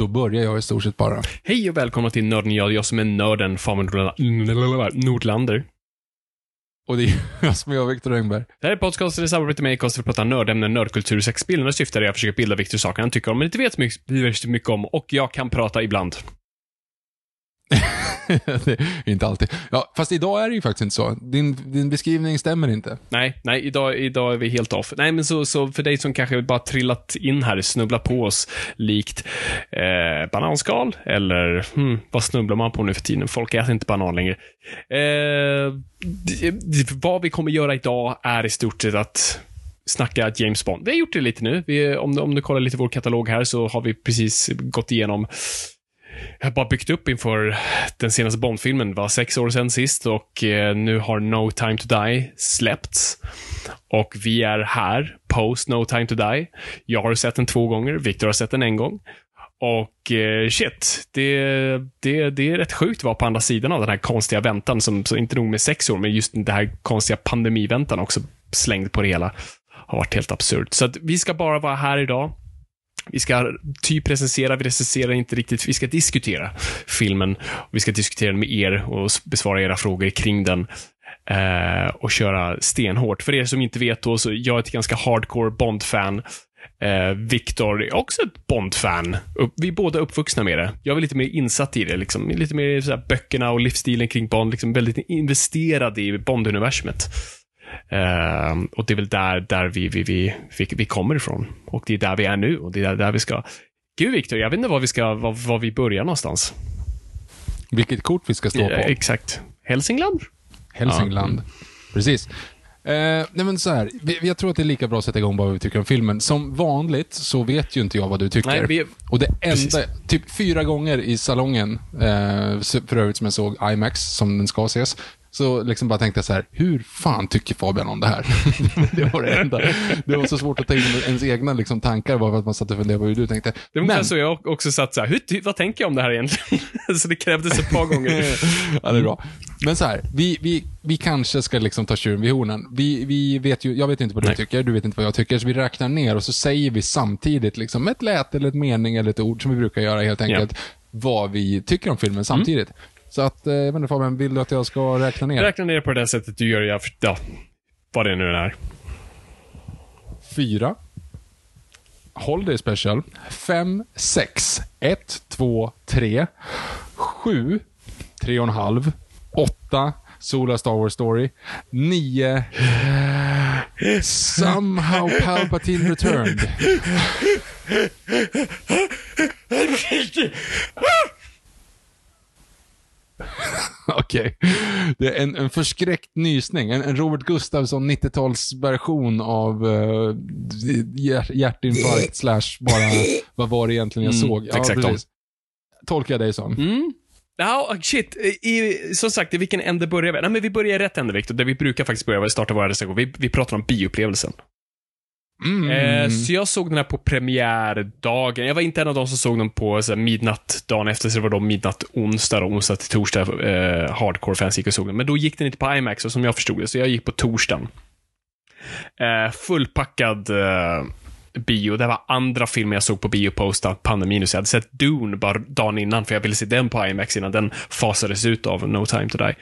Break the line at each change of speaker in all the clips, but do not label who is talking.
Då börjar jag i stort sett bara.
Hej och välkomna till Nörden jag, jag som är nörden, Fabian Nordlander.
Och det är jag som är jag, Viktor Engberg.
Det här är podcasten i samarbete med Acast för att prata nördämnen, nördkultur, och syftar är att försöka bilda Viktor saker han tycker om men inte vet mycket, mycket om och jag kan prata ibland.
inte alltid. Ja, fast idag är det ju faktiskt inte så. Din, din beskrivning stämmer inte.
Nej, nej, idag, idag är vi helt off. Nej, men så, så för dig som kanske bara trillat in här, snubblat på oss likt eh, bananskal, eller hmm, vad snubblar man på nu för tiden? Folk äter inte banan längre. Eh, vad vi kommer göra idag är i stort sett att snacka James Bond. Vi har gjort det lite nu. Vi, om, om du kollar lite vår katalog här så har vi precis gått igenom bara byggt upp inför den senaste Bond-filmen. Det var sex år sedan sist och eh, nu har No Time To Die släppts. Och vi är här, post No Time To Die. Jag har sett den två gånger, Victor har sett den en gång. Och eh, shit, det, det, det är rätt sjukt att vara på andra sidan av den här konstiga väntan, som, så inte nog med sex år, men just den här konstiga pandemiväntan också slängd på det hela. Har varit helt absurt. Så att vi ska bara vara här idag. Vi ska typ recensera, vi recenserar inte riktigt, vi ska diskutera filmen. Vi ska diskutera den med er och besvara era frågor kring den. Eh, och köra stenhårt. För er som inte vet då, så jag är ett ganska hardcore Bond-fan. Eh, Viktor är också ett Bond-fan. Vi är båda uppvuxna med det. Jag är lite mer insatt i det. Liksom. Lite mer så böckerna och livsstilen kring Bond. Liksom väldigt investerad i Bond-universumet. Uh, och det är väl där, där vi, vi, vi, vi, kommer ifrån. Och det är där vi är nu och det är där vi ska... Gud, Viktor, jag vet inte var vi, ska, var, var vi börjar någonstans.
Vilket kort vi ska stå på.
Exakt. Hälsingland?
Hälsingland. Precis. Eh, nej men så här, vi, jag tror att det är lika bra att sätta igång vad vi tycker om filmen. Som vanligt så vet ju inte jag vad du tycker.
Nej, vi...
Och det enda, Precis. typ fyra gånger i salongen, eh, för övrigt som jag såg IMAX, som den ska ses, så liksom bara tänkte jag så här, hur fan tycker Fabian om det här? det var det enda. Det var så svårt att ta in ens egna liksom, tankar bara för att man satt och funderade på hur du tänkte.
Det var Men... så jag också satt så här, hur, vad tänker jag om det här egentligen? så det krävdes ett par gånger.
ja, det är bra. Men så här, vi, vi, vi kanske ska liksom ta tjuren vid hornen. Vi, vi vet ju, jag vet inte vad du Nej. tycker, du vet inte vad jag tycker, så vi räknar ner och så säger vi samtidigt liksom ett läte eller ett mening eller ett ord som vi brukar göra helt enkelt. Ja. vad vi tycker om filmen samtidigt. Mm. Så att, eh, jag vet inte Fabian, vill du att jag ska räkna ner?
Räkna ner på det sättet du gör, jag, ja, vad det nu är.
Fyra. Dig special. Fem, sex, ett, två, tre, sju, tre och en halv, åtta, Sola Star Wars Story, nio, Somehow Palpatine Returned. Okej. Okay. Det är en, en förskräckt nysning. En, en Robert Gustafsson 90-talsversion av uh, hjärtinfarkt slash bara, vad var det egentligen jag mm, såg?
Ja, exakt precis.
Tolkar jag dig som.
Mm. Ja, shit. I, som sagt, i vilken ände börjar vi? Nej, men vi börjar i rätt ände, Victor. Där vi brukar faktiskt börja starta våra recensioner. Vi, vi pratar om bioupplevelsen. Eh, så jag såg den här på premiärdagen. Jag var inte en av de som såg den på så här, midnatt dagen efter, så det var då midnatt onsdag och onsdag till torsdag. Eh, Hardcore-fans gick och såg den. Men då gick den inte på IMAX, och som jag förstod det, så jag gick på torsdagen. Eh, fullpackad eh, bio. Det var andra filmer jag såg på bio post pandemin. Så jag hade sett Dune bara dagen innan, för jag ville se den på IMAX innan den fasades ut av No time to die.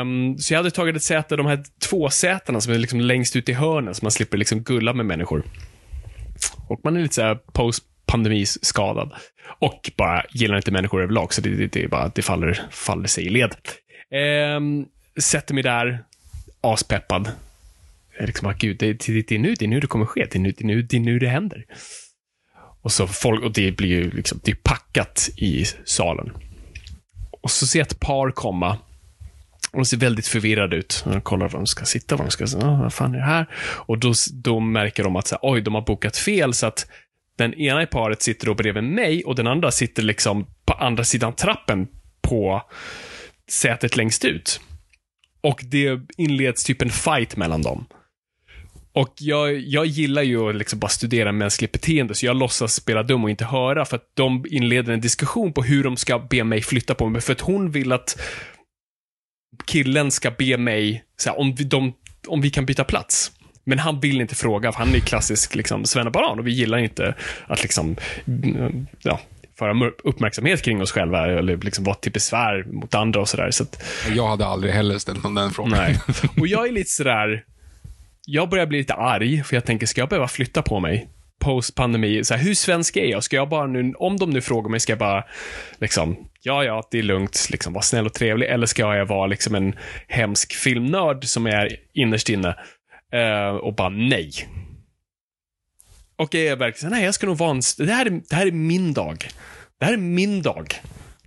Um, så jag hade tagit ett säte, de här två sätena som är liksom längst ut i hörnen, så man slipper liksom gulla med människor. Och man är lite såhär post pandemiskadad. Och bara gillar inte människor överlag, så det, det, det, bara, det faller, faller sig i led. Um, sätter mig där, aspeppad. Liksom, ah, gud, det, det, det, är nu, det är nu det kommer ske. Det är nu det, är nu, det, är nu det händer. Och, så folk, och det blir ju liksom, det är packat i salen. Och så ser jag ett par komma och de ser väldigt förvirrade ut. De kollar var de ska sitta, var de ska... sitta, vad fan är det här? Och då, då märker de att så här, oj, de har bokat fel, så att den ena i paret sitter då bredvid mig och den andra sitter liksom på andra sidan trappen på sätet längst ut. Och det inleds typ en fight mellan dem. Och jag, jag gillar ju att liksom bara studera mänskligt beteende, så jag låtsas spela dum och inte höra, för att de inleder en diskussion på hur de ska be mig flytta på mig, för att hon vill att killen ska be mig så här, om, vi, de, om vi kan byta plats. Men han vill inte fråga, för han är klassisk liksom, svennebanan och vi gillar inte att liksom, ja, föra uppmärksamhet kring oss själva eller liksom vara till besvär mot andra och sådär. Så
jag hade aldrig heller ställt någon den frågan.
Nej. Och jag är lite sådär, jag börjar bli lite arg, för jag tänker, ska jag behöva flytta på mig? Post-pandemi, så här, hur svensk är jag? Ska jag bara nu, om de nu frågar mig, ska jag bara liksom, ja, ja, det är lugnt, liksom, vara snäll och trevlig, eller ska jag vara liksom en hemsk filmnörd som är innerst inne uh, och bara nej? Och jag är verkligen nej, jag ska nog vara en, det här, är, det här är min dag. Det här är min dag.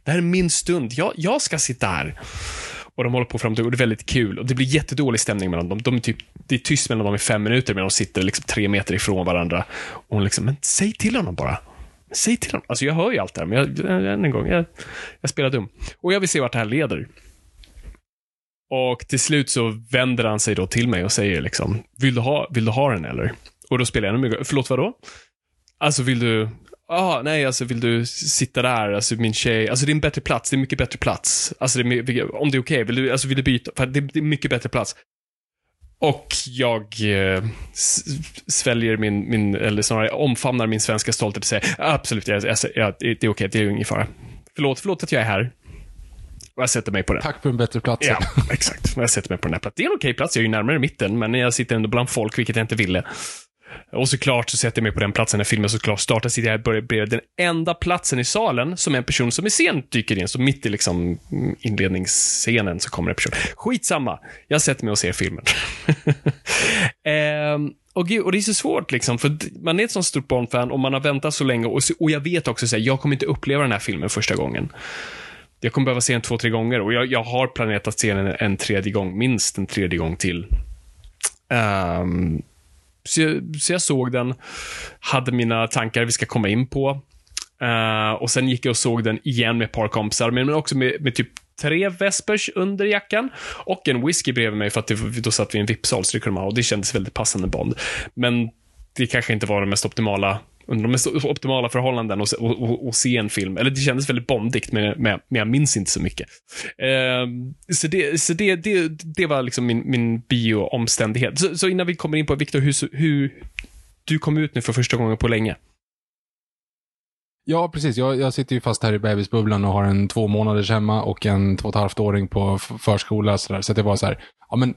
Det här är min stund. Jag, jag ska sitta här. Och de håller på fram och det är väldigt kul. Och det blir jättedålig stämning mellan dem. De är typ, det är tyst mellan dem i fem minuter, men de sitter liksom tre meter ifrån varandra. Och hon liksom, men säg till honom bara. Säg till honom. Alltså jag hör ju allt det här, men jag, än en gång, jag, jag spelar dum. Och jag vill se vart det här leder. Och till slut så vänder han sig då till mig och säger liksom, vill du ha, vill du ha den eller? Och då spelar jag ännu mycket, förlåt vadå? Alltså vill du, ah, nej, alltså vill du sitta där, alltså min tjej, alltså det är en bättre plats, det är mycket bättre plats. Alltså det är, om det är okej, okay, vill du, alltså vill du byta, för det, är mycket bättre plats. Och jag eh, sväljer min, min, eller snarare omfamnar min svenska stolthet och säger absolut, jag, jag, jag, det är okej, okay, det är ingen fara. Förlåt, förlåt att jag är här. Och jag sätter mig på den.
Tack för en bättre plats.
Ja, exakt. Jag sätter mig på den här platsen. Det är en okej plats, jag är ju närmare mitten, men jag sitter ändå bland folk, vilket jag inte ville. Och såklart så sätter jag mig på den platsen när filmen såklart startar, sitter jag bredvid den enda platsen i salen som en person som är sen dyker in. Så mitt i liksom inledningsscenen så kommer en person. Skitsamma, jag sätter mig och ser filmen. ehm, och, gud, och det är så svårt liksom, för man är ett sånt stort Bond-fan och man har väntat så länge och, och jag vet också att jag kommer inte uppleva den här filmen första gången. Jag kommer behöva se den två, tre gånger och jag, jag har planerat att se den en, en tredje gång, minst en tredje gång till. Um, så jag, så jag såg den, hade mina tankar vi ska komma in på. Uh, och sen gick jag och såg den igen med ett par kompisar, men också med, med typ tre Vespers under jackan och en whisky bredvid mig för att det, då satt vi i en VIP-sal, så det kunde man ha. Och det kändes väldigt passande Bond. Men det kanske inte var det mest optimala under de mest optimala förhållanden och, och, och, och, se en film. Eller det kändes väldigt bondigt, men, men, men jag minns inte så mycket. Eh, så det, så det, det, det var liksom min, min bio-omständighet. Så, så, innan vi kommer in på, Viktor, hur, hur du kom ut nu för första gången på länge.
Ja, precis. Jag, jag sitter ju fast här i bebisbubblan och har en två månaders hemma och en två och ett halvt åring på förskola. Så, där. så det var så här, ja men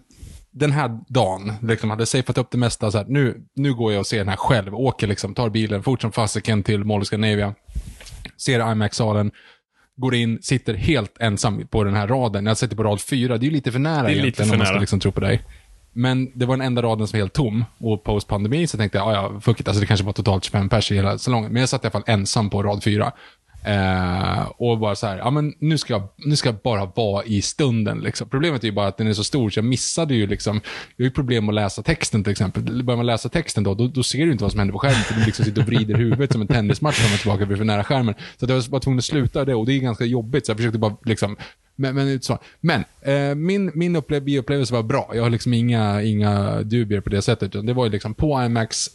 den här dagen, liksom hade safeat upp det mesta, så här, nu, nu går jag och ser den här själv, åker liksom, tar bilen, fort som fasiken till Mall Scandinavia, ser IMAX-salen, går in, sitter helt ensam på den här raden. Jag sitter på rad fyra, det är ju lite för nära
det är
egentligen
för
om man
nära.
ska liksom tro på dig. Men det var den enda raden som var helt tom. Och post-pandemi så tänkte jag, ja, fuck it, alltså det kanske var totalt 25 pers i hela salongen. Men jag satt i alla fall ensam på rad fyra. Eh, och bara så här, ja men nu ska, jag, nu ska jag bara vara i stunden. Liksom. Problemet är ju bara att den är så stor så jag missade ju liksom, jag har ju problem att läsa texten till exempel. Börjar man läsa texten då, då, då ser du inte vad som händer på skärmen för du liksom sitter och vrider huvudet som en tennismatch fram och tillbaka för nära skärmen. Så jag var bara tvungen att sluta det och det är ganska jobbigt så jag försökte bara liksom Men, men, så. men eh, min, min upplev var bra. Jag har liksom inga, inga dubier på det sättet. Det var ju liksom på IMAX,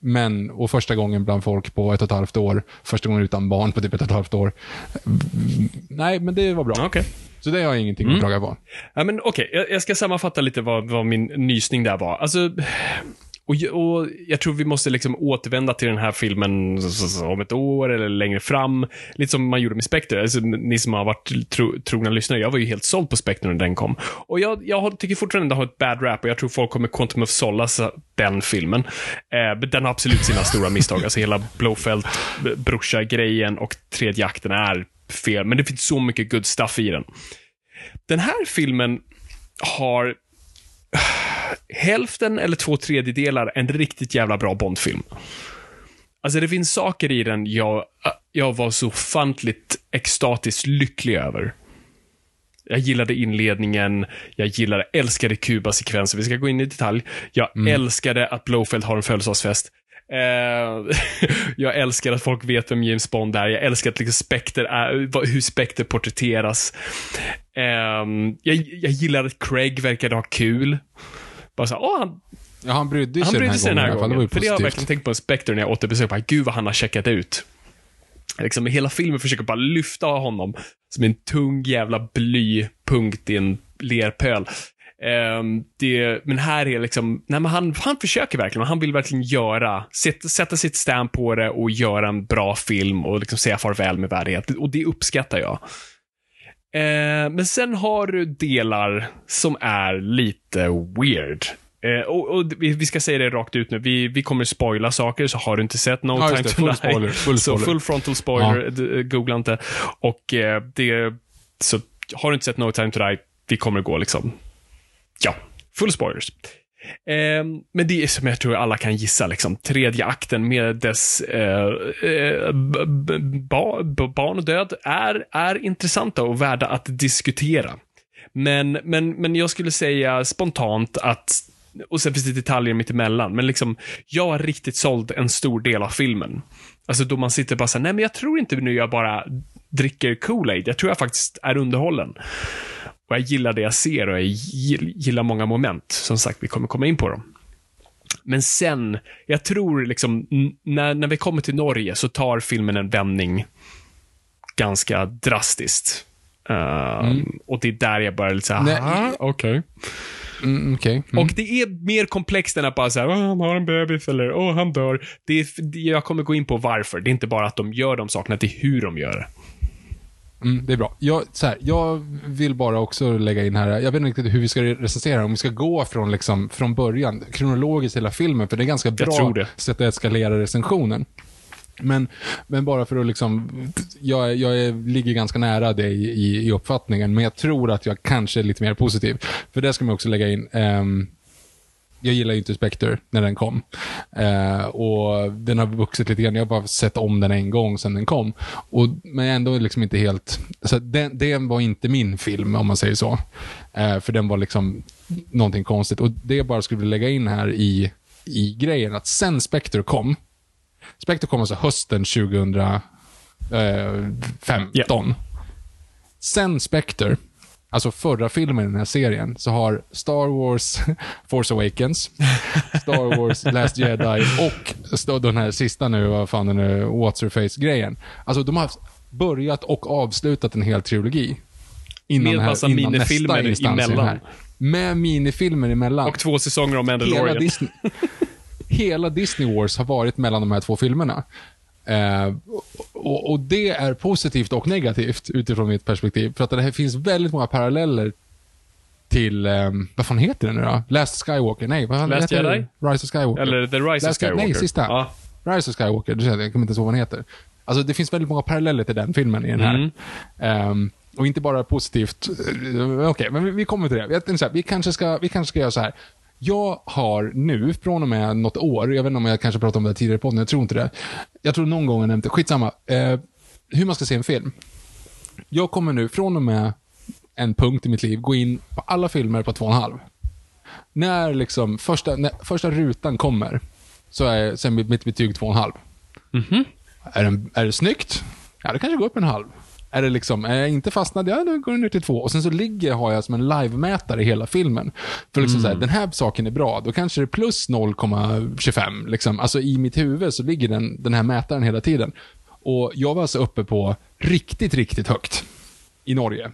men, och första gången bland folk på ett och ett halvt år. Första gången utan barn på typ ett och ett halvt år. Nej, men det var bra.
Okej.
Så det har jag ingenting
Mm.
att klaga på.
Ja, men okej, jag, jag ska sammanfatta lite vad, vad min nysning där var. Alltså, och, och jag tror vi måste liksom återvända till den här filmen om ett år eller längre fram. Lite som man gjorde med Spectre. Alltså, ni som har varit tro, trogna lyssnare, jag var ju helt såld på Spectre när den kom. Och jag, jag tycker fortfarande den har ett bad rap och jag tror folk kommer Quantum of Solace, den filmen. Eh, den har absolut sina stora misstag. Alltså hela Blowfelt, brorsa-grejen och tredje akten är fel. Men det finns så mycket good stuff i den. Den här filmen har hälften eller två tredjedelar en riktigt jävla bra Bondfilm. Alltså det finns saker i den jag, jag var så ofantligt extatiskt lycklig över. Jag gillade inledningen, jag gillade, älskade Kuba-sekvenser. Vi ska gå in i detalj. Jag älskade att Blowfeld har en födelsedagsfest. Eh, jag älskar att folk vet vem James Bond är. Jag älskar att liksom Spectre är, hur Spectre porträtteras. Ehm, jag, jag gillar att Craig verkade ha kul. Bara så, här, åh, han,
Ja, han brydde
han
sig
brydde sig den här
i alla fall.
gången.
Det
För det har jag verkligen tänkt på en Spectre när jag återbesökte. Bara, Gud vad han har checkat ut. Liksom, hela filmen försöker bara lyfta honom som en tung jävla blypunkt i en lerpöl. Ehm, det, men här är liksom, nej men han, han försöker verkligen han vill verkligen göra, sätta, sätta sitt stamp på det och göra en bra film och liksom säga farväl med värdighet. Och det uppskattar jag. Eh, men sen har du delar som är lite weird. Eh, och, och vi, ska säga det rakt ut nu. Vi, vi kommer spoila saker, så har du inte sett No
Ja,
Time to
det.
Die.
Full spoiler. Full
Så
spoiler.
full frontal spoiler, d- googla inte. Och eh, det, så har du inte sett No Time to Die, vi kommer gå liksom, ja, full spoilers. Ehm, men det är som jag tror alla kan gissa, liksom, tredje akten med dess eh, eh, ba, barn och död är, är intressanta och värda att diskutera. Men, men, men jag skulle säga spontant att, och sen finns det detaljer mitt emellan, men liksom, jag har riktigt såld en stor del av filmen. Alltså då man sitter bara såhär, nej men jag tror inte nu jag bara dricker Kool-Aid, jag tror jag faktiskt är underhållen. Och jag gillar det jag ser och jag gill- gillar många moment. Som sagt, vi kommer komma in på dem. Men sen, jag tror liksom, när, när vi kommer till Norge så tar filmen en vändning ganska drastiskt. Um, Och det är där jag börjar lite såhär,
Nej.
"Aha, okej.
Mm, Okej. Mm.
Och det är mer komplext än att bara säga, han har en bebis eller åh, han dör. Det är, jag kommer gå in på varför. Det är inte bara att de gör de sakerna, det är hur de gör det.
Mm, det är bra. Jag, så här, jag vill bara också lägga in här, jag vet inte riktigt hur vi ska recensera, om vi ska gå från, liksom, från början, kronologiskt hela filmen, för det är ganska bra sätt att eskalera recensionen. Men, men bara för att liksom, jag, jag är, ligger ganska nära dig i, i uppfattningen, men jag tror att jag kanske är lite mer positiv. För det ska man också lägga in. ehm, jag gillar ju inte Spectre när den kom. Eh, och den har vuxit lite grann. Jag har bara sett om den en gång sedan den kom. Och, men ändå liksom inte helt... Så den, den var inte min film, om man säger så. Eh, för den var liksom någonting konstigt. Och det jag bara skulle vilja lägga in här i, i grejen, att sen Spectre kom, Spectre kom alltså hösten 2015. Sen Spectre, alltså förra filmen i den här serien, så har Star Wars Force Awakens, Star Wars Last Jedi och den här sista nu, vad fan är, What's Her Face-grejen. Alltså de har börjat och avslutat en hel trilogi. Innan
Med
här-
massa
innan
minifilmer
nästa
emellan.
här. Med minifilmer emellan.
Och två säsonger om
hela
Mandalorian.
Disney, hela Disney Wars har varit mellan de här två filmerna. Eh, och, och det är positivt och negativt utifrån mitt perspektiv. För att det här finns väldigt många paralleller till, eh, vad fan heter den nu då? Last Skywalker? Nej, vad fan
Last
heter
Jedi?
det? Rise of Skywalker.
Eller The Rise of
Last-
Skywalker.
Nej, sista.
Ja.
Rise of Skywalker, du säger, jag kommer inte ihåg vad den heter. Alltså det finns väldigt många paralleller till den filmen i den här.
Mm.
Ehm, och inte bara positivt. Eh, Okej, men vi, vi kommer till det. Jag tänkte så här, vi, kanske ska, vi kanske ska göra så här. Jag har nu, från och med något år, jag vet inte om jag kanske pratade om det tidigare på podden, jag tror inte det. Jag tror någon gång jag nämnt det. Skitsamma. Eh, hur man ska se en film. Jag kommer nu, från och med en punkt i mitt liv, gå in på alla filmer på två och en halv. När liksom första, när första rutan kommer, så är sen mitt, mitt betyg två och en halv. Är, den, är det snyggt? Ja, det kanske går upp en halv. Är det liksom, är jag inte fastnad, ja då går den ner till två. Och sen så ligger, har jag som en live-mätare i hela filmen. För liksom så här, den här saken är bra, då kanske det är plus 0,25. Liksom. Alltså i mitt huvud så ligger den, den här mätaren hela tiden. Och jag var alltså uppe på riktigt, riktigt högt i Norge.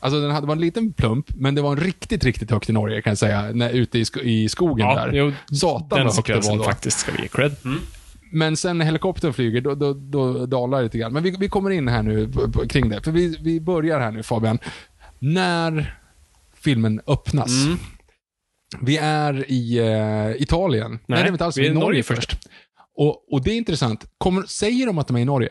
Alltså den hade, var en liten plump, men det var en riktigt, riktigt högt i Norge kan jag säga, när, ute i, sko i skogen
Ja,
där.
jo,
Satan
Den
vad högt det var då.
faktiskt ska vi ge cred.
Men sen när helikoptern flyger, då, då, då dalar det lite grann. Men vi, vi kommer in här nu på- på- kring det. För vi, vi börjar här nu Fabian. När filmen öppnas. Vi är i eh, Italien. Nej, det är vi inte alls.
vi är
i Norge,
Norge
först. Och, och det är intressant. Kommer, säger de att de är i Norge?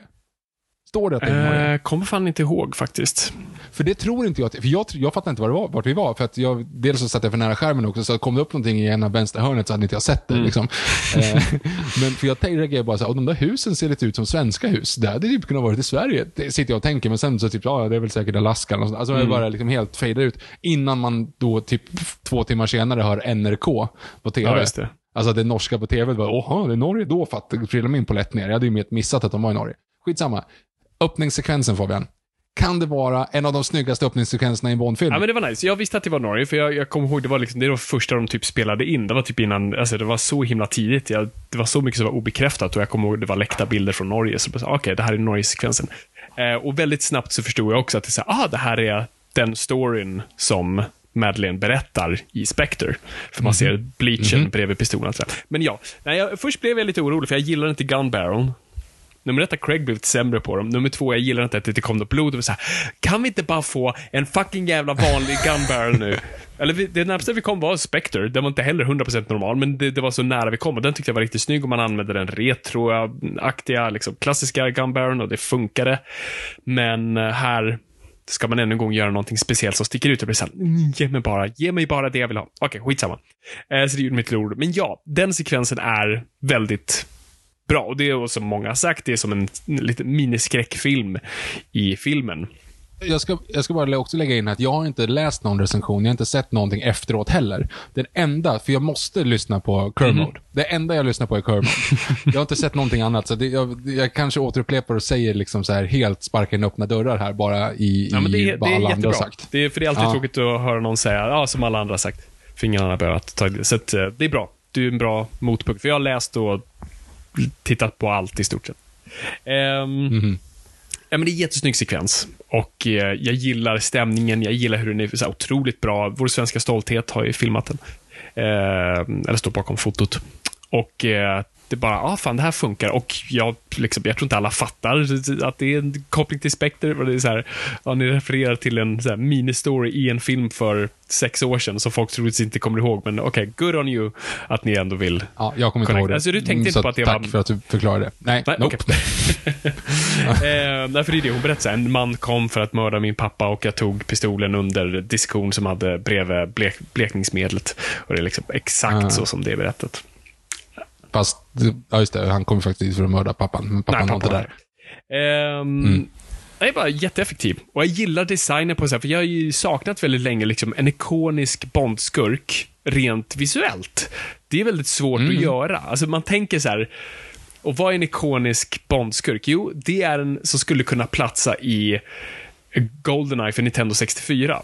Står det att det är?
Eh, kommer fan inte ihåg faktiskt.
För det tror inte jag. För jag, jag fattar inte var det var, vart vi var. För att jag, dels så satt jag för nära skärmen också, så kom det upp någonting i ena vänstra hörnet så hade inte jag sett det. Liksom. Eh, men för jag reagerade bara så här, "Åh, de där husen ser lite ut som svenska hus. Det hade typ kunnat vara i Sverige. Det sitter jag och tänker, men sen så typ, ja det är väl säkert Alaska. eller något sånt. Alltså jag bara liksom helt fejdar ut. Innan man då typ två timmar senare hör NRK på TV.
Ja, just det.
Alltså det norska på TV, det var, åh, det är Norge, då fattade trillade min polett ner. Jag hade ju med missat att de var i Norge. Skitsamma. Öppningssekvensen Fabian. Kan det vara en av de snyggaste öppningssekvenserna i en Bond-film?
Ja, men det var nice. Jag visste att det var Norge, för jag, jag kommer ihåg, det var liksom, det var första de typ spelade in. Det var typ innan, alltså det var så himla tidigt. Jag, det var så mycket som var obekräftat och jag kommer ihåg, det var läckta bilder från Norge. Så sa, okej, det här är Norge-sekvensen. Eh, och väldigt snabbt så förstod jag också att det, så här, ah, det här är den storyn som Madeleine berättar i Spectre. För man ser bleachen bredvid pistolen. och så där. Men ja, nej, jag, först blev jag lite orolig, för jag gillar inte Gun Barrel. Nummer ett har Craig blivit sämre på dem. Nummer två, jag gillar inte att det inte kom något blod. Och så här, kan vi inte bara få en fucking jävla vanlig gun barrel nu? Eller vi, det närmaste vi kom var Spectre. Den var inte heller 100% normal, men det, det var så nära vi kom. Och den tyckte jag var riktigt snygg och man använde den retroaktiga, liksom klassiska gun barreln och det funkade. Men eh, här ska man ännu en gång göra någonting speciellt som sticker ut och blir såhär, "Mm, ge mig bara, ge mig bara det jag vill ha. Okej, skitsamma. Eh, så det gjorde mitt ord. Men ja, den sekvensen är väldigt bra. Och det är som många har sagt, det är som en liten miniskräckfilm i filmen.
Jag ska, jag ska bara också lägga in att jag har inte läst någon recension, jag har inte sett någonting efteråt heller. Den enda, för jag måste lyssna på Kermode. Det enda jag lyssnar på är Kermode. jag har inte sett någonting annat, så det, jag, jag kanske återupprepar och säger liksom så här helt sparka in öppna dörrar här, bara i,
Ja, men det,
i vad
det
alla andra
jättebra.
har sagt.
Det är, för det är alltid
Ja.
tråkigt att höra någon säga, ja, som alla andra har sagt. Fingrarna börjat ta Så att, eh, det är bra. Du är en bra motpunkt. För jag har läst och tittat på allt i stort sett. Ehm,
Mhm.
Ja, men det är en jättesnygg sekvens. Och eh, jag gillar stämningen, jag gillar hur den är så här, otroligt bra. Vår svenska stolthet har ju filmat den. Eh, eller står bakom fotot. Och eh, det bara, ja ah, fan det här funkar. Och jag, liksom, jag tror inte alla fattar att det är en koppling till Spectre. Och det är så här, ja, ni refererar till en så här, mini-story i en film för sex år sedan som folk troligtvis inte kommer ihåg. Men okej, good on you att ni ändå vill.
Ja, jag kommer inte ihåg det.
Alltså, du tänkte
Mm,
inte på att det
tack
var-
för att du förklarade det. Nej,
Nej,
nope.
okej. eh, därför är det hon berättar. En man kom för att mörda min pappa och jag tog pistolen under diskon som hade bredvid blek, blekningsmedlet. Och det är liksom exakt
Ah.
så som det är berättat.
Fast, ja just det, han kommer faktiskt för att mörda pappan, men pappan var inte där.
Ehm,
Mm.
Den är bara jätteeffektiv. Och jag gillar designen på så här, för jag har ju saknat väldigt länge liksom en ikonisk Bondskurk rent visuellt. Det är väldigt svårt
Mm.
att göra. Alltså man tänker så här, och vad är en ikonisk Bondskurk? Jo, det är en som skulle kunna platsa i Goldeneye för Nintendo 64.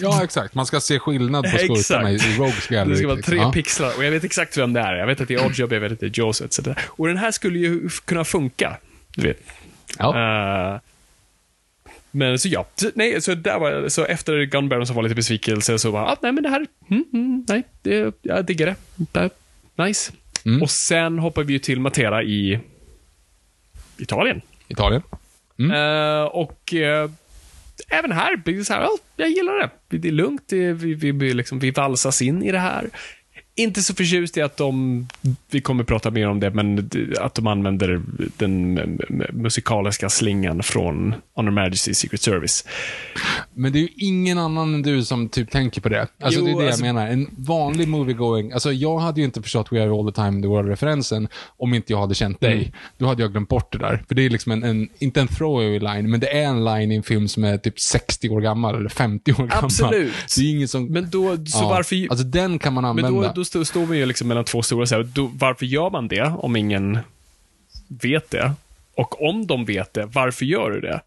Ja, exakt. Man ska se skillnad på skurkarna i, Rogues Gallery.
Det ska vara
liksom.
tre
Ja.
pixlar och jag vet exakt vem det är. Jag vet att det är Oddjob, jag vet att det är Jaws etc. Och den här skulle ju kunna funka. Du vet.
Ja.
Eh, men så ja, nej, så, där var, så efter Gun Baron så var det lite besvikelse så bara, ah, nej men det här, mm, mm, nej, det, jag diggar det. det nice.
Mm.
Och sen hoppar vi ju till Matera i Italien.
Italien. Mm.
Eh, och eh, även här blir det så här, ja, jag gillar det. Det är lugnt, det, vi, vi, liksom, vi valsas in i det här. Inte så förtjust i att de, vi kommer prata mer om det, men att de använder den musikaliska slingan från Honor Majesty Secret Service.
Men det är ju ingen annan än du som typ tänker på det. Alltså
Jo,
det är det
alltså-
jag menar. En vanlig movie-going, alltså jag hade ju inte förstått We Are All The Time in The World-referensen om inte jag hade känt dig.
Mm.
Då hade jag glömt bort det där. För det är liksom en, en inte en throwaway line, men det är en line i en film som är typ 60 år gammal, eller 50 år gammal.
Absolut.
Det är ingen som...
Men då, så
Ja.
varför...
Alltså den kan man använda.
Då, då stå- står vi ju liksom mellan två stora så här, då, Varför gör man det om ingen vet det? Och om de vet det, varför gör du det?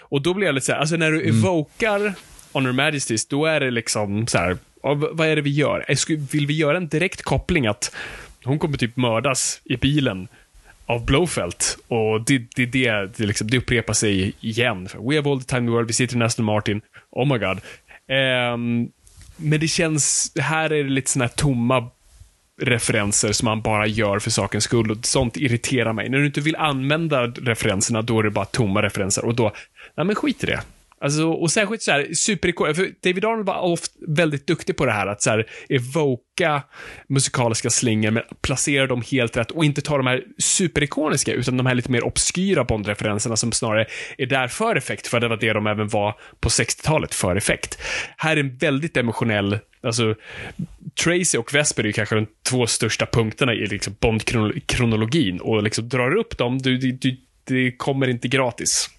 Och då blir jag lite så här, alltså när du
Mm.
evokar Honor Majesties, då är det liksom så här, vad är det vi gör? Vill vi göra en direkt koppling att hon kommer typ mördas i bilen av Blowfelt och det, det, det, det, liksom, det upprepar sig igen. We have all the time in the world, vi sitter i Aston Martin, oh my god. Ehm, men det känns, här är det lite sådana här tomma referenser som man bara gör för sakens skull och sånt irriterar mig. När du inte vill använda referenserna, då är det bara tomma referenser och då, nej men skit i det. Alltså, och särskilt så här, superikon, för David Arnold var ofta väldigt duktig på det här, att så här, evoka musikaliska slingor, men placera dem helt rätt och inte ta de här superikoniska, utan de här lite mer obskyra Bond-referenserna som snarare är där för effekt, för det var det de även var på 60-talet för effekt. Här är en väldigt emotionell, alltså, Tracy och Vesper är ju kanske de två största punkterna i liksom Bond-kronologin och liksom drar upp dem, du, du, du, det kommer inte gratis.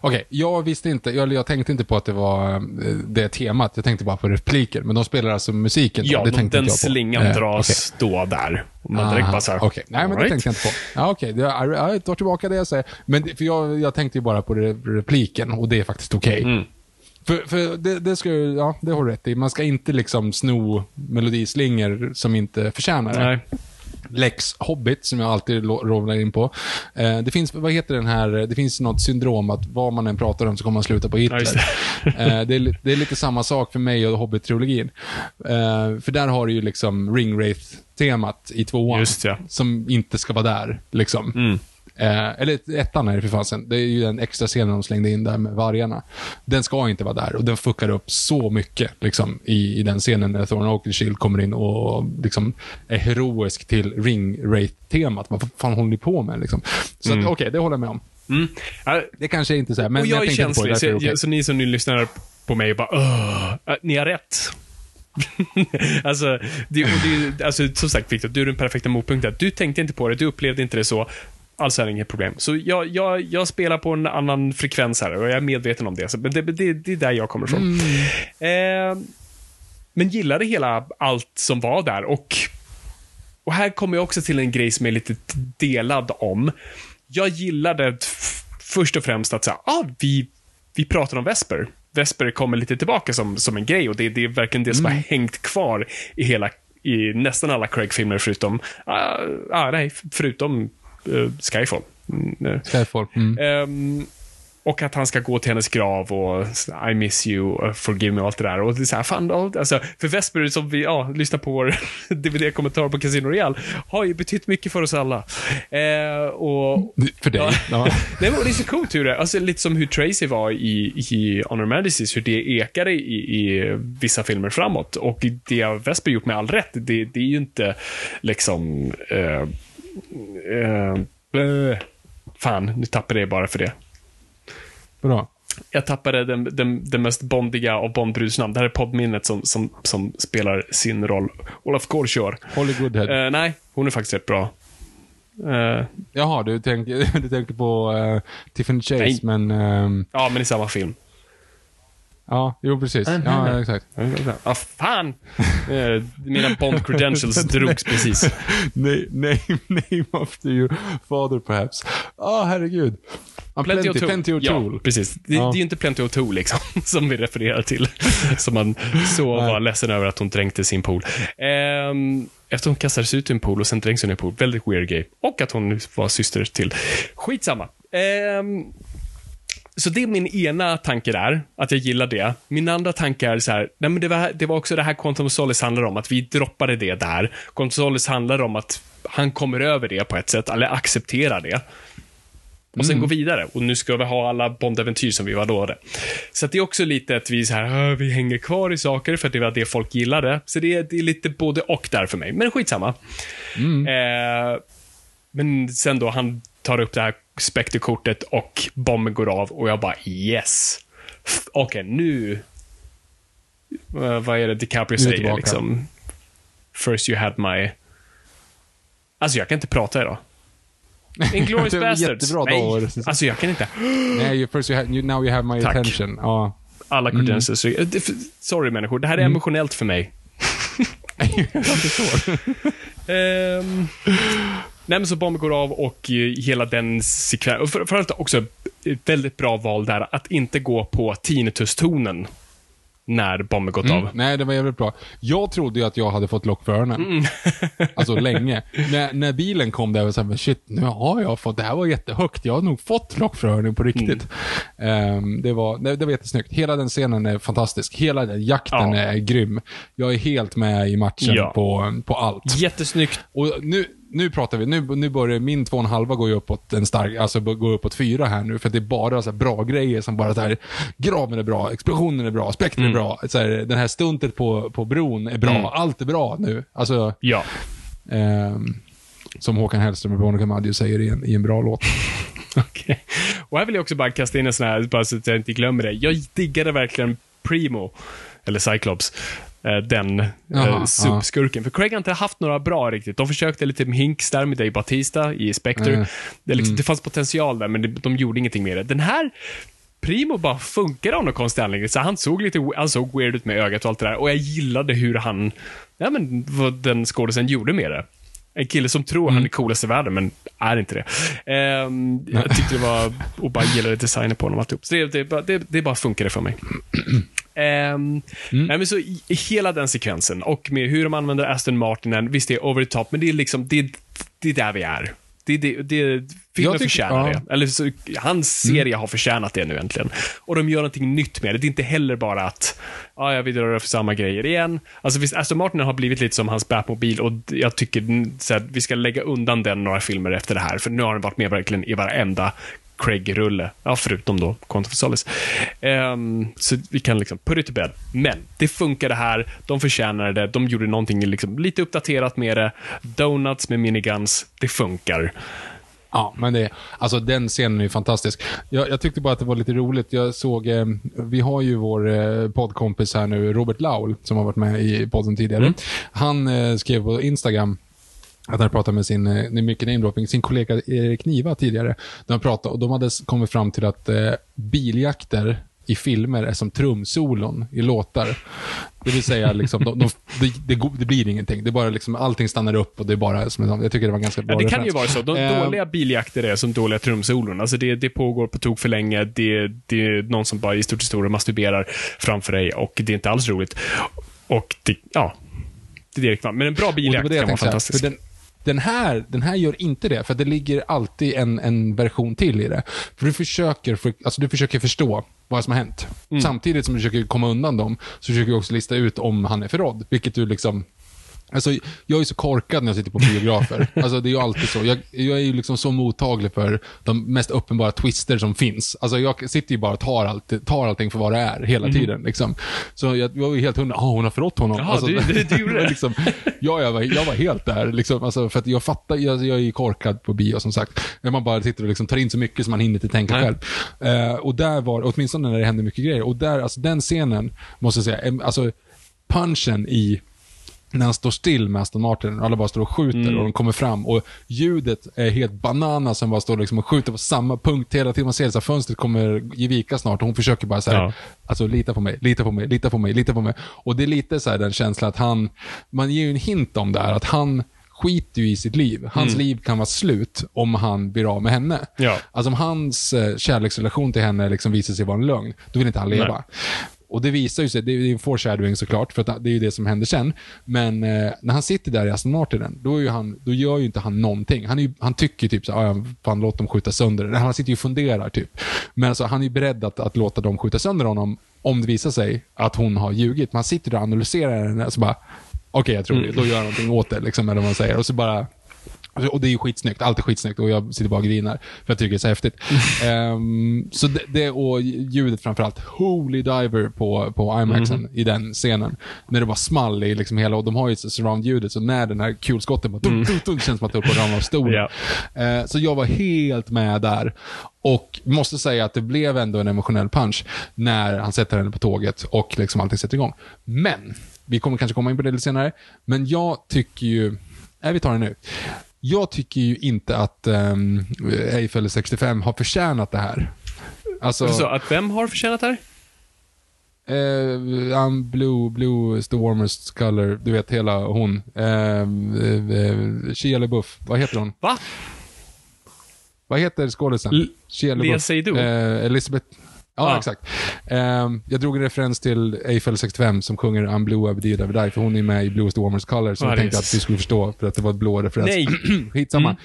Okej, jag visste inte, jag, jag tänkte inte på att det var eh, det temat. Jag tänkte bara på repliker. Men de spelar alltså musiken då?
Ja,
det
de,
tänkte
den
jag på.
slingan
Eh,
dras då där. Och man direkt bara så här,
Okej, nej men det
"Alright."
tänkte jag inte på. Ja, okej, det- jag, jag tar tillbaka det jag säger. Men det- för jag, jag tänkte ju bara på re, repliken och det är faktiskt okej.
Mm.
För, för det, det ska ja, det har du rätt i. Man ska inte liksom sno melodislingor som inte förtjänar det.
Nej.
Lex Hobbit, som jag alltid rovnar in på. Eh, det finns, vad heter den här, det finns något syndrom att vad man än pratar om så kommer man sluta på Hitler.
Just
eh, det, är, det är lite samma sak för mig och Hobbit-trilogin. Eh, för där har du ju liksom Ringwraith-temat i tvåan.
Just ja.
Som inte ska vara där, liksom.
Mm.
Eh, eller ettan är det för fasen. Det är ju den extra scenen de slängde in där med vargarna. Den ska inte vara där och den fuckar upp så mycket liksom, i, i den scenen när Thorne Oakenshield kommer in och liksom, är heroisk till Ring-Wraith-temat. Vad fan håller ni på med? Liksom? Så att, okej, det håller jag med om.
Mm.
Det kanske inte är så här, men
och jag är
inte på det,
känslig, så,
okej.
så ni som nu lyssnar på mig bara Åh, äh, ni har rätt. alltså, det, det, alltså, som sagt Victor, du är den perfekta motpunkten. Du tänkte inte på det, du upplevde inte det så. Alltså är det inget problem. Så jag, jag, jag spelar på en annan frekvens här och jag är medveten om det. Så, men det, det, det är där jag kommer ifrån. Eh, men gillade hela allt som var där och, och här kommer jag också till en grej som är lite delad om. Jag gillade först och främst att säga, ah, vi, vi pratar om Vesper. Vesper kommer lite tillbaka som, som en grej och det, det är verkligen det som har hängt kvar i hela i nästan alla Craig-filmer förutom, ah, ah, nej, förutom Skyfall. Eh.
Skyfall. Mm.
Ehm, och att han ska gå till hennes grav och I miss you, uh, forgive me och allt det där. Och det är så här, fan, alltså, för Vesper som vi, ja, lyssnar på vår DVD-kommentar på Casino Royale, har ju betytt mycket för oss alla. Eh, och
För dig.
Ja.
Ja.
Nej, men det är så coolt hur det, alltså lite som hur Tracy var i, i Honor Majesties, hur det ekade i, i vissa filmer framåt. Och det har Vesper gjort med all rätt, det, det är ju inte liksom, eh, eh, eh, fan, nu tappade jag bara för det.
Bra.
Jag tappade den, den, den mest bondiga av Bondbrudsnamn. Det här är poddminnet som, som, som spelar sin roll. Olaf Gårdkör.
Holly Goodhead.
Eh, nej, hon är faktiskt rätt bra. Eh,
Jaha, du tänker, du tänker på uh, Tiffany Chase,
Nej.
men... ehm,
ja, men i samma film.
Ja, jo precis. Ja, exakt.
Ja, fan! Eh, Mina Bond-credentials drogs precis.
name, name, name after your father perhaps. Ja, herregud. Ja,
Plenty
Plenty. Plenty O'Toole.
Ja, precis. Det,
Ja.
det är ju inte Plenty O'Toole liksom, som vi refererar till. som man så
Nej.
var ledsen över att hon dränkte sin pool. Ehm, efter hon kastades ut ur en pool och sen dränks hon i en pool. Väldigt weird gay. Och att hon var syster till. Skitsamma. Ehm, så det är min ena tanke där, att jag gillar det. Min andra tanke är så här, nej men det var, det var också det här Quantum Solace handlar om, att vi droppade det där. Quantum Solace handlar om att han kommer över det på ett sätt, eller accepterar det. Och sen gå vidare. Och nu ska vi ha alla Bond-äventyr som vi var lovade. Så det är också lite att vi så här, "Äh, vi hänger kvar i saker för att det var det folk gillade. Så det är, det är lite både och där för mig. Men skitsamma. Eh, men sen då, han tar upp det här spekterkortet och bomben går av och jag bara yes. Okej, nu... Eh, vad är det DiCaprio
Nu
säger liksom? First you had my... Alltså jag kan inte prata idag. Inglourious Basterds.
jättebra
Nej,
dag.
alltså jag kan inte.
Nej, first you have, you, now you have my
Tack.
attention. Ja.
Alla credentials. Det- f- Sorry människor, det här är emotionellt för mig.
jag förstår.
Ehm, nej men så bomben går av och eh, hela den sekvensen, och för- framförallt också ett väldigt bra val där, att inte gå på tinnitus-tonen när bomben gått
Mm,
av.
nej, det var jävligt bra. Jag trodde ju att jag hade fått lock för öronen.
Mm.
alltså länge. När, när bilen kom där var jag såhär, men shit, nu har jag fått, det här var jättehögt. Jag har nog fått lock för öronen på riktigt.
Mm.
Ehm, det, var, det, det var jättesnyggt. Hela den scenen är fantastisk. Hela den jakten
Ja.
är grym. Jag är helt med i matchen
Ja.
på, på allt.
Jättesnyggt.
Och nu, nu pratar vi, nu, nu börjar min två och en halva gå uppåt en stark, alltså gå uppåt fyra här nu, för att det är bara så bra grejer som bara så här, graven är bra, explosionen är bra, spektrum är bra, så här, den här stuntet på, på bron är bra,
Mm.
allt är bra nu. Alltså,
Ja.
ehm, som Håkan Hellström och Veronica Maggio säger i en, i en bra låt.
Okej. Och här vill jag också bara kasta in en sån här, bara så att jag inte glömmer det. Jag diggade verkligen Primo, eller Cyclops, eh, den
Jaha,
eh, subskurken. För Craig har inte haft några bra riktigt. De försökte lite med hinks där med Dave Batista i Spectre.
Mm.
Det, liksom, det fanns potential där, men det, de gjorde ingenting med det. Den här Primo bara funkar av någon konstig anledning. Så han såg lite han såg weird ut med ögat och allt det där. Och jag gillade hur han, ja men vad den skådisen gjorde med det. En kille som tror
Mm.
han är coolast i världen, men är inte det. Ehm, jag tyckte det var, och bara gillade designen på honom alltihop. Så det, det, bara- det, det bara funkade för mig. Ehm,
Mm.
nej, men så i, i hela den sekvensen och med hur de använder Aston Martinen, visst det är over the top, men det är liksom, det, det är där vi är. Det, det, det, filmen
Jag tycker-
förtjänar
ja. Mm.
det. Eller så, hans serie har förtjänat det nu äntligen. Och de gör någonting nytt med det. Det är inte heller bara att, ja, ja vi drar för samma grejer igen. Alltså visst, Aston Martin har blivit lite som hans Batmobil och jag tycker mm, så här, vi ska lägga undan den några filmer efter det här, för nu har den varit med verkligen i varenda Craig-rulle. Ja, förutom då Quantum Solace. Ehm, så vi kan liksom put it to bed. Men det funkade här, de förtjänade det, de gjorde någonting liksom lite uppdaterat med det. Donuts med miniguns, det funkar.
Ja, men det, alltså den scenen är fantastisk. Jag, jag tyckte bara att det var lite roligt. Jag såg, eh, vi har ju vår eh, poddkompis här nu, Robert Laul, som har varit med i podden tidigare. Han eh, skrev på Instagram att han pratade med sin, eh, det är mycket namedropping, sin kollega Erik Niva tidigare. De, pratade, och de hade kommit fram till att eh, biljakter i filmer är som trumsolon i låtar. Det vill säga, liksom, de, de, det, det, det blir ingenting. Det bara liksom, allting stannar upp och det är bara som Jag tycker det var ganska bra
Ja, det kan ju
referens.
vara så. De
Eh,
dåliga biljakter är som dåliga trumsolon. Alltså det, det pågår på tok för länge. Det, det är någon som bara i stort sett masturberar framför dig och det är inte alls roligt. Och det, ja, det är det. Men en bra biljakt kan vara fantastisk.
Den, här, den här gör inte det, för det ligger alltid en, en version till i det. För du försöker, för, alltså du försöker förstå vad som har hänt.
Mm.
Samtidigt som du försöker komma undan dem, så försöker du också lista ut om han är förrådd. Vilket du liksom... Alltså, jag är så korkad när jag sitter på biografer. alltså, det är ju alltid så. Jag, jag är ju liksom så mottaglig för de mest uppenbara twister som finns. Alltså, jag sitter ju bara och tar, allt, tar allting för vad det är hela tiden. Liksom. Så jag, jag var ju helt hundra, ah, hon har förrått honom.
Jaha,
alltså,
du- du- du gjorde det?
liksom, ja, jag var, jag var helt där. Liksom, alltså, för att jag fattar, jag, jag är ju korkad på bio som sagt. När man bara sitter och liksom tar in så mycket som man hinner inte tänka
Nej.
själv. Eh, och där var, åtminstone när det hände mycket grejer, och där, alltså den scenen, måste jag säga, alltså punchen i när han står still med Aston Martin och alla bara står och skjuter
Mm.
och de kommer fram och ljudet är helt banana som bara står liksom och skjuter på samma punkt hela tiden. Man ser att fönstret kommer ge vika snart och hon försöker bara så här,
Ja.
alltså lita på mig, lita på mig, lita på mig, lita på mig. Och det är lite så den känslan att han, man ger ju en hint om det här, att han skiter ju i sitt liv. Hans liv kan vara slut om han blir av med henne.
Mm. Ja.
Alltså om hans eh, kärleksrelation till henne liksom visar sig vara en lögn, då vill inte han leva.
Nej.
Och det visar ju sig, det är en foreshadowing såklart, för det är ju det som händer sen. Men eh, när han sitter där i Aston Martinen, då, han, då gör ju inte han någonting. Han, är han tycker typ så "Ah, fan låt dem skjuta sönder det." Han sitter ju och funderar typ. Men alltså, han är ju beredd att, att låta dem skjuta sönder honom om det visar sig att hon har ljugit. Men han sitter där och analyserar henne och så bara, okej jag tror det, då gör jag någonting åt det, liksom, eller vad man säger. Och så bara, och det är ju skitsnyggt. Allt är skitsnyggt och jag sitter bara och grinar. För jag tycker det är så häftigt. Ehm, så det, det, och ljudet framförallt. Holy Diver på, på IMAXen i den scenen. När det bara small i liksom hela, och de har ju surround-ljudet, så när den här kulskotten bara dum, dum, dum, känns som att det håller på att ramla av stolen.
Ja.
Eh, så jag var helt med där. Och måste säga att det blev ändå en emotionell punch när han sätter henne på tåget och liksom allting sätter igång. Men, vi kommer kanske komma in på det lite senare, men jag tycker ju, nej vi tar det nu. Jag tycker ju inte att um, Eiffel 65 har förtjänat det här. Alltså,
Så att vem har förtjänat det här?
Uh, I'm blue, blue is the warmest color. Du vet, hela hon. Uh, uh, Shia LaBeouf. Vad heter hon?
Va?
Vad heter skådisen? Shia
Lea
LaBeouf.
Seydoux?
Eh, Elizabeth... Ja,
Ja.
exakt. Ehm, jag drog en referens till Eiffel 65 som sjunger I'm blue, I believe I die, för hon är med i Blue warmest color, så
Ja,
jag tänkte att vi skulle förstå, för att det var ett blå referens.
Nej.
Skitsamma.
Mm.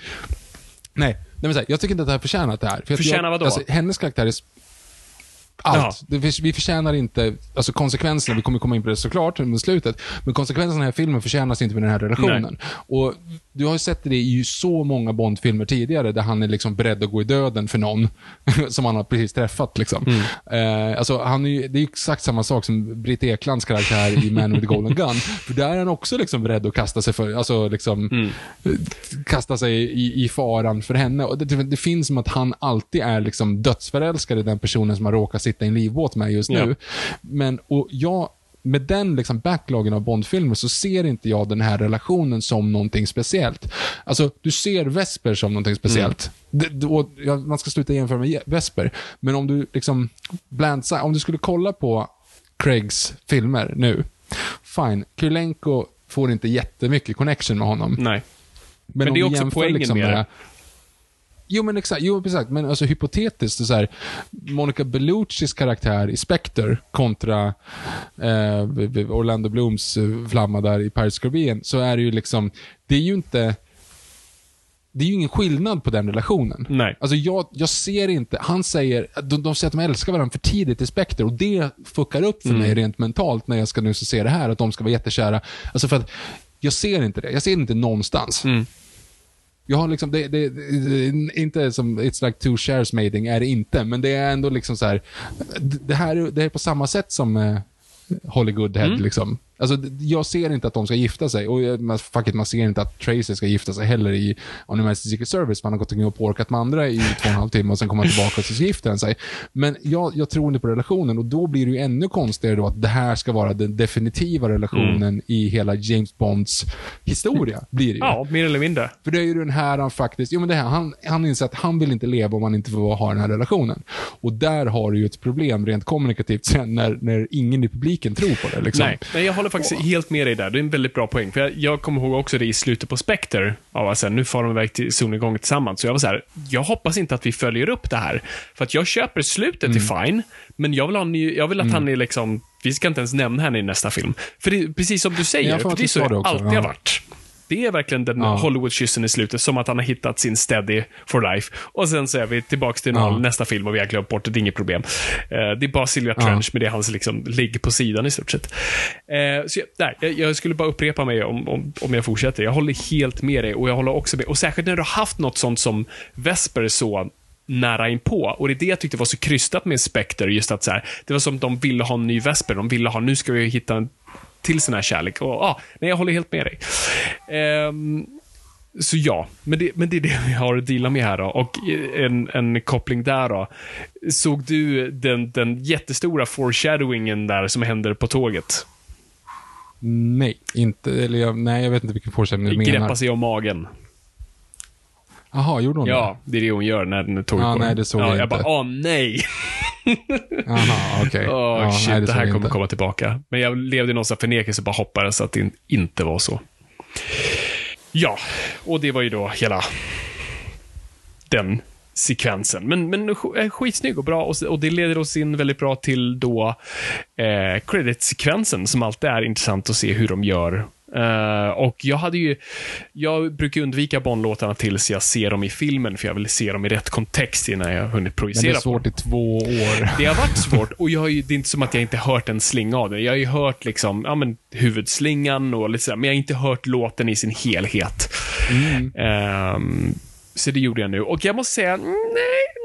Nej, nej men här, jag tycker inte att det här förtjänar det här. För
Förtjänar vadå?
Alltså, hennes karaktär är... Allt. Det, vi- förtjänar inte, alltså konsekvenserna, vi kommer komma in på det såklart mot slutet, men konsekvenserna i den här filmen förtjänas inte med den här relationen. Och du har ju sett det i så många Bond-filmer tidigare, där han är liksom beredd att gå i döden för någon som han har precis träffat. Liksom. Eh, alltså, han är ju, det är exakt samma sak som Britt Eklands karaktär i Man with the Golden Gun. För där är han också liksom beredd att kasta sig för, alltså liksom, eh, kasta sig i, i faran för henne. Och det, det, finns som att han alltid är liksom dödsförälskad i den personen som han råkar sitta i en livbåt med just nu. Men, och jag, med den liksom backloggen av Bondfilmer så ser inte jag den här relationen som någonting speciellt. Alltså, du ser Vesper som någonting speciellt. Det, det, och, ja, man ska sluta jämföra med Vesper. Men om du liksom, bland, om du skulle kolla på Craigs filmer nu, fine, Krylenko får inte jättemycket connection med honom.
Nej. Men
om
det är också poängen med det.
Jo, men exakt. Jo, exakt. Men alltså hypotetiskt, så här, Monica Belluccis karaktär i Spectre kontra eh, Orlando Blooms eh, flamma där i the Caribbean, så är det ju liksom, det är ju inte, det är ju ingen skillnad på den relationen.
Nej.
Alltså jag, jag ser inte, han säger, de, de säger att de älskar varandra för tidigt i Spectre och det fuckar upp för mig rent mentalt när jag ska nu se det här, att de ska vara jättekära. Alltså för att jag ser inte det. Jag ser det inte någonstans.
Mm.
Jag har liksom, det, det, det, inte som It's like two shares mating, är det inte, men det är ändå liksom så här. Det det här, är- det är på samma sätt som eh, Holly Goodhead
Mm.
liksom. Alltså, jag ser inte att de ska gifta sig och man, fuck it, man ser inte att Tracy ska gifta sig heller i Emergency Secret Service. Man har gått omkring och porkat med andra i två och en halv timme och sen kommer man tillbaka och så gifter han sig. Men jag, jag tror inte på relationen och då blir det ju ännu konstigare då att det här ska vara den definitiva relationen
Mm.
i hela James Bonds historia. Blir det ju.
Ja, mer eller mindre.
För det är ju den här han faktiskt, jo men det här, han, han inser att han vill inte leva om han inte får ha den här relationen. Och där har du ju ett problem rent kommunikativt sen när, när ingen i publiken tror på det. Liksom.
Nej, nej, jag håller faktiskt helt med dig där. Det är en väldigt bra poäng. För jag, jag kommer ihåg också det i slutet på Spectre. Ja, alltså, nu far de iväg till solnedgången tillsammans. Så jag var så här, jag hoppas inte att vi följer upp det här. För att jag köper slutet
Mm.
är fine, men jag vill, ha ny, jag vill att han är liksom, vi ska inte ens nämna henne i nästa film. För det precis som du säger, för det är så
det
det
också,
alltid
ja.
har varit. Det är verkligen den
Ja.
Hollywood-kyssen i slutet, som att han har hittat sin steady for life. Och sen så är vi tillbaka till
Ja.
nästa film och vi har glömt bort det, det är inget problem. Eh, det är bara Silvia
Ja.
Trench, men det är hans liksom, ligg på sidan i stort sett. Eh, så jag, där, jag, jag skulle bara upprepa mig om, om, om jag fortsätter. Jag håller helt med dig och jag håller också med, och särskilt när du har haft något sånt som Vesper så nära inpå. Och det är det jag tyckte var så krystat med Spectre, just att så här, det var som att de ville ha en ny Vesper. De ville ha, nu ska vi hitta en till sån här kärlek. Och, ah, nej, jag håller helt med dig. Ehm, så ja, men det, men det är det vi har att deala med här då. Och en, en koppling där då. Såg du den, den jättestora foreshadowingen där som händer på tåget?
Nej, inte, eller jag, nej, jag vet inte vilken foreshadowing du menar.
Greppa sig om magen.
Jaha, gjorde hon
Ja, det är det hon gör när den tåget
Ja,
går.
nej, det såg
ja,
jag
jag
inte.
bara, åh nej.
det? Jaha, okej.
Åh
Ja,
shit,
nej,
det,
såg
här kommer
inte.
komma tillbaka. Men jag levde i någon sån här förnekelse och bara hoppades att det inte var så. Ja, och det var ju då hela den sekvensen. Men, men eh, skitsnygg och bra och, och det leder oss in väldigt bra till då eh, credit-sekvensen som alltid är intressant att se hur de gör. Eh, och jag hade ju, jag brukar undvika Bond-låtarna tills jag ser dem i filmen för jag vill se dem i rätt kontext innan jag hunnit
Men
projicera
det är svårt i två år.
det har varit svårt och jag har ju, det är inte som att jag inte hört en slinga av det. Jag har ju hört liksom, ja men huvudslingan och lite sådär, men jag har inte hört låten i sin helhet. Ehm, så det gjorde jag nu. Och jag måste säga, nej,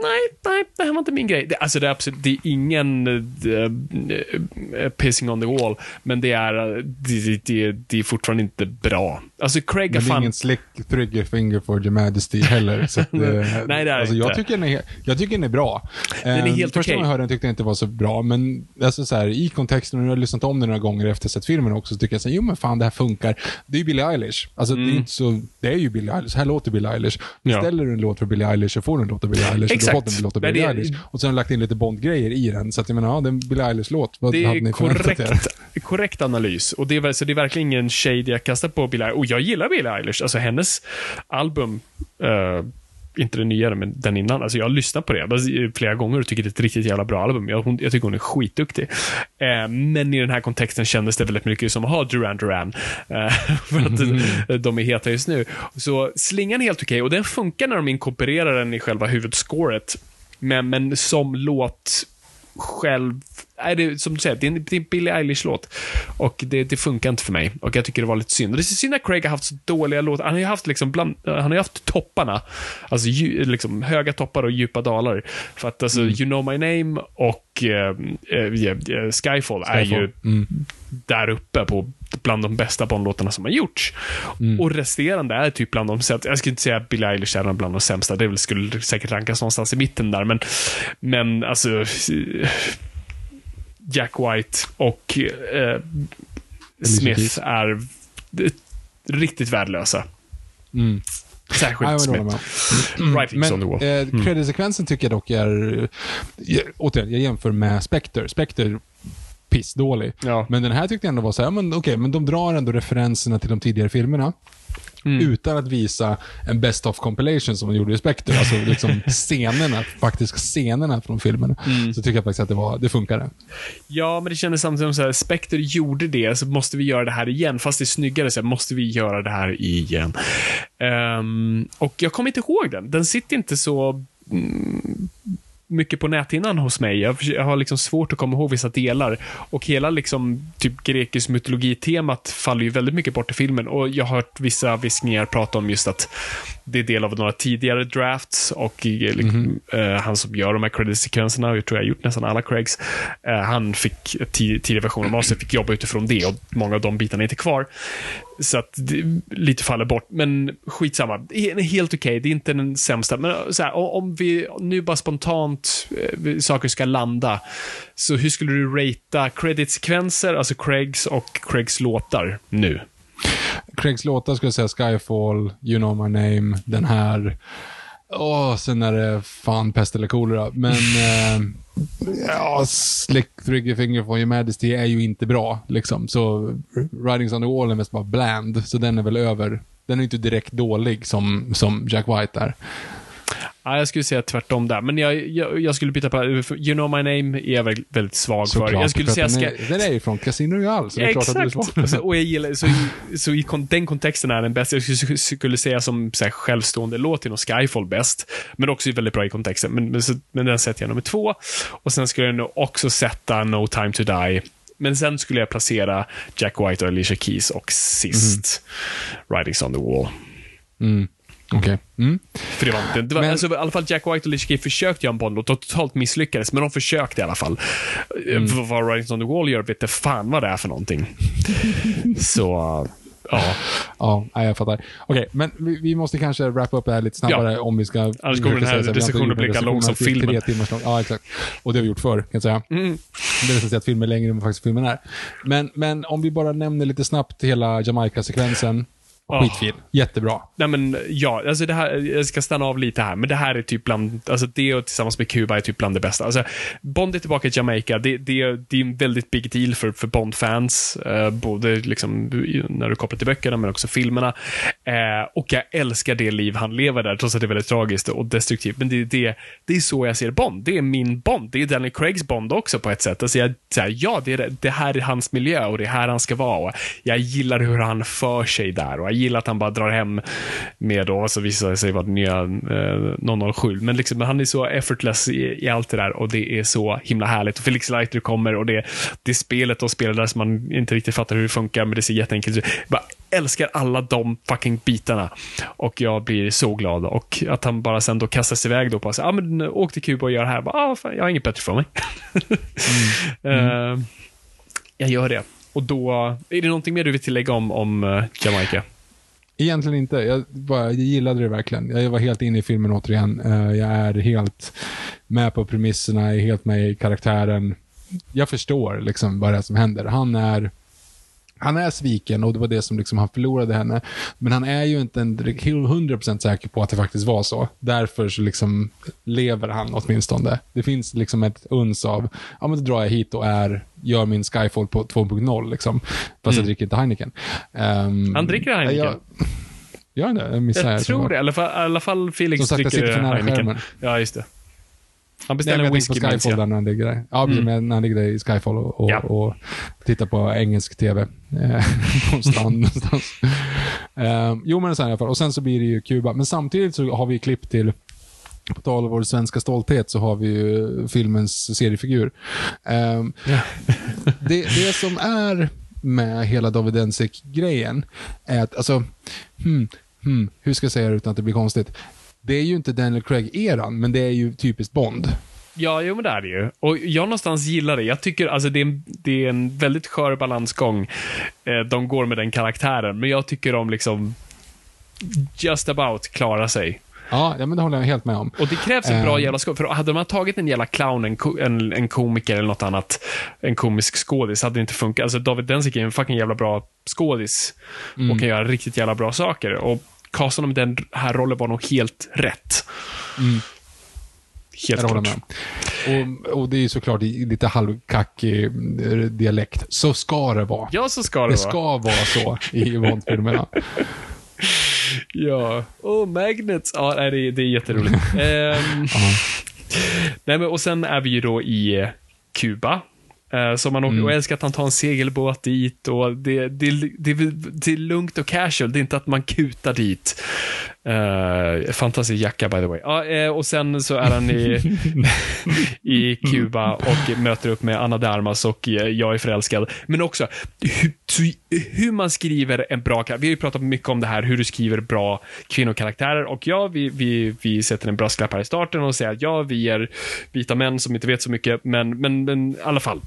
nej, nej, det här var inte min grej. Det, alltså det är absolut, det är ingen eh, eh, eh, uh, pissing on the wall, men det är, det, det, det är fortfarande inte bra. Alltså Craig har
det är
fan...
ingen slick trigger finger for your majesty heller. Så att, eh,
Nej, det är
alltså,
det
jag,
inte.
tycker den är, jag tycker den är bra.
Den är
Eh,
helt
Första
okej.
gången jag hörde den tyckte jag inte var så bra, men alltså, så här, i kontexten, och jag har lyssnat om den några gånger efter sett filmen också, så tycker jag så här, jo men fan det här funkar. Det är ju Billie Eilish. Alltså, det, är inte så, det är ju Billie Eilish, här låter Billie Eilish.
Mm. Ja.
Ställer du en låt för Billie Eilish så får du en låt av Billie Eilish. Och
Exakt.
får du en låt av Billie
det-
Eilish. Och sen har de lagt in lite Bond-grejer i den, så att jag menar, ja, det är en Billie Eilish-låt. Vad
Det
hade
är
ni
korrekt, korrekt analys. Och det är, så det är verkligen ingen shade jag kastar på Billie Eilish. Jag gillar Billie Eilish. Alltså hennes album, eh, inte den nyare, men den innan. Alltså jag har lyssnat på det flera gånger och tycker det är ett riktigt jävla bra album. Jag, hon, jag tycker hon är skitduktig. Eh, men i den här kontexten kändes det väldigt mycket som att ha Duran Duran. Eh, för att eh, de är heta just nu. Så slingan är helt okej och den funkar när de inkorporerar den i själva huvudscoret. Men, men som låt själv, är det, som du säger, det är en, det är en Billie Eilish-låt. Och det, det funkar inte för mig. Och jag tycker det var lite synd. Och det är synd att Craig har haft så dåliga låtar. Han har ju haft, liksom bland, han har ju haft topparna. Alltså dju, liksom, höga toppar och djupa dalar. För att alltså, You know my name och eh, eh, eh, Skyfall, är ju
Mm.
där uppe på bland de bästa Bond-låtarna som har gjorts.
Mm.
Och resterande är typ bland de sämsta. Jag skulle inte säga att Billie Eilish är bland de sämsta. Det skulle säkert rankas någonstans i mitten där. Men, men alltså... Jack White och eh, Smith är eh, riktigt värdelösa.
Mm.
Särskilt Smith.
med.
Writings on the wall. Mm.
eh, credit-sekvensen tycker jag dock är... Jag, återigen, jag jämför med Spectre. Spectre, pissdålig.
Ja.
Men den här tyckte jag ändå var så här, men okej, men de drar ändå referenserna till de tidigare filmerna.
Mm.
Utan att visa en best of compilation som de gjorde i Spectre. Alltså liksom scenerna, faktiskt scenerna från filmen.
Mm.
Så tycker jag faktiskt att det, var, det funkade.
Ja, men det kändes samtidigt som så här, Spectre gjorde det, så måste vi göra det här igen. Fast det är snyggare, så här, måste vi göra det här igen. Ehm, och jag kommer inte ihåg den. Den sitter inte så mm, mycket på näthinnan hos mig. Jag, jag har liksom svårt att komma ihåg vissa delar. Och hela liksom, typ grekisk mytologi-temat faller ju väldigt mycket bort i filmen. Och jag har hört vissa viskningar prata om just att det är del av några tidigare drafts och eh, liksom, eh, han som gör de här credit-sekvenserna, jag tror jag har gjort nästan alla Craigs, eh, han fick ti- tidig version av Master, fick jobba utifrån det och många av de bitarna är inte kvar. Så att det lite faller bort, men skitsamma. Det är helt okej, det är inte den sämsta. Men så här, om vi nu bara spontant eh, saker ska landa, så hur skulle du ratea credit-sekvenser, alltså Craigs och Craigs låtar nu?
Craigs låtar skulle jag säga Skyfall, You know my name, den här. Åh, sen är det fan pest eller kolera. Men eh, ja, Slick Trigger Finger for Your Majesty är ju inte bra. Liksom. Så Ridings on the Wall är mest bara bland, så den är väl över. Den är inte direkt dålig som, som Jack White är.
Ja, jag skulle säga tvärtom där, men jag, jag, jag skulle byta på, You know my name är jag väl- väldigt svag för.
Såklart,
Jag skulle
för
säga
den,
ska,
är, den är ju från Casino Royale, så det är klart att du är
Exakt.
svag.
Så, och jag gillar, så i, så i den kontexten är den bäst. Jag skulle, skulle säga som så här, självstående låt till Skyfall bäst. Men också väldigt bra i kontexten. Men, men, så, men den sätter jag nummer två. Och sen skulle jag nog också sätta No time to die. Men sen skulle jag placera Jack White och Alicia Keys och sist Writings on the wall.
Mm. Okej. Mm.
För det var inte, det var,
Men-
alltså, I alla fall Jack White och Alicia Keys försökte göra en Bond-låt och totalt misslyckades, men de försökte i alla fall. Mm. Vad Writings on the wall gör vet fan vad det är för någonting. Så, ja.
Ja, nej, jag fattar. Okej, men vi, vi måste kanske wrappa upp det här lite snabbare om vi ska...
Annars kommer den här recensionen bli lika lång som filmen.
Tre timmars lång. Ja, exakt. Och det har vi gjort förr, kan jag säga.
Mm.
Det sig att filmen är längre än vad faktiskt filmen är. Men, men om vi bara nämner lite snabbt hela Jamaica-sekvensen. Skitfin. Jättebra.
Nej men ja, alltså det här, jag ska stanna av lite här, men det här är typ bland, alltså det och tillsammans med Kuba är typ bland det bästa. Alltså, Bond är tillbaka i Jamaica, det, det, det är en väldigt big deal för, för Bond-fans, eh, både liksom när du kopplar till böckerna men också filmerna. Eh, och jag älskar det liv han lever där, trots att det är väldigt tragiskt och destruktivt. Men det, det, det är så jag ser Bond, det är min Bond, det är Daniel Craigs Bond också på ett sätt. Alltså jag, så här, ja, det, är, det här är hans miljö och det är här han ska vara. Och jag gillar hur han för sig där och jag gillar att han bara drar hem med då, så visar det sig vara nya eh, 007. Men liksom, han är så effortless i, i allt det där och det är så himla härligt. Och Felix Leiter kommer och det, det spelet de spelar där som man inte riktigt fattar hur det funkar, men det ser jätteenkelt ut. Jag bara älskar alla de fucking bitarna. Och jag blir så glad. Och att han bara sen då kastas iväg då på ja ah, men åk till Kuba och gör det här. Bara, ah, fan, jag har inget bättre för mig. Eh, jag gör det. Och då, är det någonting mer du vill tillägga om, om eh, Jamaica?
Egentligen inte. Jag, bara, jag gillade det verkligen. Jag var helt inne i filmen återigen. Uh, jag är helt med på premisserna, jag är helt med i karaktären. Jag förstår liksom vad det är som händer. Han är han är sviken och det var det som liksom han förlorade henne. Men han är ju inte en 100% säker på att det faktiskt var så. Därför så liksom lever han åtminstone. Det finns liksom ett uns av, ja men då drar jag hit och är, gör min Skyfall på 2.0 liksom. Fast mm. jag dricker inte Heineken.
Um, han dricker Heineken? Jag,
gör han det? Jag
Jag tror det. I alla fall, i alla fall Felix Som sagt, dricker Heineken. Skärmen. Ja, just det. Han beställer en whisky
på Skyfall där när han ligger där. Ja, mm. när han ligger där i Skyfall och, och, ja. och tittar på engelsk TV. På en strand någonstans. Um, jo, men så i alla fall. Och sen så blir det ju Kuba. Men samtidigt så har vi klipp till på tal om vår svenska stolthet så har vi ju filmens seriefigur. Um, det, det som är med hela David Ensick-grejen är att, alltså, hmm, hmm, hur ska jag säga det utan att det blir konstigt? Det är ju inte Daniel Craig-eran, men det är ju typiskt Bond.
Ja, jo men det är det ju. Och jag någonstans gillar det. Jag tycker alltså det är en, det är en väldigt skör balansgång. Eh, de går med den karaktären, men jag tycker de liksom just about klarar sig.
Ja, ja men det håller jag helt med om.
Och det krävs ett bra uh, jävla skådis. För hade man tagit en jävla clown, en, en, en, komiker eller något annat, en komisk skådis, hade det inte funkat. Alltså David Densick är en fucking jävla bra skådis mm. och kan göra riktigt jävla bra saker. Och casta honom i den här rollen var nog helt rätt.
Mm. Helt klart. Och, och, det är såklart lite halvkackig eh, dialekt. Så ska det vara.
Ja, så ska det,
det vara. Det ska vara så i Bondfilmerna.
ja. Oh, magnets. Ja, det är, det är jätteroligt. um. Nej, men och sen är vi ju då i Kuba. Uh, så man mm. och älskar att han tar en segelbåt dit och det, det, det, det, är lugnt och casual. Det är inte att man kutar dit. Uh, fantastisk jacka by the way. Uh, och sen så är han i, i Kuba och möter upp med Anna Darmas och jag är förälskad. Men också hur, hur man skriver en bra karaktär. Vi har ju pratat mycket om det här, hur du skriver bra kvinnokaraktärer och ja, vi, vi, vi sätter en brasklapp här i starten och säger att ja, vi är vita män som inte vet så mycket, men, men, men i alla fall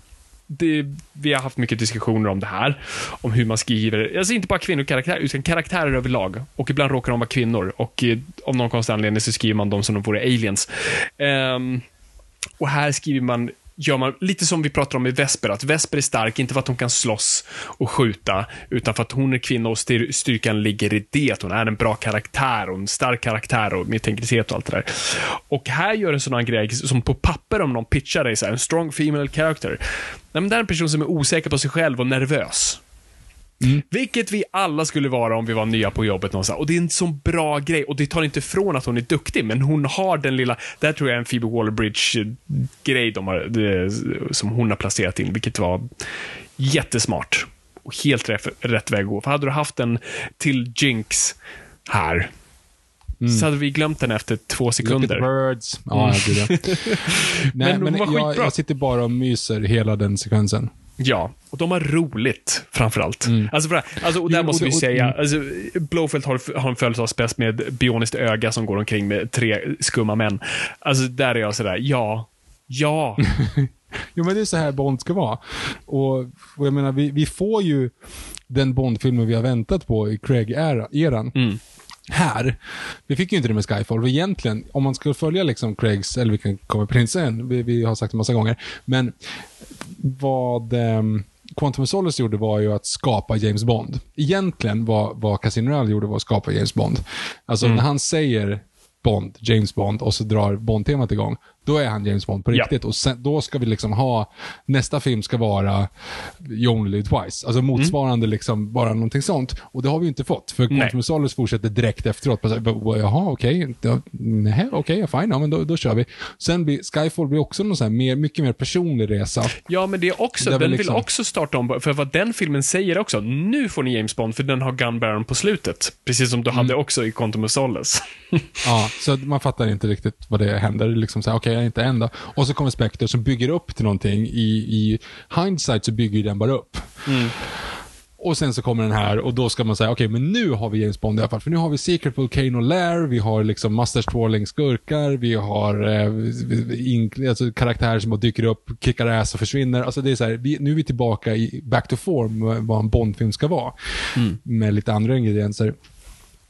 det, vi har haft mycket diskussioner om det här. Om hur man skriver, alltså inte bara kvinnokaraktärer, utan karaktärer överlag. Och ibland råkar de vara kvinnor. Och eh, av någon konstig anledning så skriver man dem som om de vore aliens. Um, och här skriver man gör man lite som vi pratar om i Vesper, att Vesper är stark, inte för att hon kan slåss och skjuta, utan för att hon är kvinna och styr styrkan ligger i det, att hon är en bra karaktär och en stark karaktär och med integritet och allt det där. Och här gör en sån här grej som på papper om någon pitchar dig så här, en strong female character. Nej, men det är en person som är osäker på sig själv och nervös. Mm. Vilket vi alla skulle vara om vi var nya på jobbet någonstans. Och det är en sån bra grej. Och det tar inte ifrån att hon är duktig, men hon har den lilla, där tror jag är en Phoebe Waller-Bridge-grej de har, det, som hon har placerat in, vilket var jättesmart. Och helt rätt, rätt väg att gå. För hade du haft en till Jinx här, Mm. Så hade vi glömt den efter två sekunder.
Birds. Ja, mm. det. Nej, men, men jag, jag, sitter bara och myser hela den sekvensen.
Ja, och de har roligt framförallt. Mm. Alltså, för, alltså, och där jo, måste vi säga, mm. alltså, Blowfield har, har en födelsedagsfest med bioniskt öga som går omkring med tre skumma män. Alltså där är jag sådär, ja, ja.
jo men det är så här Bond ska vara. Och, och jag menar, vi, vi får ju den Bond-filmen vi har väntat på i Craig-eran. Mm här. Vi fick ju inte det med Skyfall, för egentligen, om man skulle följa liksom Craigs, eller vi kan komma på det sen, vi, vi, har sagt det massa gånger, men vad um, Quantum of Solace gjorde var ju att skapa James Bond. Egentligen vad, vad Casino Royale gjorde var att skapa James Bond. Alltså mm. när han säger Bond, James Bond, och så drar Bond-temat igång, då är han James Bond på riktigt. Ja. Och sen, då ska vi liksom ha, nästa film ska vara You only live twice. Alltså motsvarande mm. liksom, bara någonting sånt. Och det har vi inte fått, för Quantum Solace fortsätter direkt efteråt. Jaha, okej, okay. nej, okej, okay, fine, ja, men då, då kör vi. Sen blir Skyfall blir också någon så här mer, mycket mer personlig resa.
Ja, men det är också, den liksom... vill också starta om, för vad den filmen säger också, nu får ni James Bond, för den har Gun Baron på slutet. Precis som du mm. hade också i Quantum of Solace.
ja, så man fattar inte riktigt vad det händer. Liksom så här, okay, inte än då. Och så kommer Spectre som bygger upp till någonting. I, i hindsight så bygger den bara upp. Mm. Och sen så kommer den här och då ska man säga, okej, okay, men nu har vi James Bond i alla fall. För nu har vi Secret Volcano Lair, vi har liksom Masters Twirling skurkar, vi har eh, in, alltså, karaktärer som bara dyker upp, kickar ass och försvinner. Alltså det är så här, vi, nu är vi tillbaka i back to form, vad en Bond-film ska vara. Mm. Med lite andra ingredienser.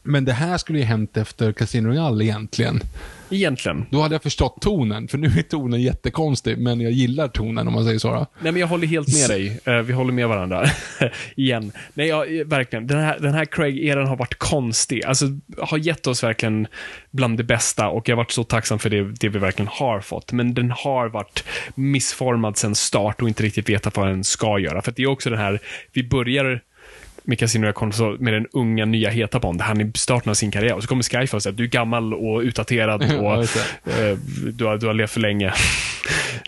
Men det här skulle ju hänt efter Casino Royale egentligen.
Egentligen.
Då hade jag förstått tonen, för nu är tonen jättekonstig, men jag gillar tonen om man säger så. Då.
Nej, men jag håller helt med dig. Eh, vi håller med varandra. Igen. Nej, jag, eh, verkligen. Den här, den här Craig-eran har varit konstig. Alltså, har gett oss verkligen bland det bästa och jag har varit så tacksam för det, det vi verkligen har fått. Men den har varit missformad sen start och inte riktigt vetat vad den ska göra. För det är också den här, vi börjar med Casino Royale med den unga, nya, heta Bond. Han är starten av sin karriär. Och så kommer Skyfall och säger att du är gammal och utdaterad och eh, du, har, du har levt för länge.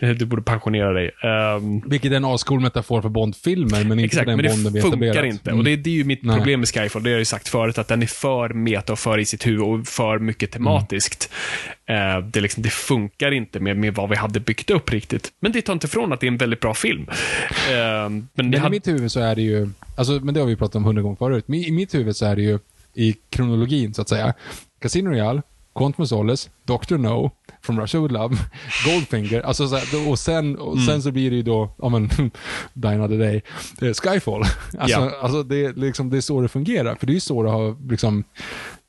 du borde pensionera dig. Um,
Vilket är en ascool metafor för Bond-filmer, men inte
exakt,
för den
men
Bonden
det
vi
funkar
etablerat.
inte.
Mm.
Och det, det är ju mitt
Nej.
problem med Skyfall. Det har jag ju sagt förut, att den är för meta och för i sitt huvud och för mycket tematiskt. Eh, det, liksom, det funkar inte med, med vad vi hade byggt upp riktigt. Men det tar inte ifrån att det är en väldigt bra film. Eh, men
Men i
hade,
mitt huvud så är det ju, alltså, men det har vi pratat om hundra gånger förut, men i mitt huvud så är det ju i kronologin så att säga. Casino Royale, Quantum of Solace, Dr. No, From Russia With Love, Goldfinger, alltså så här, och, sen, och
Mm.
sen så blir det ju då, ja men, Die Another Day, eh, Skyfall. Alltså,
Ja.
alltså det, liksom, det är så det fungerar, för det är ju så det har liksom,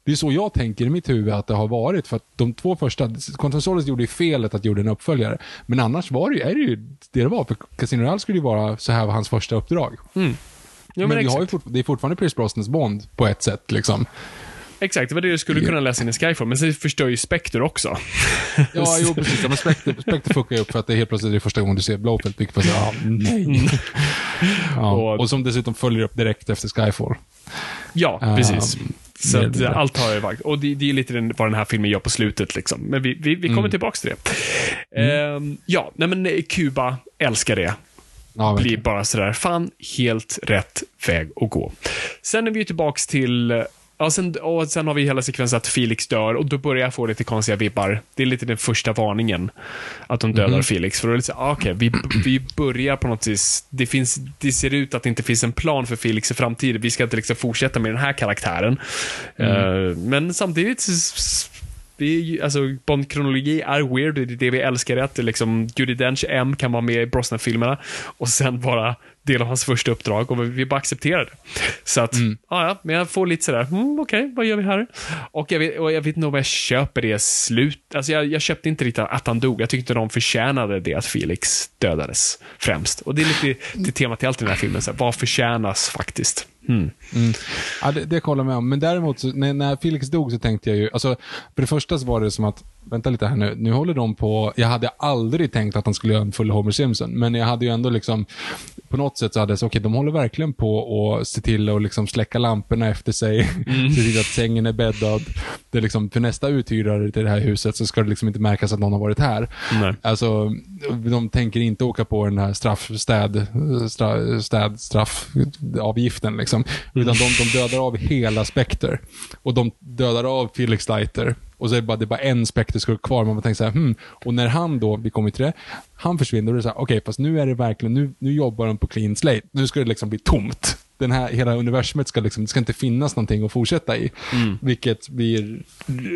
det är så jag tänker i mitt huvud att det har varit, för att de två första, Quantum Solace gjorde ju felet att gjorde en uppföljare, men annars var det ju, är det ju det det var, för Casino Royale skulle ju vara, så här var hans första uppdrag.
ja,
men
men
vi har ju det är fortfarande Pierce Brosnans Bond på ett sätt. Liksom.
exakt, det var det du skulle kunna läsa in i Skyfall, men sen förstör ju Spectre också.
Ja, jo precis. Ja, men Spectre, Spectre fuckar ju upp för att det är helt plötsligt det är första gången du ser Blowfield, vilket säger, ah, nej. Ja,
Och-
och, som dessutom följer upp direkt efter Skyfall.
Ja,
Ah,
precis. Så
mer
att, allt har ju varit. Och det, det är lite den, vad den här filmen gör på slutet. Liksom. Men vi, vi, vi kommer
Mm.
tillbaka till det. Ehm, ja, nej men eh, Kuba, älskar det.
Ja,
Blir bara sådär, fan, helt rätt väg att gå. Sen är vi ju tillbaks till Ja, sen, och sen har vi hela sekvensen att Felix dör och då börjar jag få lite konstiga vibbar. Det är lite den första varningen. Att de dödar Felix. För då är det lite ah, okej, vi, vi börjar på något vis. Det, finns, det ser ut att det inte finns en plan för Felix i framtiden. Vi ska inte liksom fortsätta med den här karaktären. Eh, men samtidigt, vi, är alltså, Bond-kronologi är weird. Det är det vi älskar. Att det liksom, Judi Dench M kan vara med i Brosnan-filmerna och sen vara del av hans första uppdrag och vi, bara accepterar det. Så att, ja, ja, men jag får lite sådär, mm, okej, vad gör vi här? Och jag, vet, och jag vet inte om jag köper det slut. Alltså jag, jag köpte inte riktigt att han dog. Jag tyckte de förtjänade det att Felix dödades främst. Och det är lite det temat till allt i den här filmen. Så här, vad förtjänas faktiskt? Mm. mm.
Ja, det, det kollar jag med om. Men däremot, så, när, när Felix dog så tänkte jag ju, alltså, för det första så var det som att, vänta lite här nu, nu håller de på, jag hade aldrig tänkt att de skulle göra en full Homer Simpson, men jag hade ju ändå liksom, på något sätt så hade jag så, okej, de håller verkligen på att se till att liksom släcka lamporna efter sig, se till att sängen är bäddad. Det är liksom, för nästa uthyrare till det här huset så ska det liksom inte märkas att någon har varit här.
Nej.
Alltså, de tänker inte åka på den här straff, städ, stra, städ, straffavgiften liksom. Utan de, de dödar av hela Spectre. Och de dödar av Felix Leiter. Och så är det bara, det är bara en Spectre-skurk kvar. Man tänker så här, hmm. Och när han då, vi kommer till det, han försvinner, är det så här, okej, fast nu är det verkligen, nu, nu jobbar de på clean slate. Nu ska det liksom bli tomt. Den här, hela universumet ska liksom, det ska inte finnas någonting att fortsätta i. Vilket blir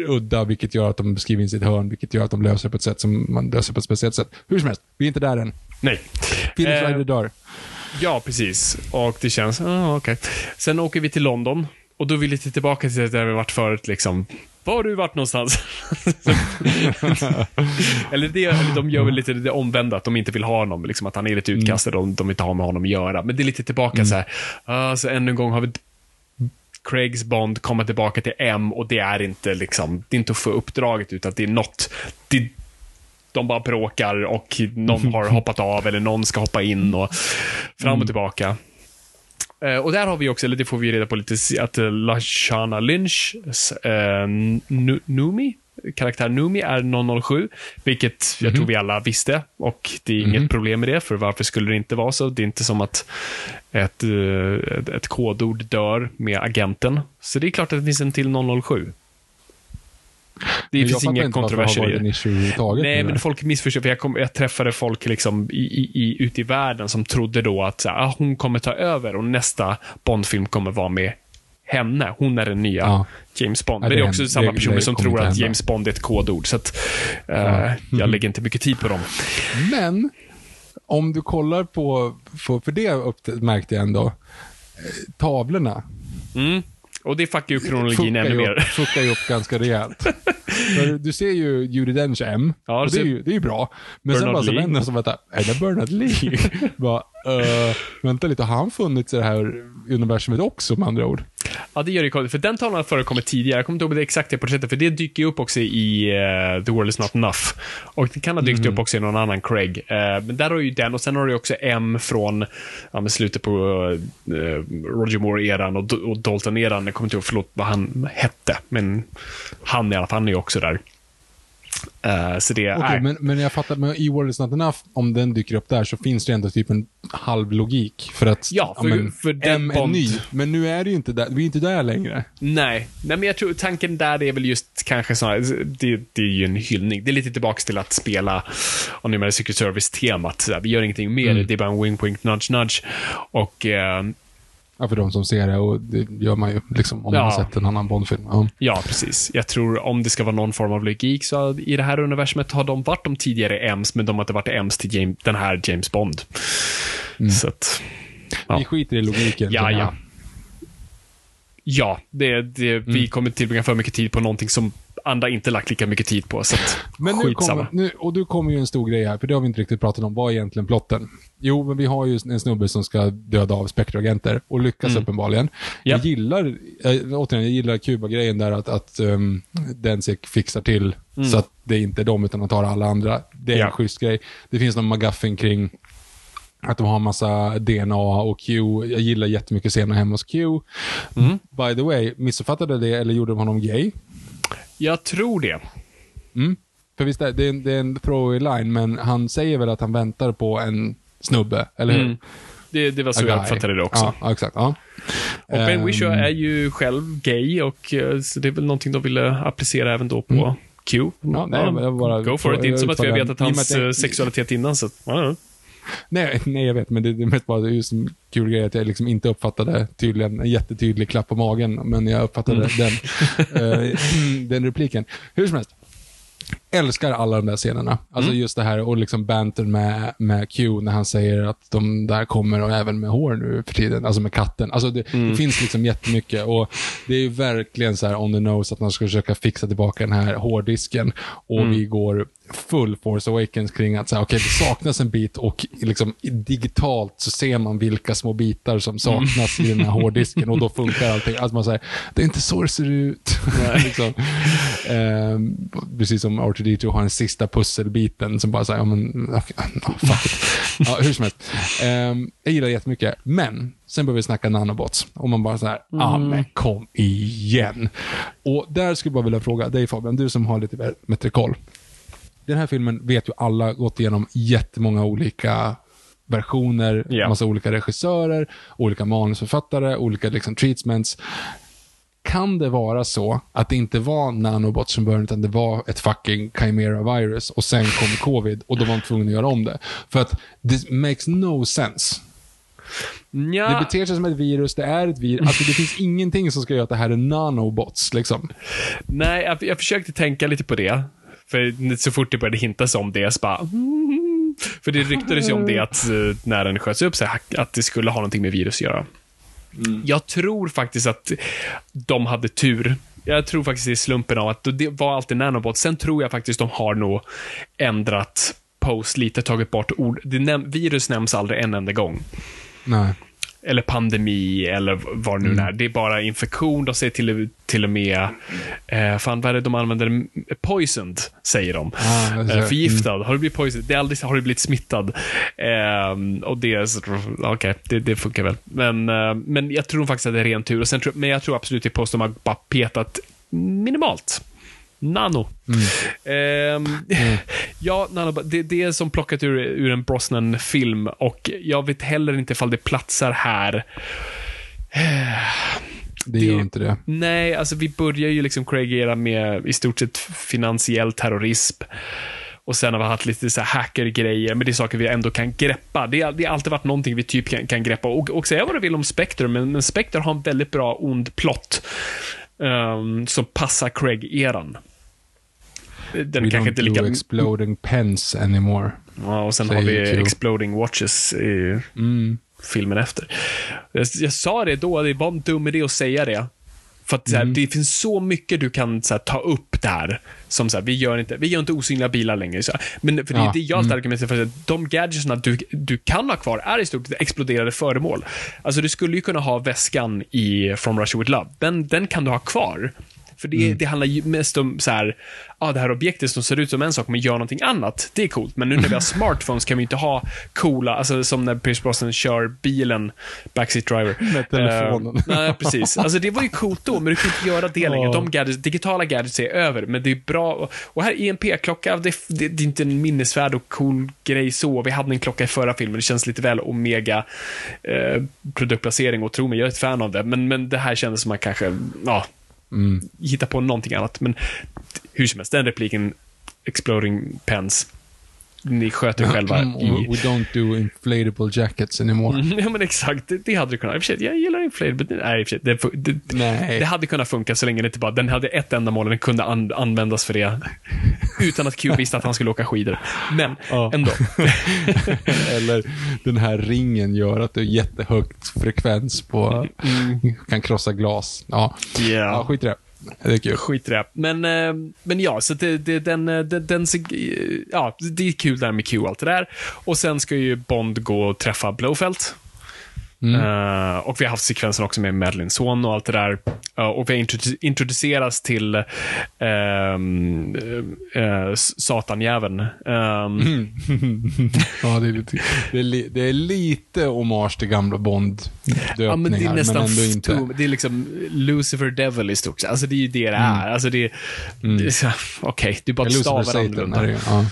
udda, vilket gör att de skriver in sitt hörn, vilket gör att de löser på ett sätt som man löser på ett speciellt sätt. Hur som helst, vi är inte där än.
Nej.
Felix
Eh,
Leiter dör.
Ja, precis. Och det känns, ah, okej. Sen åker vi till London och då är vi tillbaka till där vi varit förut liksom. Var har du varit någonstans? eller, det, eller de gör väl lite det omvända, att de inte vill ha honom, liksom att han är lite utkastad och de vill inte ha med honom att göra. Men det är lite tillbaka så här, ah, så ännu en gång har vi Craigs Bond komma tillbaka till M och det är inte liksom, det är inte att få uppdraget utan det är något, det, de bara bråkar och någon har hoppat av eller någon ska hoppa in och fram och tillbaka. Eh, och där har vi också, eller det får vi reda på lite, att uh, Lashana Lynch, uh, Numi, karaktär Numi är 007, vilket jag tror vi alla visste. Och det är inget problem med det, för varför skulle det inte vara så? Det är inte som att ett, eh, ett, ett kodord dör med agenten. Så det är klart att det finns en till 007. Det finns inga
det
kontroverser i det. Nej, men
det.
folk missförstår. För jag, kom, jag träffade folk liksom i, i, ute i världen som trodde då att här, ah, hon kommer ta över och nästa Bondfilm kommer vara med henne. Hon är den nya
Ja.
James Bond.
Ja,
Men det är
det
också
händer-
samma
det-
personer
det
som tror att
hända.
James Bond är ett kodord. Så att, eh,
Ja.
jag lägger inte mycket tid på dem.
Men, om du kollar på, för, för det märkte jag ändå, eh, tavlorna.
Mm. Och det fuckar ju kronologin ännu mer.
fuckar ju upp ganska rejält. Du ser ju Judi Dench M,
Ja,
och det är, ju, det är ju bra. Men sen
Bernard
bara så vänder sig och vänta, är det Bernard Lee? bara, uh, vänta lite, har han funnits i det här universumet också med andra ord?
Ja, det gör det konstigt. För den talan har förekommit tidigare. Jag kommer inte ihåg det exakta porträttet, för det dyker ju upp också i eh, The World Is Not Enough. Och det kan ha dykt
Mhm.
upp också i någon annan Craig. Eh, men där har ju den, och sen har du också M från ja, slutet på Roger Moore-eran och, och Dalton-eran. Jag kommer inte ihåg, förlåt, vad han hette. Men han i alla fall, han är ju också där. Eh, så det är...
men, men jag fattar, men i World is not enough, om den dyker upp där så finns det ändå typ en halv logik. För att
Ja, för-
men,
för den
M är ny, men nu är det ju inte där, vi är inte där längre.
Nej, nej men jag tror tanken där är väl just kanske så det, det är ju en hyllning. Det är lite tillbaka till att spela, om ni menar Secret Service-temat. Vi gör ingenting mer,
Mm.
det är bara en wink, wink, nudge, nudge. Och eh,
Ja, för de som ser det, och det gör man ju liksom om man
Ja.
har sett en annan Bondfilm. Ja.
ja, precis. Jag tror om det ska vara någon form av logik så i det här universumet har de varit de tidigare M's, men de har inte varit M's till James, den här James Bond. Så att, Ja.
Vi skiter i logiken.
ja, ja. Ja, det, det, vi
Mm.
kommer tillbringa för mycket tid på någonting som andra inte lagt lika mycket tid på. Så att,
Men nu
skitsamma.
kommer, nu, och nu kommer ju en stor grej här, för det har vi inte riktigt pratat om. Vad är egentligen plotten? Jo, men vi har ju en snubbe som ska döda av spektragenter och lyckas uppenbarligen. Jag
Japp.
gillar, äh, återigen, jag gillar Kuba-grejen där att, att um, Densik fixar till så att det inte är de utan de tar alla andra. Det är
Ja.
en schysst grej. Det finns någon McGuffin kring att de har en massa DNA och Q. Jag gillar jättemycket scenen hemma hos Q. By the way, missuppfattade det eller gjorde de honom gay?
Jag tror det.
Mm. För visst, är det, är en, det är en throwaway line, men han säger väl att han väntar på en snubbe, eller hur?
Mm. Det, det var så jag uppfattade det också.
Ja, ja exakt. Ja.
Och Ben
Ehm,
Whishaw är ju själv gay och eh, så det är väl någonting de ville applicera även då på Q.
Mm. Ja, nej, jag bara-
Go for it. Det är inte som att vi har vetat hans eh, sexualitet innan. Så, ja, ja.
Nej, nej, jag vet, men det, det mest bara det är just en kul grej att jag liksom inte uppfattade tydligen en jättetydlig klapp på magen, men jag uppfattade den, eh, den repliken. Hur som helst. Älskar alla de där scenerna. Alltså just det här och liksom bantern med, med Q när han säger att de där kommer och även med hår nu för tiden, alltså med katten. Alltså det, det finns liksom jättemycket och det är ju verkligen så här on the nose att man ska försöka fixa tillbaka den här hårddisken och vi går full Force Awakens kring att säga okej, det saknas en bit och liksom digitalt så ser man vilka små bitar som saknas i den här hårddisken och då funkar allting. Alltså man säger, det är inte så det ser ut. liksom. Ehm, precis som R2D2 har den sista pusselbiten som bara säger, ja men, okay, no, fuck it. Ja, hur som helst. Ehm, jag gillar det jättemycket, men sen börjar vi snacka nanobots och man bara så här, ja ah, men kom igen. Och där skulle jag bara vilja fråga dig Fabian, du som har lite bä- bättre koll. Den här filmen vet ju alla gått igenom jättemånga olika versioner,
Ja.
massa olika regissörer, olika manusförfattare, olika liksom treatments. Kan det vara så att det inte var nanobots från början, utan det var ett fucking chimera virus och sen kom covid och då var de tvungna att göra om det? För att det makes no sense. Det
Ja,
beter sig som ett virus, det är ett virus. Alltså det finns ingenting som ska göra att det här är nanobots. Liksom.
nej, jag, jag försökte tänka lite på det. För så fort det började hintas om det, så bara... För det ryktades ju om det att eh, när den sköts upp, så här, att det skulle ha någonting med virus att göra. Jag tror faktiskt att de hade tur. Jag tror faktiskt det är slumpen av att det var alltid nanobot. Sen tror jag faktiskt de har nog ändrat post lite, tagit bort ord. Näm- virus nämns aldrig en enda gång.
Nej.
Eller pandemi, eller vad det nu är. Det är bara infektion. De säger till, till och med, eh, fan vad är det de använder? Poisoned, säger de.
Ah,
eh, förgiftad. Har du blivit poisoned? Det är aldrig, har du blivit smittad? Eh, och det okej, det, det funkar väl. Men, eh, men jag tror faktiskt att det är ren tur. Och sen, men jag tror absolut att post de har bara petat minimalt. Nano. Ehm, Ja, Nano, det, det är som plockat ur, ur en Brosnan-film och jag vet heller inte ifall det platsar här.
Det,
Det-
gör inte det.
Nej, alltså vi börjar ju liksom Craig-era med i stort sett finansiell terrorism. Och sen har vi haft lite så här hackergrejer, men det är saker vi ändå kan greppa. Det har, det har alltid varit någonting vi typ kan, kan greppa. Och, och säga vad du vill om Spectre, men, men Spectre har en väldigt bra ond plott. ehm, som passar Craig-eran. Den
We
kanske inte lika...
exploding pens anymore.
Ja, och sen har vi
Q.
Exploding Watches i
Mm.
filmen efter. Jag, jag sa det då, det var en dum idé att säga det. För att så här, det finns så mycket du kan här, ta upp där. Som så här, vi gör inte, vi gör inte osynliga bilar längre. Så. Men för det,
Ja,
det jag alltid argumenterar för att de gadgetsna du, du kan ha kvar är i stort sett exploderade föremål. Alltså du skulle ju kunna ha väskan i From Russia With Love. Den, den kan du ha kvar. För det, det handlar ju mest om så här, ah, det här objektet som ser ut som en sak men gör någonting annat. Det är coolt. Men nu när vi har smartphones kan vi inte ha coola, alltså som när Pierce Brosnan kör bilen, backseat driver.
Med telefonen.
Eh, nej, precis. Alltså det var ju coolt då, men du kan inte göra det längre.
Ja.
De gadgets, digitala gadgets är över, men det är bra. Och här EMP-klocka, det, det, det är inte en minnesvärd och cool grej så. Vi hade en klocka i förra filmen, det känns lite väl omega eh, produktplacering och tro mig, jag är ett fan av det. Men, men det här kändes som att kanske, ja,
Mm.
hitta på någonting annat. Men hur som helst, den repliken, Exploding Pens, ni sköter själva
Mm,
i...
We don't do inflatable jackets anymore.
Mm, Ja men exakt, det, hade det kunnat. I och för sig, jag gillar inflatable, nej i och för sig, det, det,
Nej.
det hade kunnat funka så länge det inte bara, den hade ett ändamål och den kunde an, användas för det. Utan att Q visste att han skulle åka skidor. Men
Ja.
ändå.
Eller den här ringen gör att det är jättehögt frekvens på, kan krossa glas. Ja, ja
Ja.
skit i det. Det är kul.
Skit i det. Men, eh, men ja, så det, det, eh, den, den, den, ja, det är kul där med Q och allt det där. Och sen ska ju Bond gå och träffa Blowfelt. Eh, och vi har haft sekvensen också med Madeleine son och allt det där. Eh, och vi har introdu- introducerats till ehm, uh, Satanjäveln. Ehm,
Ja, det är lite, det är, li, det är lite hommage till gamla Bond-döpningar,
Ja, men det är nästan
ändå inte.
too- Det är liksom Lucifer Devil i stort sett. Alltså det är ju det det är. Alltså det är... det är så- Okej, du bara
Ja, Lucifer
stavar annorlunda.
är det. Ja.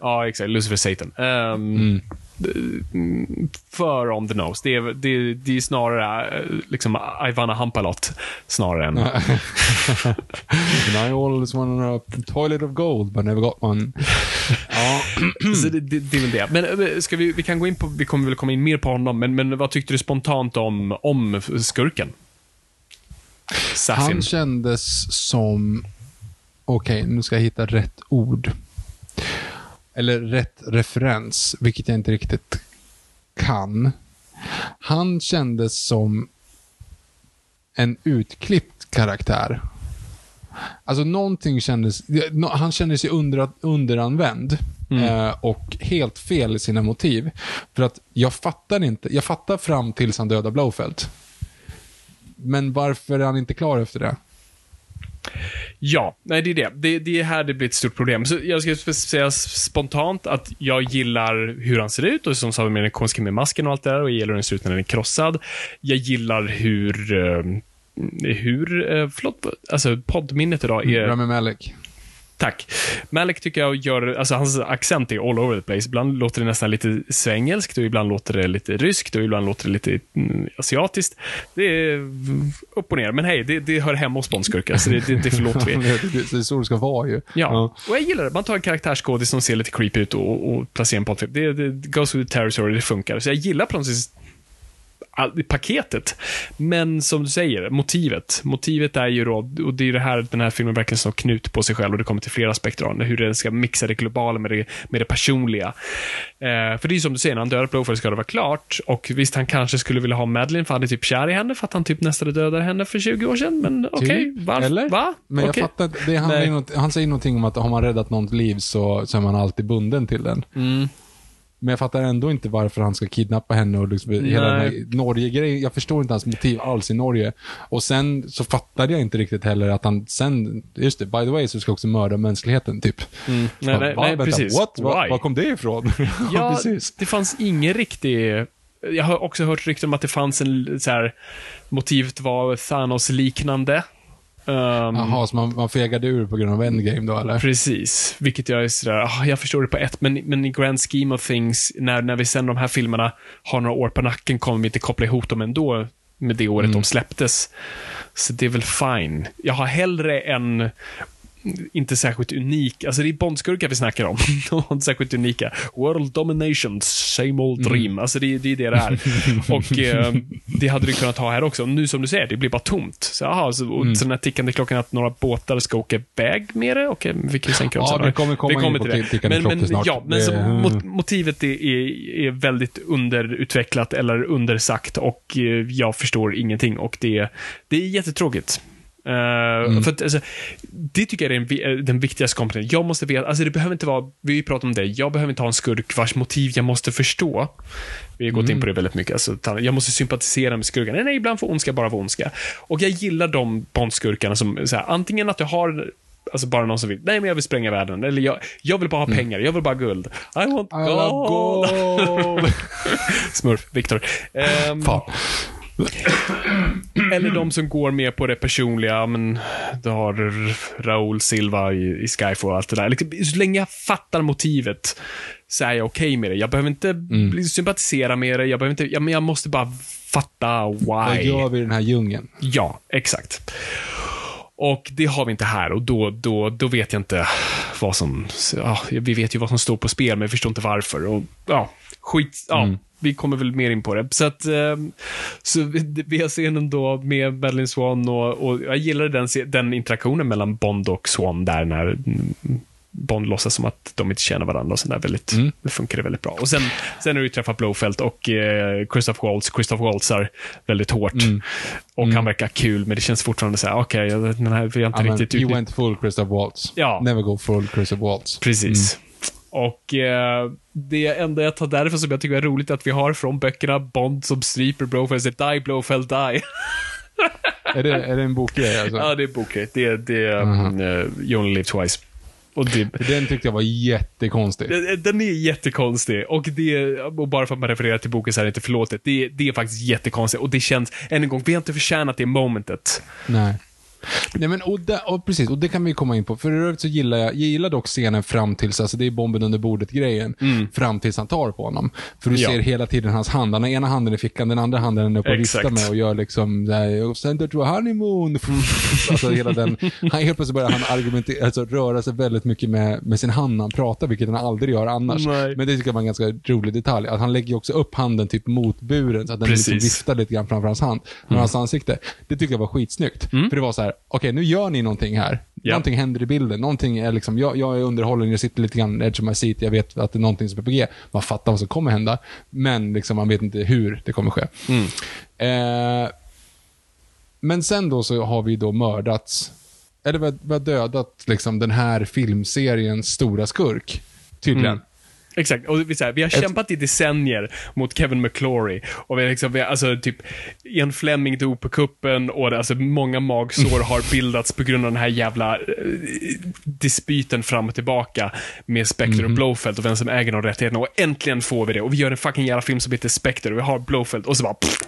Ja, exakt. Lucifer Satan. Um,
Mm.
För on the nose. Det är, det, det är snarare eh, liksom Ivana Hampalot snarare än...
And I always wanted a toilet of gold, but never got one. Ja,
Så det, det, det är väl det. Men eh, ska vi, vi kan gå in på, vi kommer väl komma in mer på honom, men, men vad tyckte du spontant om, om skurken? Safin.
han kändes som... Okej, nu ska jag hitta rätt ord. Eller rätt referens, vilket jag inte riktigt kan. Han kändes som en utklippt karaktär. Alltså någonting kändes... Han kände sig under, underanvänd. Eh, och helt fel i sina motiv. För att jag fattar inte. Jag fattar fram tills han dödar Blowfelt. Men varför är han inte klar efter det?
Ja, nej det är det. det. Det är här det blir ett stort problem. Så jag ska säga spontant att jag gillar hur han ser ut och som sa med den konstiga med masken och allt det där och jag gillar hur den ser ut när den är krossad. Jag gillar hur eh, hur, eh, förlåt, alltså poddminnet idag är...
Rami Malek.
Tack. Malek tycker jag gör, alltså hans accent är all over the place. Ibland låter det nästan lite svengelskt och ibland låter det lite ryskt och ibland låter det lite mm, asiatiskt. Det är upp och ner, men hej, det, det hör hemma hos Bondskurkar, så det, det, det förlåter vi.
det, är så det ska vara ju.
Ja. och jag gillar det. Man tar en karaktärsskådis som ser lite creepy ut och, och placerar en poddfilm. Det, det goes with the territory, det funkar. Så jag gillar på något sätt all- paketet. Men som du säger, motivet. Motivet är ju då, och det är det här den här filmen verkligen som knut på sig själv och det kommer till flera aspekter av hur den ska mixa det globala med det, med det personliga. Eh, för det är ju som du säger, när han dödar Blowfire ska det vara klart. Och visst, han kanske skulle vilja ha Madeline för han är typ kär i henne för att han typ nästan dödade henne för 20 år sedan. Men okej,
Typ.
varför? Va?
Men jag fattar. Det, han, något, han säger någonting om att har man räddat någons liv så, så är man alltid bunden till den.
Mm.
Men jag fattar ändå inte varför han ska kidnappa henne och liksom hela den här Norge-grejen. Jag förstår inte hans motiv alls i Norge. Och sen så fattade jag inte riktigt heller att han sen, just det, by the way så ska också mörda mänskligheten typ.
Mm. Nej, nej, nej,
vänta,
precis.
What? Va,
Why?
var kom det ifrån?
Ja,
precis.
det fanns ingen riktig... Jag har också hört rykten om att det fanns en så här, motivet var Thanos-liknande. Um,
Jaha, så man, man fegade ur på grund av endgame då eller?
Precis, vilket jag är sådär, ah, jag förstår det på ett, men, men i grand scheme of things, när, när vi sen de här filmerna har några år på nacken kommer vi inte koppla ihop dem ändå med det året de släpptes. Så det är väl fine. Jag har hellre en inte särskilt unik, alltså det är Bondskurkar vi snackar om. De var inte särskilt unika. World domination, same old dream. Alltså det, det är det det är. och eh, det hade du kunnat ha här också. Nu som du säger, det blir bara tomt. Så, aha, så, och, så den här tickande klockan att några båtar ska åka iväg med det. Okej, vi kan sänka dem
Ja,
sen.
det kommer
Vi kommer till det.
tickande
men, men,
snart.
Ja, men så, mot, motivet är, är, är väldigt underutvecklat eller undersagt och eh, jag förstår ingenting och det, det är jättetråkigt. Uh, för att, alltså, det tycker jag är den, eh, den viktigaste komponenten. Jag måste veta, alltså det behöver inte vara, vi pratat om det, jag behöver inte ha en skurk vars motiv jag måste förstå. Vi har gått in på det väldigt mycket. Alltså, jag måste sympatisera med skurkarna. Nej, nej, ibland får ondska bara vara ondska. Och jag gillar de Bond-skurkarna som, så här, antingen att du har Alltså bara någon som vill, nej men jag vill spränga världen. Eller jag, jag vill bara ha pengar, jag vill bara ha guld. I want
Alla
gold.
gold!
Smurf, Viktor.
Fan.
Eller de som går mer på det personliga, men du har Raúl Silva i, i Skyfall och allt det där. Liksom, Så länge jag fattar motivet så är jag okej med det. Jag behöver inte bli sympatisera med det, jag, behöver inte, ja, men jag måste bara fatta
Vad
why.
gör vi i den här djungeln?
Ja, exakt. Och det har vi inte här och då, då, då vet jag inte vad som... Ja, vi vet ju vad som står på spel, men vi förstår inte varför. Och, ja, skit... Ja, vi kommer väl mer in på det. Så att... ehm, så vi, har scenen då med Madeline Swan och, och jag gillade den, den interaktionen mellan Bond och Swan där när mm, Bond låtsas som att de inte känner varandra och sådär väldigt, det funkar det väldigt bra. Och sen, sen har du träffat Blowfelt och eh, Christoph Waltz. Christoph Waltzar väldigt hårt. Och han verkar kul, men det känns fortfarande så här, okej, jag- den här, vi har inte
Ja,
riktigt
you
utnytt-
went full Christoph Waltz.
Ja.
Never go full Christoph Waltz.
Precis. Och eh, det enda jag tar därför som jag tycker är roligt är att vi har från böckerna Bond som stryper Blowfelt, säger die Blowfelt die.
Är, det, är det en bokgrej alltså?
ja, det är bokgrej. Det är, det är mm You only live twice. Och det,
Den tyckte jag var jättekonstig.
Den den är jättekonstig och det, och bara för att man refererar till boken så är det inte förlåtet. Det, det är faktiskt jättekonstigt och det känns, än en gång, vi har inte förtjänat det momentet.
Nej. Nej men och, där, och precis, och det kan vi komma in på. För i övrigt så gillar jag, jag gillar dock scenen fram tills, alltså det är bomben under bordet-grejen, fram tills han tar på honom. För du
Mm. Ja.
ser hela tiden hans hand. Han har ena handen i fickan, den andra handen är uppe och viftar med och gör liksom såhär, send her to a honeymoon. alltså hela den, han helt plötsligt börjar han argumentera, alltså röra sig väldigt mycket med, med sin hand när han pratar, vilket han aldrig gör annars.
Nej.
Men det tycker jag var en ganska rolig detalj. Att han lägger också upp handen typ mot buren, så att den liksom viftar lite grann framför hans hand, mm. hans ansikte. Det tyckte jag var skitsnyggt. För det var så här: okej nu gör ni någonting här.
Ja.
Någonting händer i bilden. Någonting är liksom, jag, jag är underhållen, jag sitter lite grann edge of my seat, jag vet att det är någonting som är på G. Man fattar vad som kommer hända, men liksom, man vet inte hur det kommer ske. Eh, men sen då så har vi då mördats, eller vi har, vi har dödat liksom den här filmseriens stora skurk. Tydligen.
Exakt, och vi, så här, vi har kämpat i decennier mot Kevin McClory. Och vi har liksom, vi har, alltså typ, Ian Fleming dog på kuppen och det, alltså, många magsår har bildats på grund av den här jävla eh, dispyten fram och tillbaka med Spectre och Blowfelt och vem som äger de rättigheterna. Och äntligen får vi det. Och vi gör en fucking jävla film som heter Spectre och vi har Blowfelt och så bara... Pff,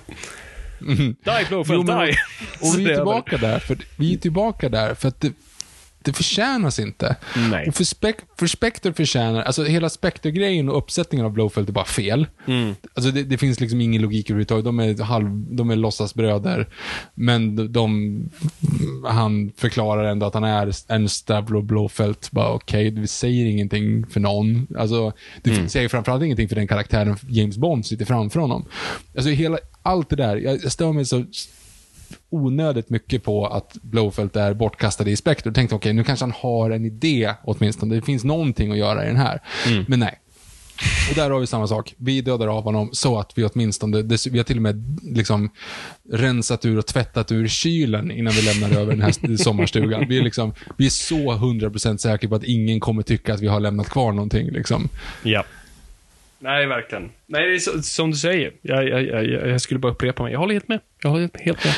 Die Blowfelt,
Jo, men-
die!
Och vi är tillbaka där, för vi är tillbaka där för att det, det förtjänas inte.
Nej.
Och för, spek, för Spectre förtjänar, alltså hela Spectre-grejen och uppsättningen av Blowfelt är bara fel.
Mm.
Alltså det, det finns liksom ingen logik överhuvudtaget. De är, halv, de är låtsasbröder, men de, de, han förklarar ändå att han är en Stavro Blowfelt. Bara okej, vi säger ingenting för någon. Alltså, det
Mm.
säger framförallt ingenting för den karaktären James Bond sitter framför honom. Alltså hela, allt det där, jag, jag stör mig så onödigt mycket på att Blowfelt är bortkastad i Spectre. Jag tänkte, okej, nu kanske han har en idé åtminstone. Det finns någonting att göra i den här. Men nej. Och där har vi samma sak. Vi dödar av honom så att vi åtminstone, vi har till och med liksom rensat ur och tvättat ur kylen innan vi lämnar över den här sommarstugan. Vi är, liksom, vi är så 100% säkra på att ingen kommer tycka att vi har lämnat kvar någonting. Liksom.
Ja. Nej, verkligen. Nej, det är så, som du säger. Jag, jag, jag, jag skulle bara upprepa mig. Jag håller helt med. Jag håller helt- med.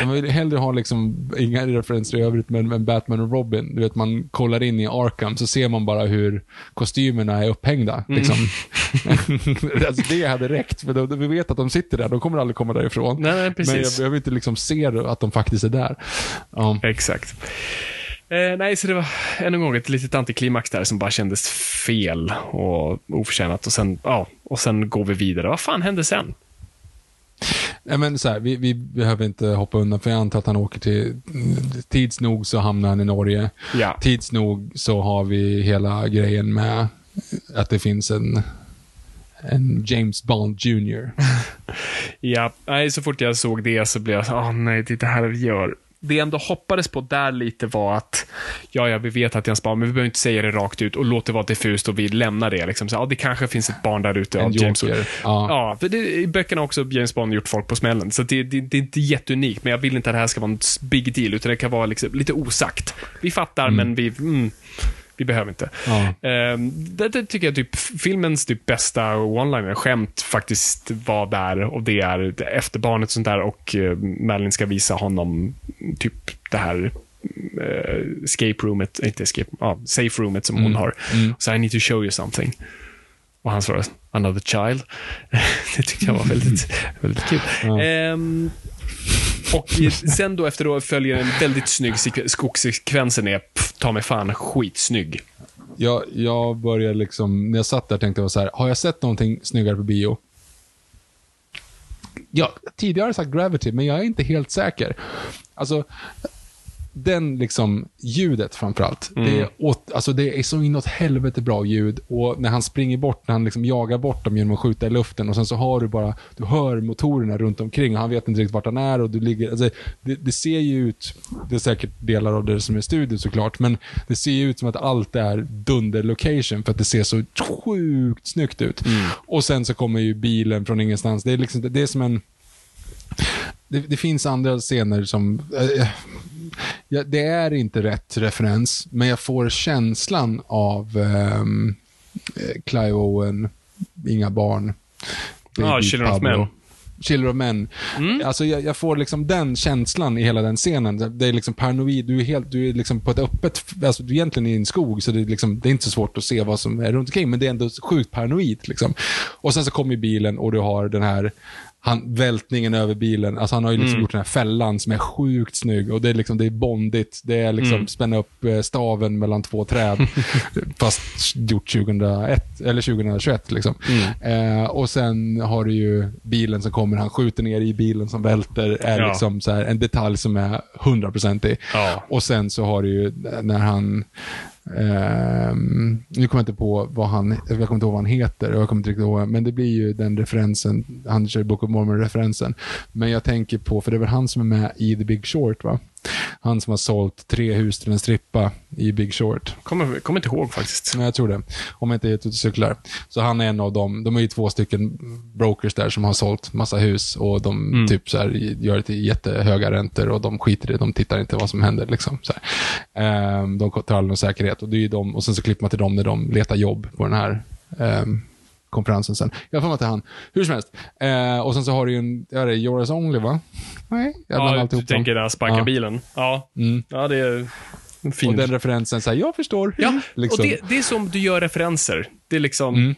Jag vill hellre ha liksom, inga referenser i övrigt, men, men Batman och Robin. Du vet, man kollar in i Arkham så ser man bara hur kostymerna är upphängda. Liksom. alltså, det hade räckt, för då, vi vet att de sitter där. De kommer aldrig komma därifrån.
Nej, nej,
men jag
precis.
behöver inte liksom se att de faktiskt är där. Ja.
Exakt. Eh, nej, så det var än en gång ett litet antiklimax där som bara kändes fel och oförtjänat. Och sen, ja, och sen går vi vidare. Vad fan hände sen?
Nej, men så här, vi, vi behöver inte hoppa undan, för jag antar att han åker till... Tids nog så hamnar han i Norge.
Ja.
Tids nog så har vi hela grejen med att det finns en, en James Bond Jr.
Ja, nej, så fort jag såg det så blev jag så, åh nej, det är det här vi gör. Det jag ändå hoppades på där lite var att, ja, ja, vi vet att det är hans barn, men vi behöver inte säga det rakt ut och låta det vara diffust och vi lämnar det. Liksom. Så, ja, det kanske finns ett barn där ute
En
av James
joker.
Ja.
Ja.
för det, i böckerna har också James Bond gjort folk på smällen, så det, det, det är inte jätteunikt, men jag vill inte att det här ska vara en big deal, utan det kan vara liksom lite osagt. Vi fattar, men vi, mm, vi behöver inte.
Ja.
Ehm, det, det tycker jag typ filmens typ bästa one-liner, skämt faktiskt var där och det är efter barnet och sånt där och uh, Madeline ska visa honom typ det här uh, escape roomet, inte escape, ja, safe roomet som hon har. Så I need to show you something. Och han svarar, another child. det tyckte jag var väldigt, väldigt kul. Ehm, och sen då efter då följer en väldigt snygg skogssekvens skogssekvensen är, pff, ta mig fan, skitsnygg.
Jag, jag började liksom, när jag satt där tänkte jag så här, har jag sett någonting snyggare på bio? Ja, tidigare har jag sagt Gravity, men jag är inte helt säker. Alltså, den liksom, ljudet framförallt. Det, är åt, alltså det är så inåt helvete bra ljud. Och när han springer bort, när han liksom jagar bort dem genom att skjuta i luften och sen så har du bara, du hör motorerna runt omkring och han vet inte riktigt vart han är och du ligger, alltså, det, det ser ju ut, det är säkert delar av det som är studio såklart, men det ser ju ut som att allt är dunder-location för att det ser så sjukt snyggt ut. Och sen så kommer ju bilen från ingenstans. Det är liksom, det är som en, det, det finns andra scener som... eh, ja, det är inte rätt referens, men jag får känslan av um, Clive Owen, Inga barn.
Ja,
Baby
Children of. Men.
Children of Men. Alltså jag, jag får liksom den känslan i hela den scenen. Det är liksom paranoid, du är, helt, du är liksom på ett öppet, alltså du är egentligen i en skog, så det är, liksom, det är inte så svårt att se vad som är runt omkring, men det är ändå sjukt paranoid. Liksom. Och sen så kommer bilen och du har den här han, vältningen över bilen. Alltså han har ju liksom gjort den här fällan som är sjukt snygg. Och det är liksom, det är bondigt. Det är liksom spänna upp eh, staven mellan två träd. fast gjort 2001, eller 2021 liksom. Eh, och sen har du ju bilen som kommer, han skjuter ner i bilen som välter. Är
Ja.
liksom så här, en detalj som är 100%
Ja.
Och sen så har du ju när han Um, nu kommer jag inte på vad han, jag kommer inte ihåg vad han heter, jag kommer inte riktigt ihåg, men det blir ju den referensen, han kör Book of Mormon-referensen. Men jag tänker på, för det är väl han som är med i The Big Short, va? Han som har sålt tre hus till en strippa i Big Short.
Kommer, kommer inte ihåg faktiskt.
Nej, jag tror det. Om jag inte är ute och cyklar. Så han är en av dem. De är ju två stycken brokers där som har sålt massa hus och de typ så här, gör det till jättehöga räntor och de skiter i det. De tittar inte vad som händer. Liksom, så här. Ehm, de tar någon säkerhet. Och, det är ju de, och sen så klipper man till dem när de letar jobb på den här ehm, konferensen sen. Jag får till han. Hur som helst. Eh, och sen så har du ju en, är det Yours Only va? Nej, jag blandar
Ja,
alltihop
du tänker när han sparkar
Ja.
bilen. Ja.
Mm.
ja, det är fint.
Och den referensen, så här, jag förstår.
Ja,
liksom.
och det, det är som du gör referenser. Det är liksom...
Mm.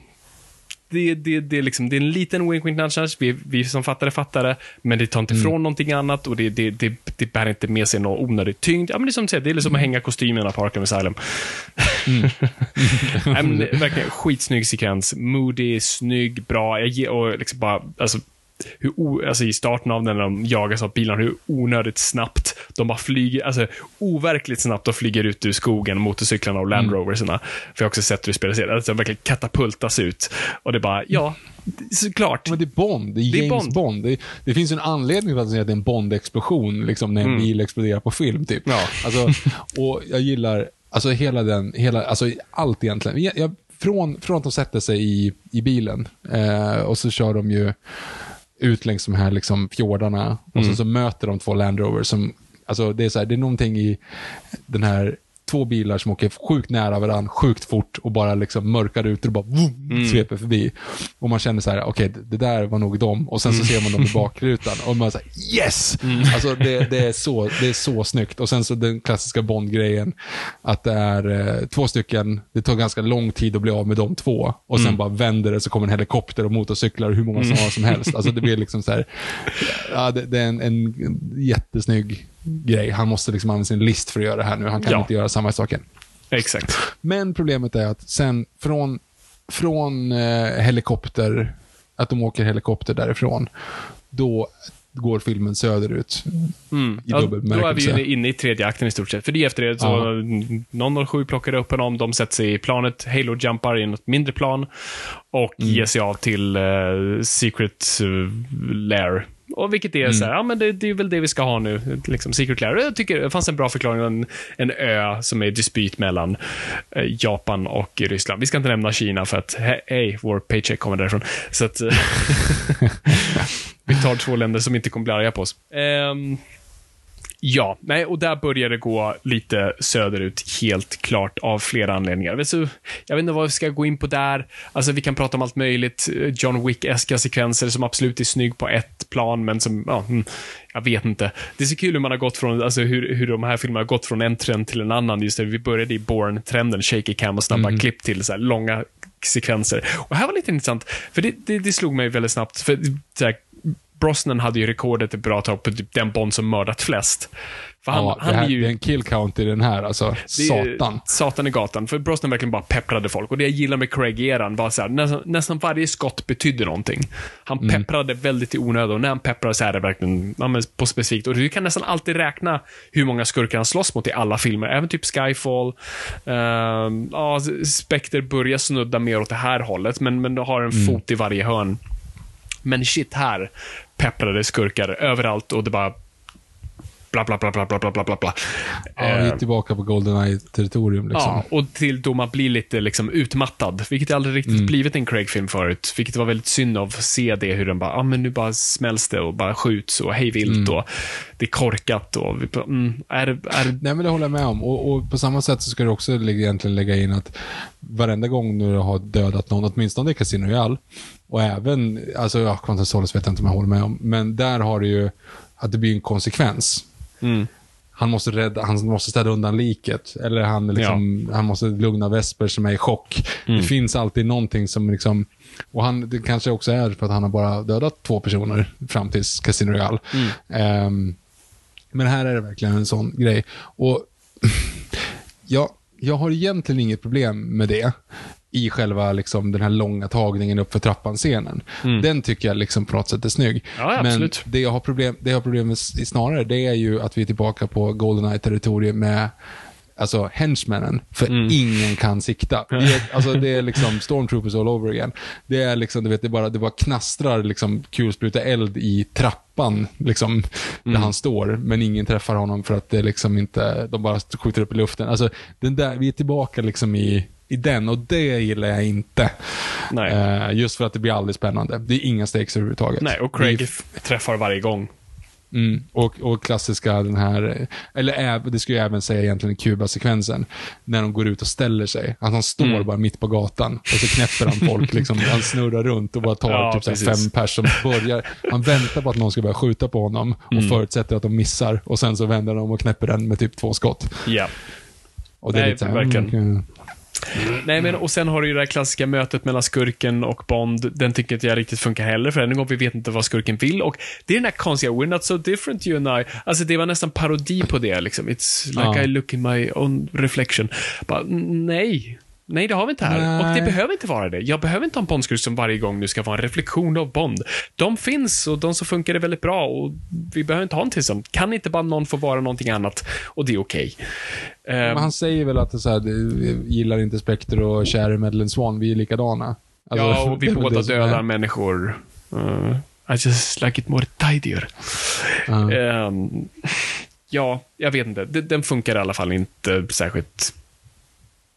Det, det, det, är liksom, det är en liten wink wink nudge vi, vi som fattar det men det tar inte
Mm.
ifrån någonting annat och det, det, det, det bär inte med sig någon onödig tyngd. Ja, men det är som du säger, det är liksom
Mm.
att hänga kostymerna på Arkham Asylum. Det är verkligen skitsnygg sekvens. Moody, snygg, bra. Jag ger, och liksom bara, alltså, hur o, alltså i starten av den när de jagas av bilarna, hur onödigt snabbt de bara flyger, alltså overkligt snabbt de flyger ut ur skogen, motorcyklarna och
Mm.
Land Roversarna. För jag har också sett hur det spelas, alltså de verkligen katapultas ut. Och det är bara, ja, såklart.
Men det är Bond. Det är
Det är
James
Bond.
Bond. Det, det finns en anledning till att det är en Bond-explosion, liksom när en bil exploderar på film. Typ.
Ja.
Alltså, och jag gillar, alltså hela den, hela, alltså allt egentligen. Jag, jag, från, från att de sätter sig i, i bilen eh, och så kör de ju ut längs de här liksom fjordarna. Och så, så möter de två Land Rover som, alltså det är så här, det är någonting i den här två bilar som åker sjukt nära varandra, sjukt fort och bara liksom mörka rutor och bara vroom, sveper förbi. Och man känner så här, okej, det, det där var nog dem. Och sen så ser man dem i bakrutan och man säger yes! Alltså det, det, är så, det är så snyggt. Och sen så den klassiska Bond-grejen, att det är eh, två stycken, det tar ganska lång tid att bli av med de två. Och sen bara vänder det så kommer en helikopter och motorcyklar och hur många som, som helst. Alltså det blir liksom så här, ja, det, det är en, en jättesnygg grej. Han måste liksom använda sin list för att göra det här nu. Han kan
Ja.
inte göra samma saker.
Exakt.
Men problemet är att sen från, från eh, helikopter, att de åker helikopter därifrån, då går filmen söderut.
Mm.
I
Ja, då är vi inne i tredje akten i stort sett. För det är efter det så
Ja.
007 plockar upp honom, de sätter sig i planet, Halo jumpar i något mindre plan och
Mm.
ger sig av till eh, Secret uh, Lair. Och vilket är så här, ja men det, det är väl det vi ska ha nu, liksom Secret Lair. Jag tycker det fanns en bra förklaring, en, en ö som är dispyt mellan eh, Japan och Ryssland. Vi ska inte nämna Kina för att, he- hej, vår paycheck kommer därifrån. Så att, eh, vi tar två länder som inte kommer bli arga på oss. Ehm, Ja, nej, och där börjar det gå lite söderut, helt klart, av flera anledningar. Du, jag vet inte vad vi ska gå in på där. Alltså, vi kan prata om allt möjligt. John Wick-eska sekvenser som absolut är snygg på ett plan, men som, ja, mm, jag vet inte. Det är så kul hur man har gått från, alltså hur, hur de här filmerna har gått från en trend till en annan. Just det, vi började i Bourne-trenden, shaky cam och snabba klipp till så här långa sekvenser. Och här var lite intressant, för det, det, det slog mig väldigt snabbt. För så här, Brosnan hade ju rekordet ett bra tag på typ den Bond som mördat flest. För han,
ja,
han
det, här,
är ju...
det är en kill count i den här alltså. Satan.
Satan i gatan. För Brosnan verkligen bara pepprade folk. Och det jag gillar med Craig-eran var så här, nästan, nästan varje skott betydde någonting. Han
Mm.
pepprade väldigt i onödan och när han pepprar så är det verkligen ja, på specifikt. Och du kan nästan alltid räkna hur många skurkar han slåss mot i alla filmer. Även typ Skyfall. Ehm, ja, Spectre börjar snudda mer åt det här hållet, men, men du har en
Mm.
fot i varje hörn. Men shit här pepprade skurkar överallt och det bara bla bla bla bla bla bla bla bla.
Ja,
Ehm,
tillbaka på Goldeneye-territorium liksom.
Ja, och till då man blir lite liksom utmattad, vilket aldrig riktigt
Mm.
blivit en Craig-film förut. Vilket var väldigt synd av att se det, hur den bara, ja ah, men nu bara smälls det och bara skjuts och hej vilt
Mm.
och det är korkat och vi mm, är, är,
Nej, men det håller jag med om. Och, och på samma sätt så ska du också egentligen lägga in att varenda gång du har dödat någon, åtminstone i Casino Royale, och även, alltså ja, Quantum Solace vet jag inte om jag håller med om, men där har du ju att det blir en konsekvens.
Mm,
Han måste, rädda, han måste städa undan liket. Eller han, liksom, han måste lugna Vesper som är i chock.
Mm.
Det finns alltid någonting som liksom... Och han, det kanske också är för att han har bara dödat två personer fram till Casino Royale.
Mm.
Ehm, men här är det verkligen en sån grej. Och jag, jag har egentligen inget problem med det i själva liksom, den här långa tagningen upp för trappan-scenen. Den tycker jag liksom på något sätt är snygg.
Mm. Ja,
Men det jag har problem, det jag har problem med snarare, det är ju att vi är tillbaka på Goldeneye-territoriet med Alltså henchmännen, för
Mm.
ingen kan sikta. Det är, alltså, det är liksom stormtroopers all over again. Det är liksom, du vet, det bara, det bara knastrar liksom kulspruta eld i trappan, liksom, där
Mm.
han står, men ingen träffar honom för att det liksom inte, de bara skjuter upp i luften. Alltså, den där, vi är tillbaka liksom i, i den och det gillar jag inte.
nej.
Eh, just för att det blir aldrig spännande. Det är inga stakes överhuvudtaget.
nej, och Craig träffar varje gång.
Mm, och, och klassiska den här, eller det skulle jag även säga egentligen Kuba-sekvensen, när de går ut och ställer sig. Att han står
Mm.
bara mitt på gatan och så knäpper han folk, liksom, han snurrar runt och bara tar
Ja,
typ
precis.
fem pers som börjar. Han väntar på att någon ska börja skjuta på honom och
Mm.
förutsätter att de missar och sen så vänder de och knäpper den med typ två skott.
Ja.
Och det är
Nej,
lite så här,
verkligen.
mm, okej.
Nej, men och sen har du ju det här klassiska mötet mellan skurken och Bond. Den tycker inte jag riktigt funkar heller, för än en gång, vi vet inte vad skurken vill. Och det är den här konstiga, we're not so different you and I. Alltså det var nästan parodi på det, liksom. It's like
Ja.
I look in my own reflection. Bara, nej. Nej, det har vi inte här.
Nej.
Och det behöver inte vara det. Jag behöver inte ha en Bondskurk som varje gång nu ska vara en reflektion av Bond. De finns och de så funkar det väldigt bra och vi behöver inte ha en till sån. Kan inte bara någon få vara någonting annat och det är okej.
Men
Ehm,
han säger väl att det är så här, gillar inte Spectre och kär i Madeleine Swan, vi är likadana. Alltså,
ja, och vi
är
båda
som är-
dödar människor. Uh, I just like it more tidier.
Ja.
Ehm, ja, jag vet inte. Den, den funkar i alla fall inte särskilt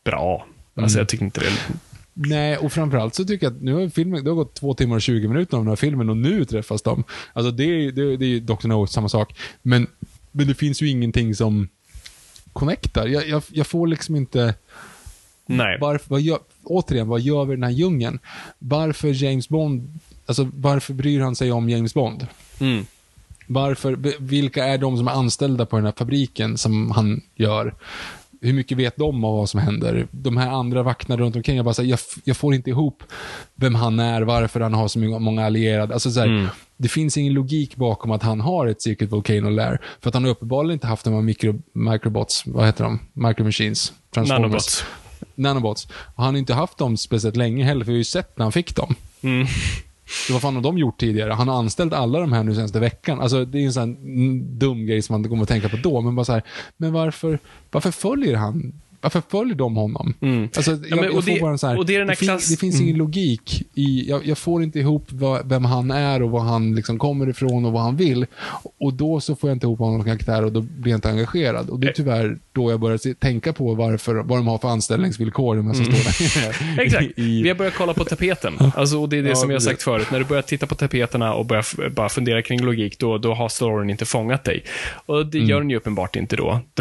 bra. Alltså,
Mm.
jag tycker inte det.
Nej, och framförallt så tycker jag att nu har filmen, det har gått två timmar och 20 minuter av den här filmen och nu träffas de. Alltså det är det, det är ju Dr. No, samma sak. Men, men det finns ju ingenting som connectar. Jag, jag, jag får liksom inte...
Nej.
Varför, vad gör, återigen, vad gör vi i den här djungeln? Varför James Bond... Alltså varför bryr han sig om James Bond?
Mm.
Varför, vilka är de som är anställda på den här fabriken som han gör? Hur mycket vet de av vad som händer? De här andra vakterna runt omkring, jag bara säger, jag, f- jag får inte ihop vem han är, varför han har så många, allierade. Alltså, så här,
Mm.
Det finns ingen logik bakom att han har ett Secret Volcano Lair. För att han har uppenbarligen inte haft de här micro, microbots, vad heter de? Micro Machines? Transformers.
Nanobots.
Nanobots. Och han har inte haft dem speciellt länge heller, för vi har ju sett när han fick dem.
Mm.
Så vad fan har de gjort tidigare? Han har anställt alla de här nu senaste veckan. Alltså, det är en sån här dum grej som man kommer att tänka på då, men bara så här, men varför, varför följer han varför följer de honom? Alltså, jag,
Mm. men-
jag
och
får
det-
bara så här,
och det är den här
fin-
klass-
det finns ingen logik i, jag, jag får inte ihop vad, vem han är och var han liksom kommer ifrån och vad han vill. Och då så får jag inte ihop honom som karaktär och då blir jag inte engagerad. Och det är tyvärr då jag börjar se, tänka på varför, vad de har för anställningsvillkor, de här som står där.
Mm. Exakt.
I,
Vi har börjat kolla på tapeten. Alltså, och det är det
Ja,
som jag har sagt förut. När du börjar titta på tapeterna och börjar bara fundera kring logik, då, då har storyn inte fångat dig. Och det
Mm.
gör den ju uppenbart inte då.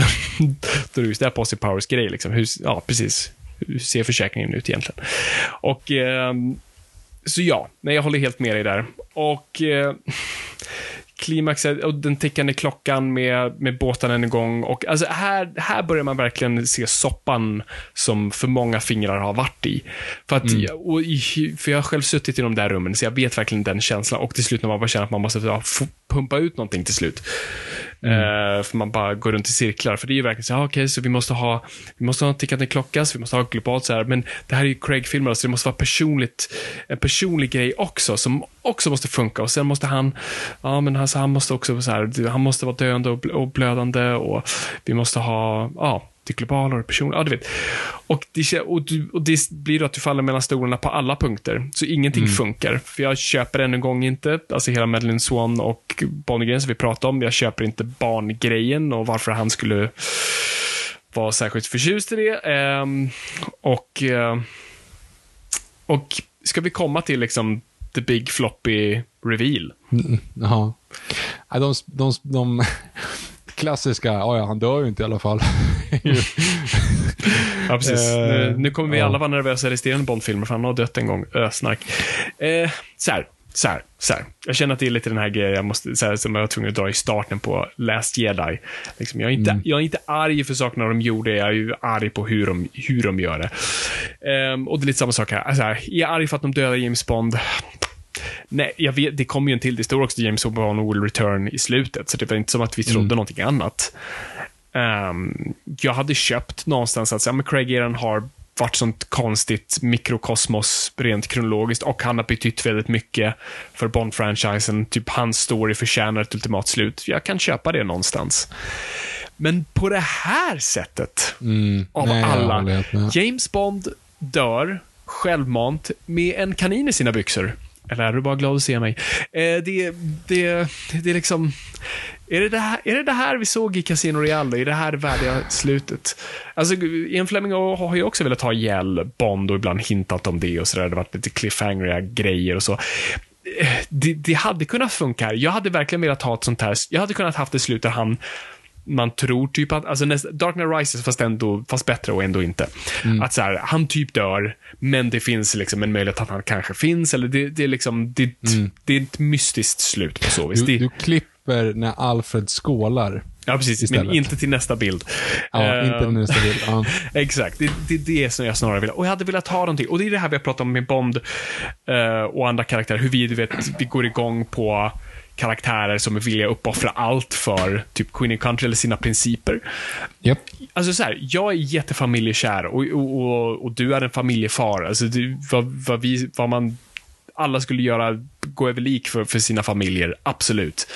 då är det just det här Posse Powers grej, liksom. Hur, ja, precis. Hur ser försäkringen ut egentligen? Och, ehm, så ja, nej, jag håller helt med dig där. Och eh, klimaxet och den tickande klockan med, med båten en gång. Och alltså här, här börjar man verkligen se soppan som för många fingrar har varit i. För, att, och i, för jag har själv suttit i de där rummen, så jag vet verkligen den känslan. Och till slut när man bara känner att man måste ja, pumpa ut någonting till slut. Mm. Eh, för man bara går runt i cirklar. För det är ju verkligen så här, ah, okej, så vi måste ha, vi måste ha en tickande klocka, så vi måste ha globalt så här. Men det här är ju Craig-filmer, så det måste vara personligt, en personlig grej också, som också måste funka. Och sen måste han, ja men alltså, han måste också så här, han måste vara döende och blödande och vi måste ha, ja, det globala personliga, ja du vet. Och det, och, du, och det blir då att du faller mellan stolarna på alla punkter. Så ingenting funkar. För jag köper än en gång inte, alltså hela Madeleine Swan och Bond-grejen som vi pratade om. Jag köper inte barngrejen och varför han skulle vara särskilt förtjust i det. Ehm, och, eh, och ska vi komma till liksom the big floppy reveal.
Jaha. Nej, de, de, de klassiska, ja, ja, han dör ju inte i alla fall.
Ja, precis.
Eh,
nu, nu kommer vi alla vara nervösa i resterande Bond-filmer, för han har dött en gång. Ösnark. Eh, så här, så här, så här. Jag känner att det är lite den här grejen jag måste, så här, som jag var tvungen att dra i starten på Last Jedi. Liksom, jag, är inte, jag är inte arg för sakerna de gjorde, jag är ju arg på hur de, hur de gör det. Ehm, och det är lite samma sak här. Alltså, här. Jag är arg för att de dödar James Bond. Nej, jag vet, det kommer ju en till. Det står också James Bond will return i slutet, så det var inte som att vi trodde någonting annat. Ehm, jag hade köpt någonstans att ja, Craig Eran har varit sånt konstigt mikrokosmos rent kronologiskt och han har betytt väldigt mycket för Bond-franchisen. Typ hans story förtjänar ett ultimat slut. Jag kan köpa det någonstans. Men på det här sättet, av
Mm. Nej, jag
alla. James Bond dör självmant med en kanin i sina byxor. Eller är du bara glad att se mig? Eh, det, det, det är liksom... Är det det, här, är det det här vi såg i Casino Royale? Är det här det värdiga slutet? Alltså, Ian Fleming har ju också velat ha ihjäl Bond och ibland hintat om det och sådär. Det har varit lite cliffhangeriga grejer och så. Eh, det, det hade kunnat funka här. Jag hade verkligen velat ha ett sånt här... Jag hade kunnat haft ett slut där han man tror typ att, alltså nästa, Dark Knight Rises fast ändå, fast bättre och ändå inte. Att så här, han typ dör, men det finns liksom en möjlighet att han kanske finns, eller det, det är liksom, det, det är ett mystiskt slut på så vis.
Du,
Det,
du klipper när Alfred skålar.
ja, precis, men
istället.
inte till nästa bild.
Ja,
Eh,
inte nästa bild. Ja.
Exakt, det, det är det som jag snarare vill. Och jag hade velat ha någonting. Och det är det här vi har pratat om med Bond eh, och andra karaktärer. Hur vi, du vet, vi går igång på karaktärer som är villiga att uppoffra allt för typ Queen Country eller sina principer.
Japp.
Alltså så här, jag är jättefamiljekär och, och, och, och du är en familjefar. Alltså du, vad, vad, vi, vad man alla skulle göra, gå över lik för, för sina familjer, absolut.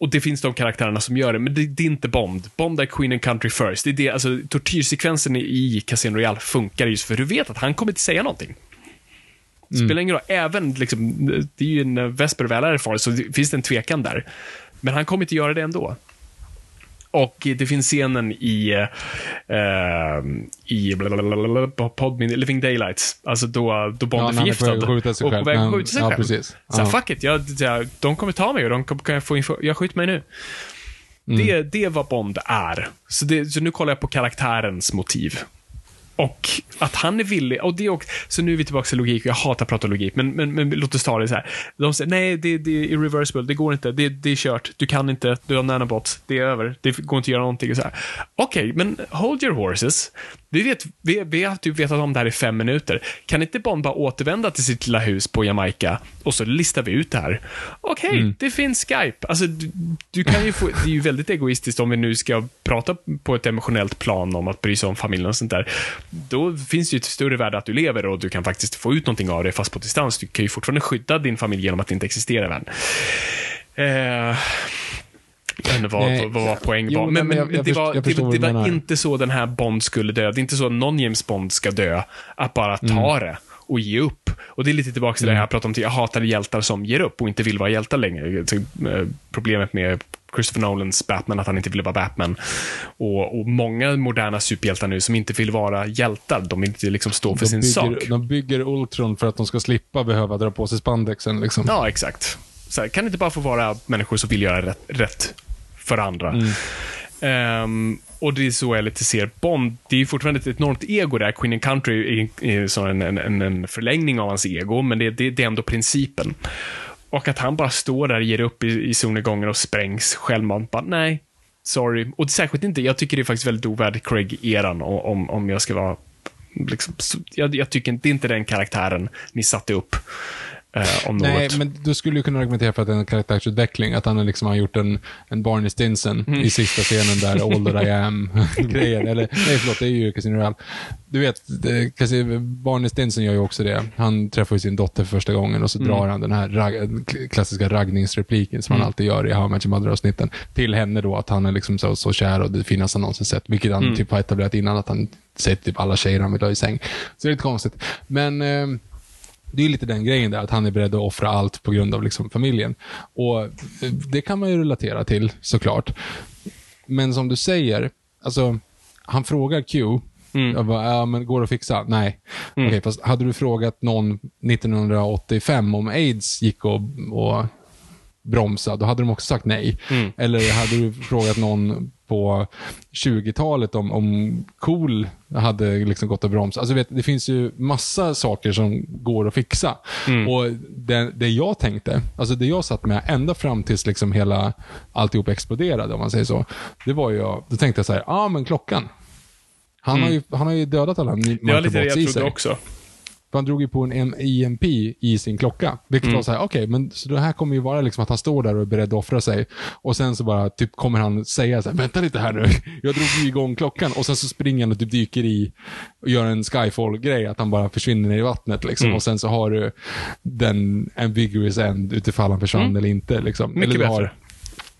Och det finns de karaktärerna som gör det, men det, det är inte Bond. Bond är Queen and Country first. Det är det, alltså, tortyrsekvensen i- i Casino Royale funkar just för du vet att han kommer inte säga någonting. Det spelar ingen roll. Även, liksom, det är ju en eh, Vesper väl erfaren, så det, finns det en tvekan där. Men han kommer inte göra det ändå. Och det finns scenen i, eh, i Podmin, Living Daylights, alltså då, då Bond
Ja,
är
han är på
förgiftad.
väg att skjuta sig
och på
själv.
väg att
Men-
skjuta sig
ja,
själv.
precis.
Så
Ja.
fuck it, jag, jag, de kommer ta mig och de kommer, kan jag få jag skjuter mig nu. Det, det är vad Bond är. Så, det, så nu kollar jag på karaktärens motiv. Och att han är villig, och det också, så nu är vi tillbaka till logik, jag hatar att prata logik, men, men, men låt oss ta det så här. De säger, nej, det, det är irreversible, det går inte, det, det är kört, du kan inte, du har nanobots, det är över, det går inte att göra någonting. och. Okej, men hold your horses. Vi, vet, vi, vi har typ vetat om det här i fem minuter. Kan inte Bond bara återvända till sitt lilla hus på Jamaica och så listar vi ut det här? Okej, det finns Skype. Alltså, du, du kan ju få, det är ju väldigt egoistiskt om vi nu ska prata på ett emotionellt plan om att bry sig om familjen och sånt där. Då finns det ju ett större värde att du lever och du kan faktiskt få ut någonting av det fast på distans. Du kan ju fortfarande skydda din familj genom att inte existera, vän. Eh, inte vad,
Nej.
vad, vad var poäng
Jo,
var.
men
Men,
jag- jag
det var, det, det var inte så den här Bond skulle dö. Det är inte så någon James Bond ska dö. Att bara ta
Mm.
det och ge upp. Och det är lite tillbaka till det jag pratade om till. Jag hatar hjältar som ger upp och inte vill vara hjältar längre. Eh, Problemet med Christopher Nolans Batman, att han inte ville vara Batman. Och, och många moderna superhjältar nu som inte vill vara hjältar. De vill inte liksom stå för
De
sin
bygger,
sak.
de bygger Ultron för att de ska slippa behöva dra på sig spandexen. Liksom.
Ja, exakt. Så här, kan det inte bara få vara människor som vill göra rätt, rätt för andra? Ehm, och det är så jag lite ser Bond. Det är ju fortfarande ett enormt ego där. Queen and Country är, är så en, en, en förlängning av hans ego, men det, det, det är ändå principen. Och att han bara står där, ger upp i, i solnedgången och sprängs självmant. Bara, nej, sorry. Och särskilt inte, jag tycker det är faktiskt väldigt ovärdigt Craig-eran om, om, jag ska vara Liksom, jag, jag tycker inte, det är inte den karaktären ni satte upp eh.
Nej, men du skulle ju kunna argumentera för att det är en karaktärsutveckling. Att han liksom har gjort en, en Barney Stinson
Mm.
i sista scenen där, that I am-grejen. Eller, nej förlåt, det är ju Casino Royale. Du vet, det, Casino, Barney Stinson gör ju också det. Han träffar ju sin dotter för första gången och så
Mm.
drar han den här rag, klassiska raggningsrepliken som han alltid gör i How Your Mother-avsnitten. Till henne då, att han är liksom så, så kär och det finaste han någonsin sett. Vilket
Mm.
han typ har etablerat innan, att han säger typ alla tjejer han vill ha i säng. Så det är lite konstigt. Men... Eh, det är lite den grejen där, att han är beredd att offra allt på grund av liksom familjen. Och eh, det kan man ju relatera till, såklart. Men som du säger, alltså, han frågar Q, jag bara, ja men går det att fixa? Nej. Okej, fast hade du frågat någon 1985 om aids gick och, och bromsa, då hade de också sagt nej. Eller hade du frågat någon på 20-talet om, om KOL hade liksom gått att bromsa. Alltså vet, det finns ju massa saker som går att fixa. Och det, det jag tänkte, alltså det jag satt med ända fram tills liksom hela alltihop exploderade, om man säger så. Det var ju, då tänkte jag så här, ja ah, men klockan. Han, har ju, han har ju dödat alla
det var lite det jag trodde också.
För han drog ju på en EMP i sin klocka. Vilket var så här, okej, men så det här kommer ju vara liksom att han står där och är beredd att offra sig. Och sen så bara typ kommer han säga så här, vänta lite här nu. Jag drog ju igång klockan. Och sen så springer han och typ dyker i och gör en Skyfall-grej. Att han bara försvinner ner i vattnet liksom. Och sen så har du den ambiguous end utifall han försvann eller inte. Liksom.
Mycket
eller du har,
bättre.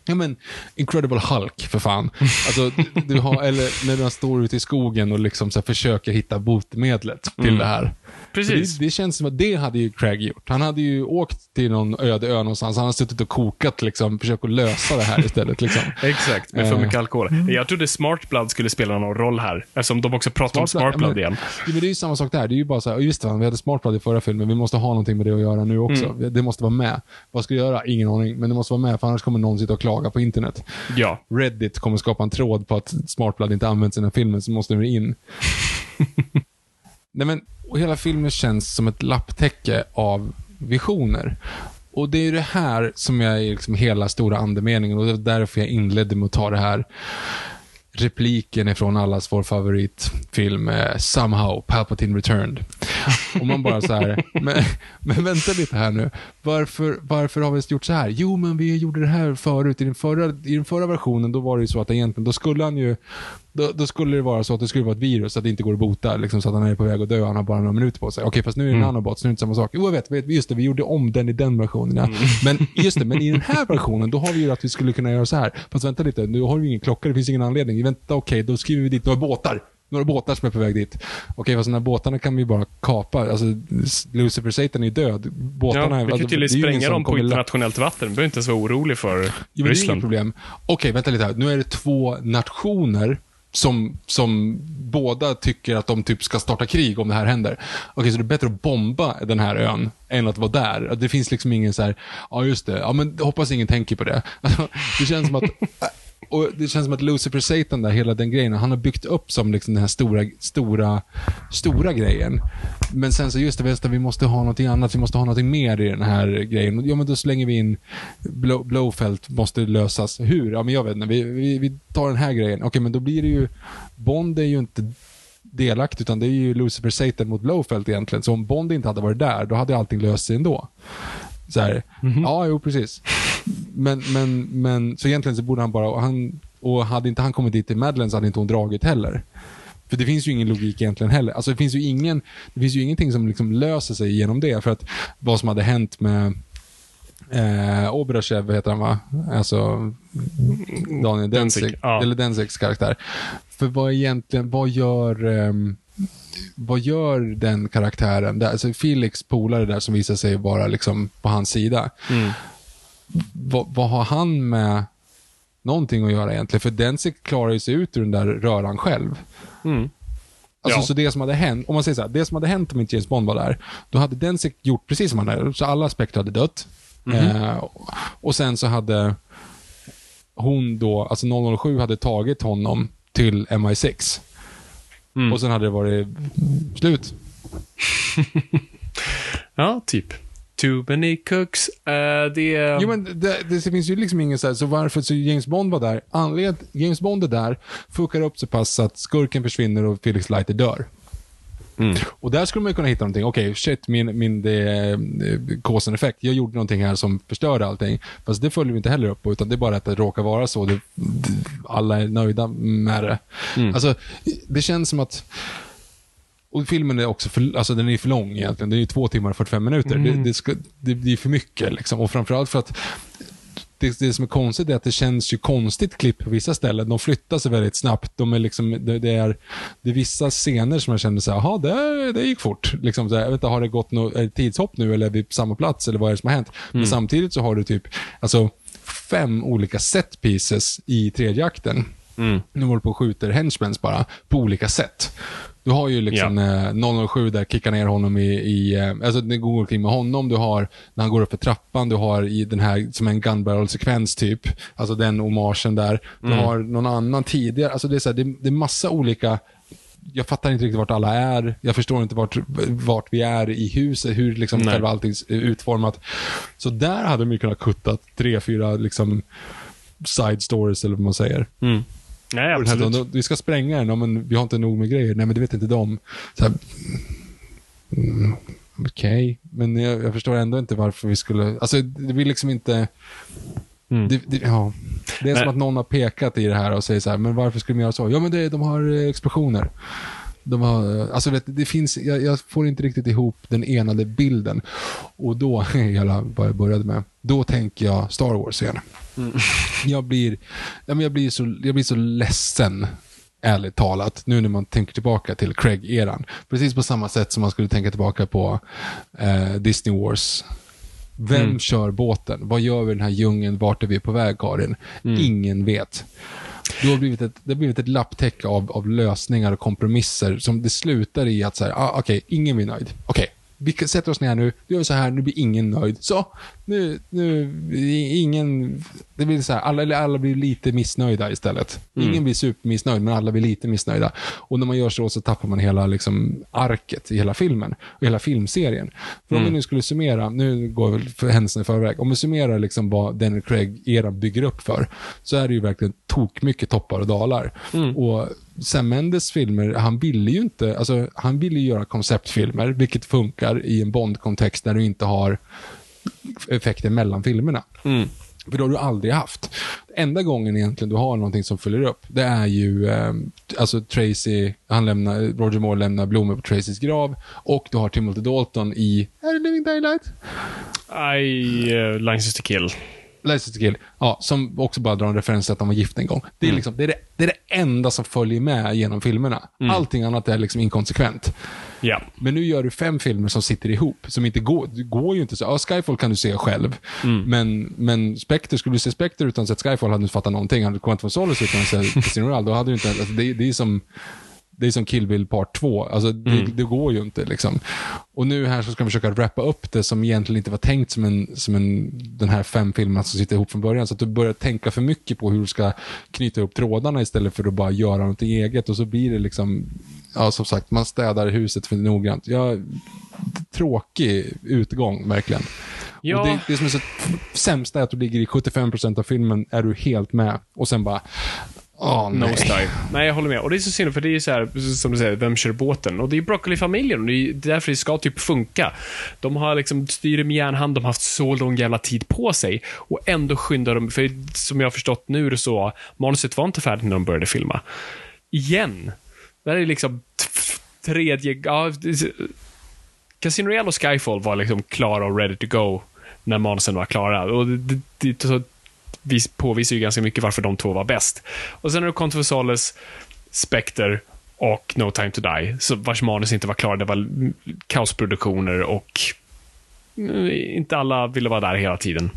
Ja men, Incredible Hulk för fan. Alltså, du- har, eller när han står ute i skogen och liksom så försöker hitta botemedlet till det här.
Precis.
Det, det känns som att det hade ju Craig gjort. Han hade ju åkt till någon öde ö någonstans. Han hade suttit och kokat, liksom, försökt att lösa det här istället. Liksom.
Exakt, med för
Eh.
mycket alkohol. Jag trodde Smart Blood skulle spela någon roll här, eftersom de också pratar om Smart Blood
men,
igen.
Ja, men det är ju samma sak där. Det är ju bara så här, just det, vi hade Smart Blood i förra filmen. Vi måste ha någonting med det att göra nu också.
Mm.
Det måste vara med. Vad ska jag göra? Ingen aning. Men det måste vara med, för annars kommer någon sitta och klaga på internet.
Ja.
Reddit kommer skapa en tråd på att Smart Blood inte används i den här filmen, så måste den in. Nej, men, och hela filmen känns som ett lapptäcke av visioner. Och det är ju det här som jag är liksom hela stora andemeningen och det var därför jag inledde med att ta det här repliken ifrån allas vår favoritfilm, eh, Somehow, Palpatine Returned. Och man bara så här, men, men vänta lite här nu. Varför, varför har vi gjort så här? Jo, men vi gjorde det här förut. I den förra, i den förra versionen, då var det ju så att egentligen, då skulle han ju, då, då skulle det vara så att det skulle vara ett virus, att det inte går att bota, liksom, så att han är på väg att dö, han har bara några minuter på sig. Okej, fast nu är det nanobots, nu är det inte samma sak. Jo, jag vet, vet, just det, vi gjorde om den i den versionen. Ja. Men just det, men i den här versionen, då har vi ju att vi skulle kunna göra så här. Fast vänta lite, nu har vi ingen klocka, det finns ingen anledning. Vänta, okej, då skriver vi dit några båtar. Några båtar som är på väg dit. Okej, fast de här båtarna kan vi bara kapa. Alltså, Lucifer Satan är död. Båtarna
Ja, vi kan
alltså,
tydligen
det är ju ingen
spränga dem på internationellt vatten. Du behöver inte ens vara orolig för
Jo, men det är inget
Ryssland.
problem. Okej, vänta lite här. Nu är det två nationer som, som båda tycker att de typ ska starta krig om det här händer. Okej, så det är bättre att bomba den här ön än att vara där. Det finns liksom ingen så här, ja just det, ja men hoppas ingen tänker på det. Alltså, det känns som att och det känns som att Lucifer Satan där, hela den grejen, han har byggt upp som liksom den här stora, stora, stora grejen. Men sen så just det, vi måste ha någonting annat, vi måste ha någonting mer i den här grejen. Ja, men då slänger vi in Blow, Blowfelt måste lösas. Hur? Ja, men jag vet inte. Vi, vi, vi tar den här grejen. Okej, men då blir det ju... Bond är ju inte delaktig, utan det är ju Lucifer Satan mot Blowfelt egentligen. Så om Bond inte hade varit där, då hade allting löst sig ändå. Så här, Ja, jo, precis. Men, men, men, så egentligen så borde han bara... Och, han, och hade inte han kommit dit till Madeleine så hade inte hon dragit heller. För det finns ju ingen logik egentligen heller. Alltså det finns ju, ingen, det finns ju ingenting som liksom löser sig genom det. För att vad som hade hänt med Eh, Obrachev heter han va? Alltså Daniel Denzig.
Denzig, ja.
Eller Denzigs karaktär. För vad egentligen, vad gör ehm, vad gör den karaktären? Där, alltså Felix polare där som visar sig vara liksom på hans sida.
Mm.
Vad, vad har han med någonting att göra egentligen? För Denzig klarar ju sig ut ur den där röran själv.
Mm.
Alltså,
Ja.
så det som hade hänt, om man säger så här, det som hade hänt om inte James Bond var där, då hade Denzig gjort precis som han hade så alla aspekter hade dött.
Mhm.
Eh, och sen så hade hon då, alltså 007 hade tagit honom till MI6.
Mm.
Och sen hade det varit slut.
Ja, typ. Too many cooks. Uh, det...
Jo men det, det finns ju liksom ingen så här, så varför så James Bond var där, anled, James Bond är där, fuckar upp så pass att skurken försvinner och Felix Leiter dör.
Mm.
Och där skulle man ju kunna hitta någonting. Okej, shit, min, min eh, cause and effect. Jag gjorde någonting här som förstörde allting. Fast det följer vi inte heller upp på, utan det är bara att det råkar vara så. Det, alla är nöjda med det.
Mm.
Alltså, det känns som att och filmen är också för, alltså den är för lång egentligen. Den är ju två timmar och 45 minuter.
Mm.
Det, det, ska, det blir för mycket liksom. Och framförallt för att det, det som är konstigt är att det känns ju konstigt klipp på vissa ställen. De flyttar sig väldigt snabbt. De är liksom, det, det är, det är vissa scener som jag känner så här, jaha, det, det gick fort. Liksom så här, jag vet inte, har det gått något är det tidshopp nu eller är vi på samma plats eller vad är det som har hänt? Men samtidigt så har du typ, alltså fem olika set pieces i tredje akten.
Mm.
Nu håller på och skjuter henchmens bara, på olika sätt. Du har ju liksom eh, 007 där kickar ner honom i, i eh, alltså det går omkring med honom, du har när han går upp för trappan, du har i den här som en gun barrel-sekvens typ, alltså den homagen där. Du har någon annan tidigare, alltså det är så här, det, det är massa olika jag fattar inte riktigt vart alla är. Jag förstår inte vart, vart vi är i huset, hur liksom
Nej.
själva allting är utformat. Så där hade de ju kunnat kutta tre, fyra liksom side stories eller vad man säger.
Mm. Nej,
här,
absolut.
de, vi ska spränga den, ja, men vi har inte nog med grejer. Nej, men det vet inte de. Så här, mm, Okej, men jag, jag förstår ändå inte varför vi skulle... Alltså, det blir liksom inte...
Mm.
Det, det, ja. det är som
Nej.
att någon har pekat i det här och säger så här, men varför skulle de göra så? Ja, men det, de har eh, explosioner. De har, alltså vet, det finns, jag, jag får inte riktigt ihop den enade bilden. Och då, hela vad jag började med, då tänker jag Star Wars igen. Jag blir, jag blir, så, jag blir så ledsen, ärligt talat, nu när man tänker tillbaka till Craig-eran. Precis på samma sätt som man skulle tänka tillbaka på eh, Disney Wars. Vem
Mm.
kör båten? Vad gör vi i den här djungeln? Vart är vi på väg, Karin? Ingen vet. Det har blivit ett, det har blivit ett lapptäcke av, av lösningar och kompromisser som det slutar i att säga, ah, okej, ingen blir nöjd. Okej, vi sätter oss ner nu, vi gör så här, nu blir ingen nöjd. Så, nu, nu, ingen, det blir så här, alla, alla blir lite missnöjda istället. Ingen blir supermissnöjd, men alla blir lite missnöjda. Och när man gör så, så tappar man hela liksom, arket i hela filmen, och hela filmserien. För om vi nu skulle summera, nu går väl för händelsen i förväg, om vi summerar liksom vad Daniel Craig-eran bygger upp för, så är det ju verkligen tok mycket toppar och dalar. Och Sam Mendes filmer, han ville ju inte, alltså han ville ju göra konceptfilmer, vilket funkar i en Bond-kontext där du inte har effekter mellan filmerna.
Mm.
För det har du aldrig haft. Enda gången egentligen du har någonting som följer upp, det är ju eh, alltså Tracy, han lämnar, Roger Moore lämnar blommor på Tracys grav och du har Timothy Dalton i, är det Living Daylight?
I uh, License to kill.
License to Kill, ja, som också bara drar en referens till att de var gifta en gång. Det är, liksom, det, är det, det är det enda som följer med genom filmerna. Allting annat är liksom inkonsekvent.
Ja.
Men nu gör du fem filmer som sitter ihop, som inte går. Det går ju inte så. Ja, Skyfall kan du se själv. Men, men Spectre, skulle du se Spectre utan att se Skyfall hade du inte fattat någonting. Hade du kommit från Solace utan att se Casino Royale, då hade du inte... Alltså det, det är som... Det är som Kill Bill Part 2. Alltså, det, det går ju inte. Liksom. Och nu här så ska vi försöka wrappa upp det som egentligen inte var tänkt som, en, som en, den här fem filmerna som sitter ihop från början. Så att du börjar tänka för mycket på hur du ska knyta ihop trådarna istället för att bara göra något eget. Och så blir det liksom, ja som sagt, man städar huset för noggrant. Ja, tråkig utgång, verkligen.
Ja.
Och det, det som är så sämsta är att du ligger i 75% av filmen, är du helt med. Och sen bara, åh nej.
Nosedive. Nej, jag håller med. Och det är så synd, för det är så här, som du säger, vem kör båten? Och det är Broccoli-familjen, det är därför det ska typ funka. De har liksom styr med järnhand, de har haft så lång jävla tid på sig, och ändå skyndar de, för som jag har förstått nu så, manuset var inte färdigt när de började filma. Igen. Det här är liksom tredje, ja, Casino Royale och Skyfall var liksom klara och ready to go när manusen var klara. Och det, det, det påvisar ju ganska mycket varför de två var bäst. Och sen Quantum of Solace, Spectre och No Time To Die, så vars manus inte var klara. Det var mm, kaosproduktioner och mm, inte alla ville vara där hela tiden.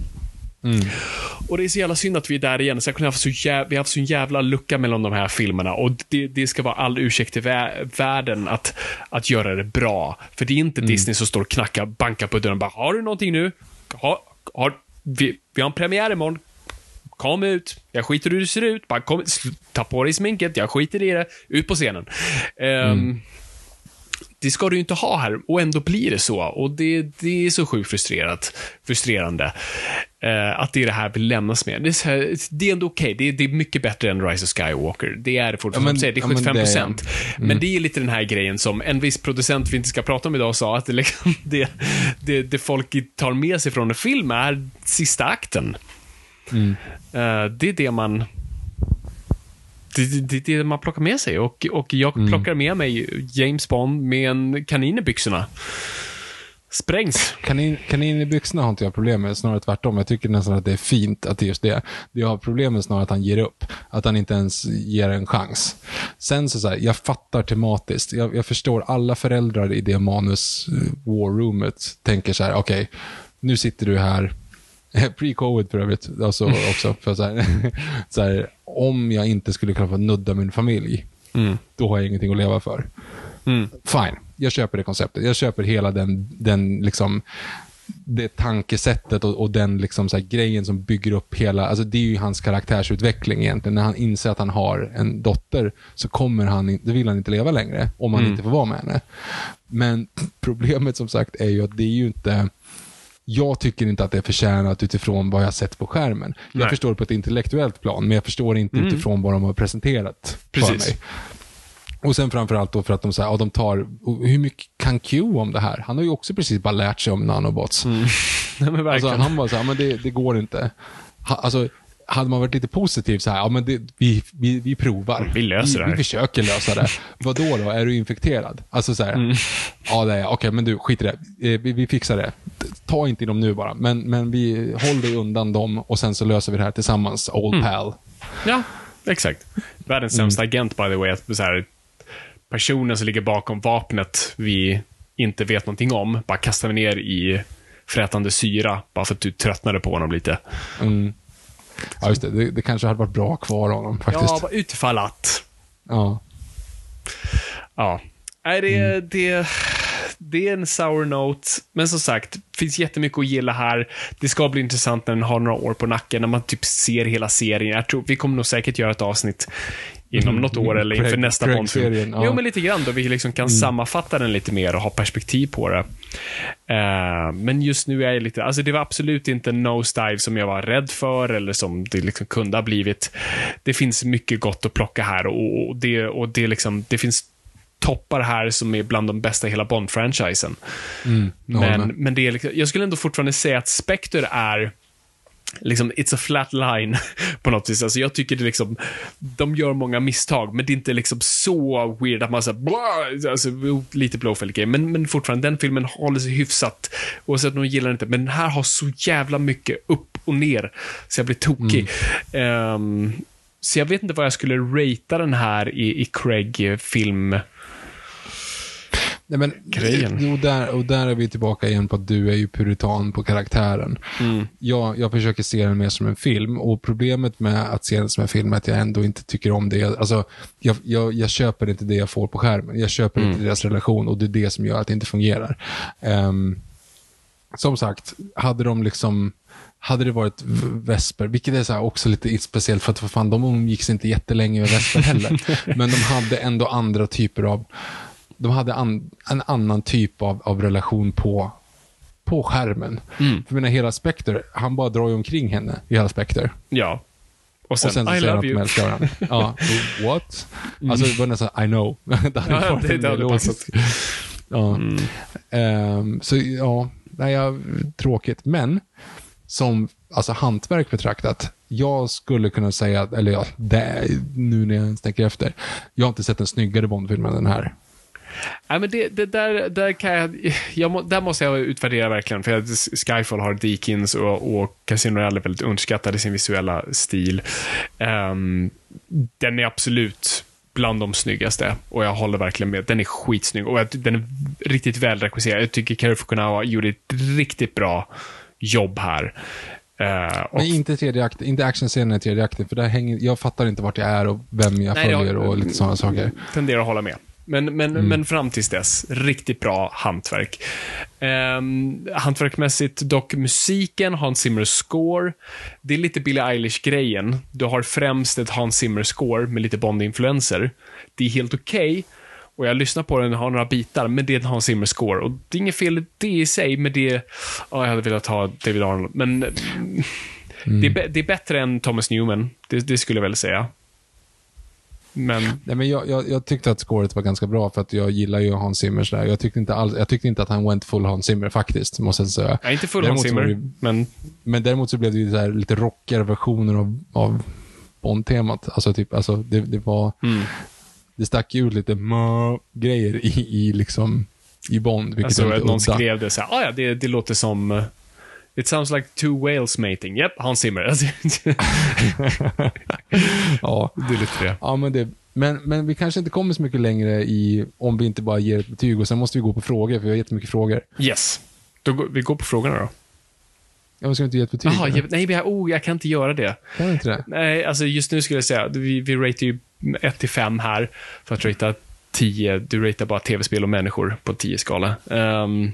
Och det är så jävla synd att vi är där igen. Så jag haft så jävla, vi har haft så jävla lucka mellan de här filmerna och det, det ska vara all ursäkt i vä- världen att, att göra det bra. För det är inte Disney som står och knackar, bankar på dörren och bara, har du någonting nu? Har, har, vi, vi har en premiär imorgon. Kom ut. Jag skiter i hur du ser ut. Bara kom, ta på dig sminket. Jag skiter i det. Ut på scenen. Ehm, det ska du ju inte ha här och ändå blir det så. Och det, det är så sjukt frustrerat, frustrerande. eh, att det är det här vi lämnas med. Det är, här, det är ändå okej. Det, är- det är mycket bättre än Rise of Skywalker. Det är det fortfarande.
Ja, men-
det är
ja, men
75
det-
procent. Men det är lite den här grejen som en viss producent vi inte ska prata om idag sa att det, liksom, det, det, det folk tar med sig från en film är sista akten. Eh, det är det man det, det, det, man plockar med sig och, och jag plockar med mig James Bond med en kanin i byxorna. Sprängs.
Kanin, kanin i byxorna har inte jag problem med, snarare tvärtom. Jag tycker nästan att det är fint att det är just det. Det jag har problem med snarare att han ger upp. Att han inte ens ger en chans. Sen så, så här, jag fattar tematiskt. Jag, jag förstår alla föräldrar i det manus eh, war roomet tänker så här, okej, nu sitter du här, pre-covid för övrigt, alltså också, för så här, så här, om jag inte skulle kunna få nudda min familj, då har jag ingenting att leva för. Fine, jag köper det konceptet. Jag köper hela den, den liksom, det tankesättet och, och den liksom så grejen som bygger upp hela, alltså det är ju hans karaktärsutveckling egentligen. När han inser att han har en dotter så kommer han, då vill han inte leva längre om han inte får vara med henne. Men problemet som sagt är ju att det är ju inte, jag tycker inte att det är förtjänat utifrån vad jag sett på skärmen. Jag
Nej.
förstår det på ett intellektuellt plan, men jag förstår inte utifrån vad de har presenterat för
Precis.
mig. Och sen framförallt då för att de säger, ja, de tar, hur mycket kan Q om det här? Han har ju också precis bara lärt sig om nanobots.
Nej, men
Alltså, han bara så här, men det, det går inte. Ha, alltså, hade man varit lite positiv så här, ja men det, vi, vi, vi provar.
Vi löser det
vi,
här.
vi försöker lösa det. Vad då då? Är du infekterad? Alltså så här,
Mm.
ja det är. Okej, men du, skit i det. Eh, Vi, vi fixar det. Ta inte in dem nu bara, men, men vi håller dig undan dem och sen så löser vi det här tillsammans, old
Mm.
pal.
Ja, exakt. Världens
Mm.
sämsta agent, by the way. Så här, personen som ligger bakom vapnet vi inte vet någonting om, bara kastar vi ner i frätande syra, bara för att du tröttnade på honom lite.
Mm. Ja, just det. det. Det kanske hade varit bra kvar honom faktiskt.
Ja, utifall att.
Ja.
Ja. Nej, det,
Mm.
det, det är en sour note. Men som sagt, finns jättemycket att gilla här. Det ska bli intressant när den har några år på nacken, när man typ ser hela serien. Jag tror, vi kommer nog säkert göra ett avsnitt inom något år eller inför
Craig-
nästa Bondfilm.
ja. Mm.
Jo, men lite grann då vi liksom kan sammanfatta den lite mer och ha perspektiv på det. Eh, men just nu är jag lite, alltså det var absolut inte nosedive som jag var rädd för eller som det liksom kunde ha blivit. Det finns mycket gott att plocka här och, och det, och det, liksom, det finns toppar här som är bland de bästa i hela Bond-franchisen.
Mm,
Men, men det är liksom, jag skulle ändå fortfarande säga att Spectre är liksom, it's a flat line på något vis. Alltså jag tycker det liksom, de gör många misstag, men det är inte liksom så weird att man säger alltså, lite blowfield game, men, men fortfarande, den filmen håller sig hyfsat, oavsett om de gillar den inte, men den här har så jävla mycket upp och ner, så jag blir tokig. Ehm, så jag vet inte vad jag skulle ratea den här i, i Craig-film.
Nej, men,
Grejen.
Jo, där, och där är vi tillbaka igen på att du är ju puritan på karaktären.
Mm.
Jag, jag försöker se den mer som en film och problemet med att se den som en film är att jag ändå inte tycker om det. Alltså, jag, jag, jag köper inte det jag får på skärmen. Jag köper
Mm.
inte deras relation och det är det som gör att det inte fungerar. Ehm, som sagt, hade de liksom hade det varit Vesper, vilket är så här också lite speciellt för att för fan, de umgicks inte jättelänge med Vesper heller. Men de hade ändå andra typer av, de hade an, en annan typ av, av relation på, på skärmen.
Mm.
För menar, hela Spectre, han bara drar ju omkring henne i hela Spectre.
Ja. Och sen,
och sen så
I
säger han att de älskar varandra. Ja, what? Alltså det var nästan, I know. det hade
Ja,
varit
det- det hade
Ja. Ehm, så ja, nej, jag, tråkigt. Men som alltså, hantverk betraktat, jag skulle kunna säga, eller ja, det, nu när jag tänker efter, jag har inte sett en snyggare Bondfilm än den här.
Nej, men det, det där, där, kan jag, jag där måste jag utvärdera verkligen, för Skyfall har Deakins och, och Casino Royale är väldigt underskattad i sin visuella stil. Um, den är absolut bland de snyggaste och jag håller verkligen med. Den är skitsnygg och den är riktigt väl regisserad. Jag tycker Kerry Fukunawa gjorde ett riktigt bra jobb här.
Uh, och... Men inte tredje inte actionscenen i tredje akten, för där hänger, jag fattar inte vart jag är och vem jag Nej, följer jag, och lite sådana saker.
Tenderar att hålla med. Men, men, mm. men fram tills dess, riktigt bra hantverk. Um, hantverkmässigt dock musiken, Hans Zimmer score. Det är lite Billie Eilish-grejen. Du har främst ett Hans Zimmer score med lite Bond-influenser. Det är helt okej. Okay, och jag lyssnar på den, har några bitar, men det är en Hans Zimmer score. Och det är inget fel det i sig, men det... Oh, jag hade velat ha David Arnold, men... Mm. Det, är, det, är, bättre än Thomas Newman, det, det skulle jag väl säga. Men...
Nej, men jag, jag, jag, tyckte att scoret var ganska bra för att jag gillar ju Hans Zimmer sådär. Jag tyckte inte, all, jag tyckte inte att han went full Hans Zimmer faktiskt, måste jag säga.
Nej, inte full Hans Zimmer, det, men...
Men däremot så blev det ju så här, lite rockigare versioner av, av Bond-temat. Alltså, typ, alltså det, det var... Mm. Det stack ut lite grejer i, i liksom i Bond. Vilket
alltså, någon skrev det så här, ah, ja, det, det låter som uh, It sounds like two whales mating. Yep, Hans Zimmer.
ja.
Det är lite det.
Ja, men, det, men, men vi kanske inte kommer så mycket längre i, om vi inte bara ger ett betyg och sen måste vi gå på frågor, för vi har jättemycket frågor.
Yes. Då går, vi går på frågorna då.
Ja, men ska vi inte ge ett betyg?
Aha, jag, nej, jag, oh, jag kan inte göra det.
Kan du inte det?
Nej, alltså just nu skulle jag säga, vi, vi ratear ju 1 till 5 här för att ratea 10. Du ratear bara tv-spel och människor på 10-skala. Um, ehm,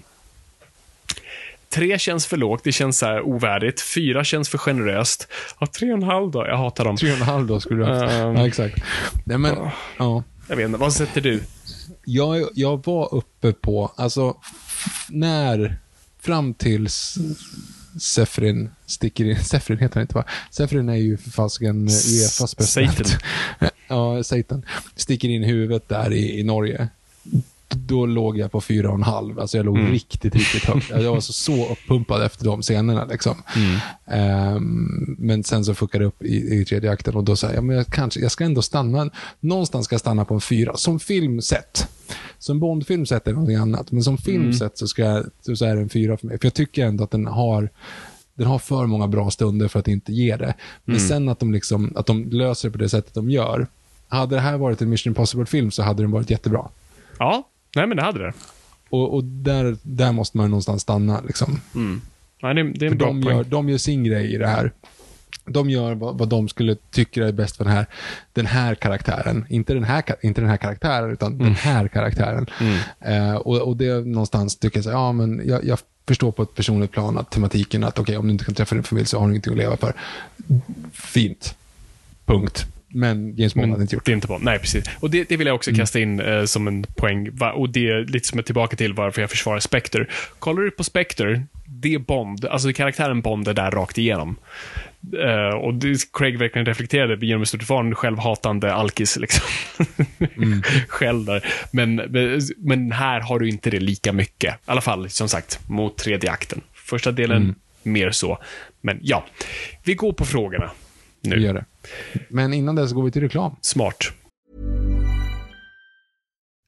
Tre känns för lågt, det känns så här ovärdigt. Fyra känns för generöst. Ja, tre och en halv då? Jag hatar dem.
Tre och en halv då skulle du ha um, Ja, exakt. Nej, men, uh,
ja. Jag vet inte, vad sätter du?
Jag, jag var uppe på, alltså, när, fram tills Sefrin sticker in, Sefrin heter han inte va? Sefrin är ju för fasiken Uefas president. Satan. ja, Satan. Sticker in huvudet där i, i Norge då låg jag på fyra och en halv. Alltså jag låg mm. riktigt, riktigt högt. Jag var så, så uppumpad efter de scenerna. Liksom. Mm. Um, men sen så fuckade det upp i, i tredje akten och då sa jag, men jag, kanske, jag ska ändå stanna, någonstans ska jag stanna på en fyra. Som film sett. Som Bondfilm sett är det någonting annat, men som film mm. sett så, ska jag, så är det en fyra för mig. För jag tycker ändå att den har den har för många bra stunder för att inte ge det. Men mm. sen att de, liksom, att de löser det på det sättet de gör. Hade det här varit en Mission Impossible-film så hade den varit jättebra.
Ja, Nej, men det hade det.
Och, och där, där måste man någonstans stanna. Liksom.
Mm. Nej, det, det är en bra
de. Gör, de gör sin grej i det här. De gör vad, vad de skulle tycka är bäst för den här, den här karaktären. Inte den här, inte den här karaktären, utan mm. den här karaktären. Mm. Eh, och, och det någonstans tycker jag, så, ja, men jag, jag förstår på ett personligt plan att tematiken att okej, okay, om du inte kan träffa din familj så har du ingenting att leva för. Fint. Punkt. Men James Bond hade inte gjort
det. inte Bond. Nej, precis. Och det, det vill jag också mm. kasta in eh, som en poäng. Va? Och det är lite som är tillbaka till varför jag försvarar Spectre. Kollar du på Spectre, det är Bond, alltså karaktären Bond är där rakt igenom. Uh, och det, Craig verkligen reflekterade genom att stå en självhatande alkis. Liksom. Mm. Själv där. Men, men här har du inte det lika mycket. I alla fall, som sagt, mot tredje akten. Första delen, mm. mer så. Men ja, vi går på frågorna nu.
Vi gör det. Men innan dess går vi till reklam.
Smart.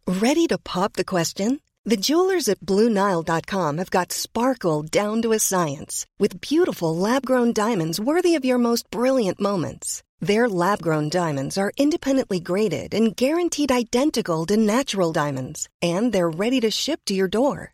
Ready to pop the question? The jewelers at BlueNile.com have got sparkle down to a science with beautiful lab-grown diamonds worthy of your most brilliant moments. Their lab-grown diamonds are independently graded and guaranteed identical to natural diamonds, and they're ready to ship to your door.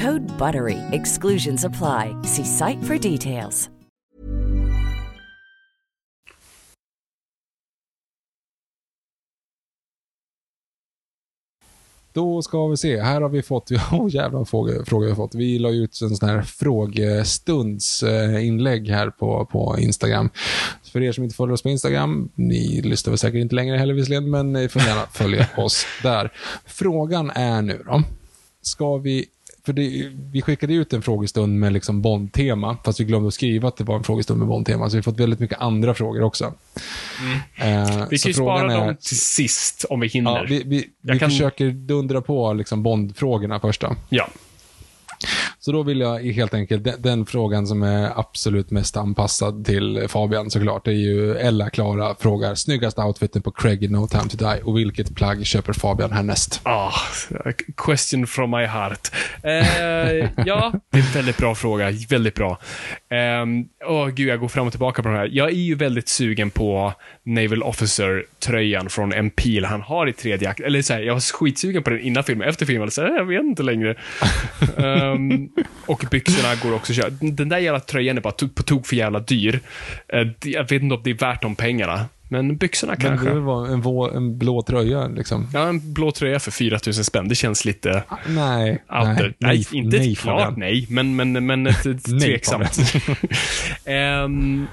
Code BUTTERY. Exclusions apply. See site for details.
Då ska vi se. Här har vi fått, oh jävla frågor, fråga vi har fått. Vi la ut en sån här frågestundsinlägg eh, här på, på Instagram. För er som inte följer oss på Instagram, ni lyssnar väl säkert inte längre heller visserligen, men ni får gärna följa oss där. Frågan är nu då, ska vi för det, vi skickade ut en frågestund med liksom Bond-tema, fast vi glömde att skriva att det var en frågestund med Bond-tema, så vi har fått väldigt mycket andra frågor också. Eh,
Vi kan ju spara
är-
dem till sist om vi hinner.
Ja, vi vi, vi
kan-
försöker dundra på liksom Bond-frågorna först då.
Ja.
Så då vill jag helt enkelt, den, den frågan som är absolut mest anpassad till Fabian såklart, det är ju Ella Klara frågar, snyggaste outfiten på Craig i No Time To Die och vilket plagg köper Fabian härnäst?
Ah, question from my heart. Eh, ja, det är en väldigt bra fråga. Väldigt bra. Eh, Åh gud, jag går fram och tillbaka på den här. Jag är ju väldigt sugen på Naval Officer-tröjan från en pil han har i tredje akt. Eller så här, jag var skitsugen på den innan filmen. Efter filmen, så här, jag vet inte längre. um, och byxorna går också att köpa. Den där jävla tröjan är bara på tok för jävla dyr. Eh, jag vet inte om det är värt de pengarna. Men byxorna
Men
kanske.
det vara en, vå, en blå tröja liksom.
Ja, en blå tröja för 4000 spänn. Det känns lite
Nej,
out
nej,
there. Nej, inte
nej,
klart nej, men, men, men ett, ett
Nej,
tveksamt. Ehm,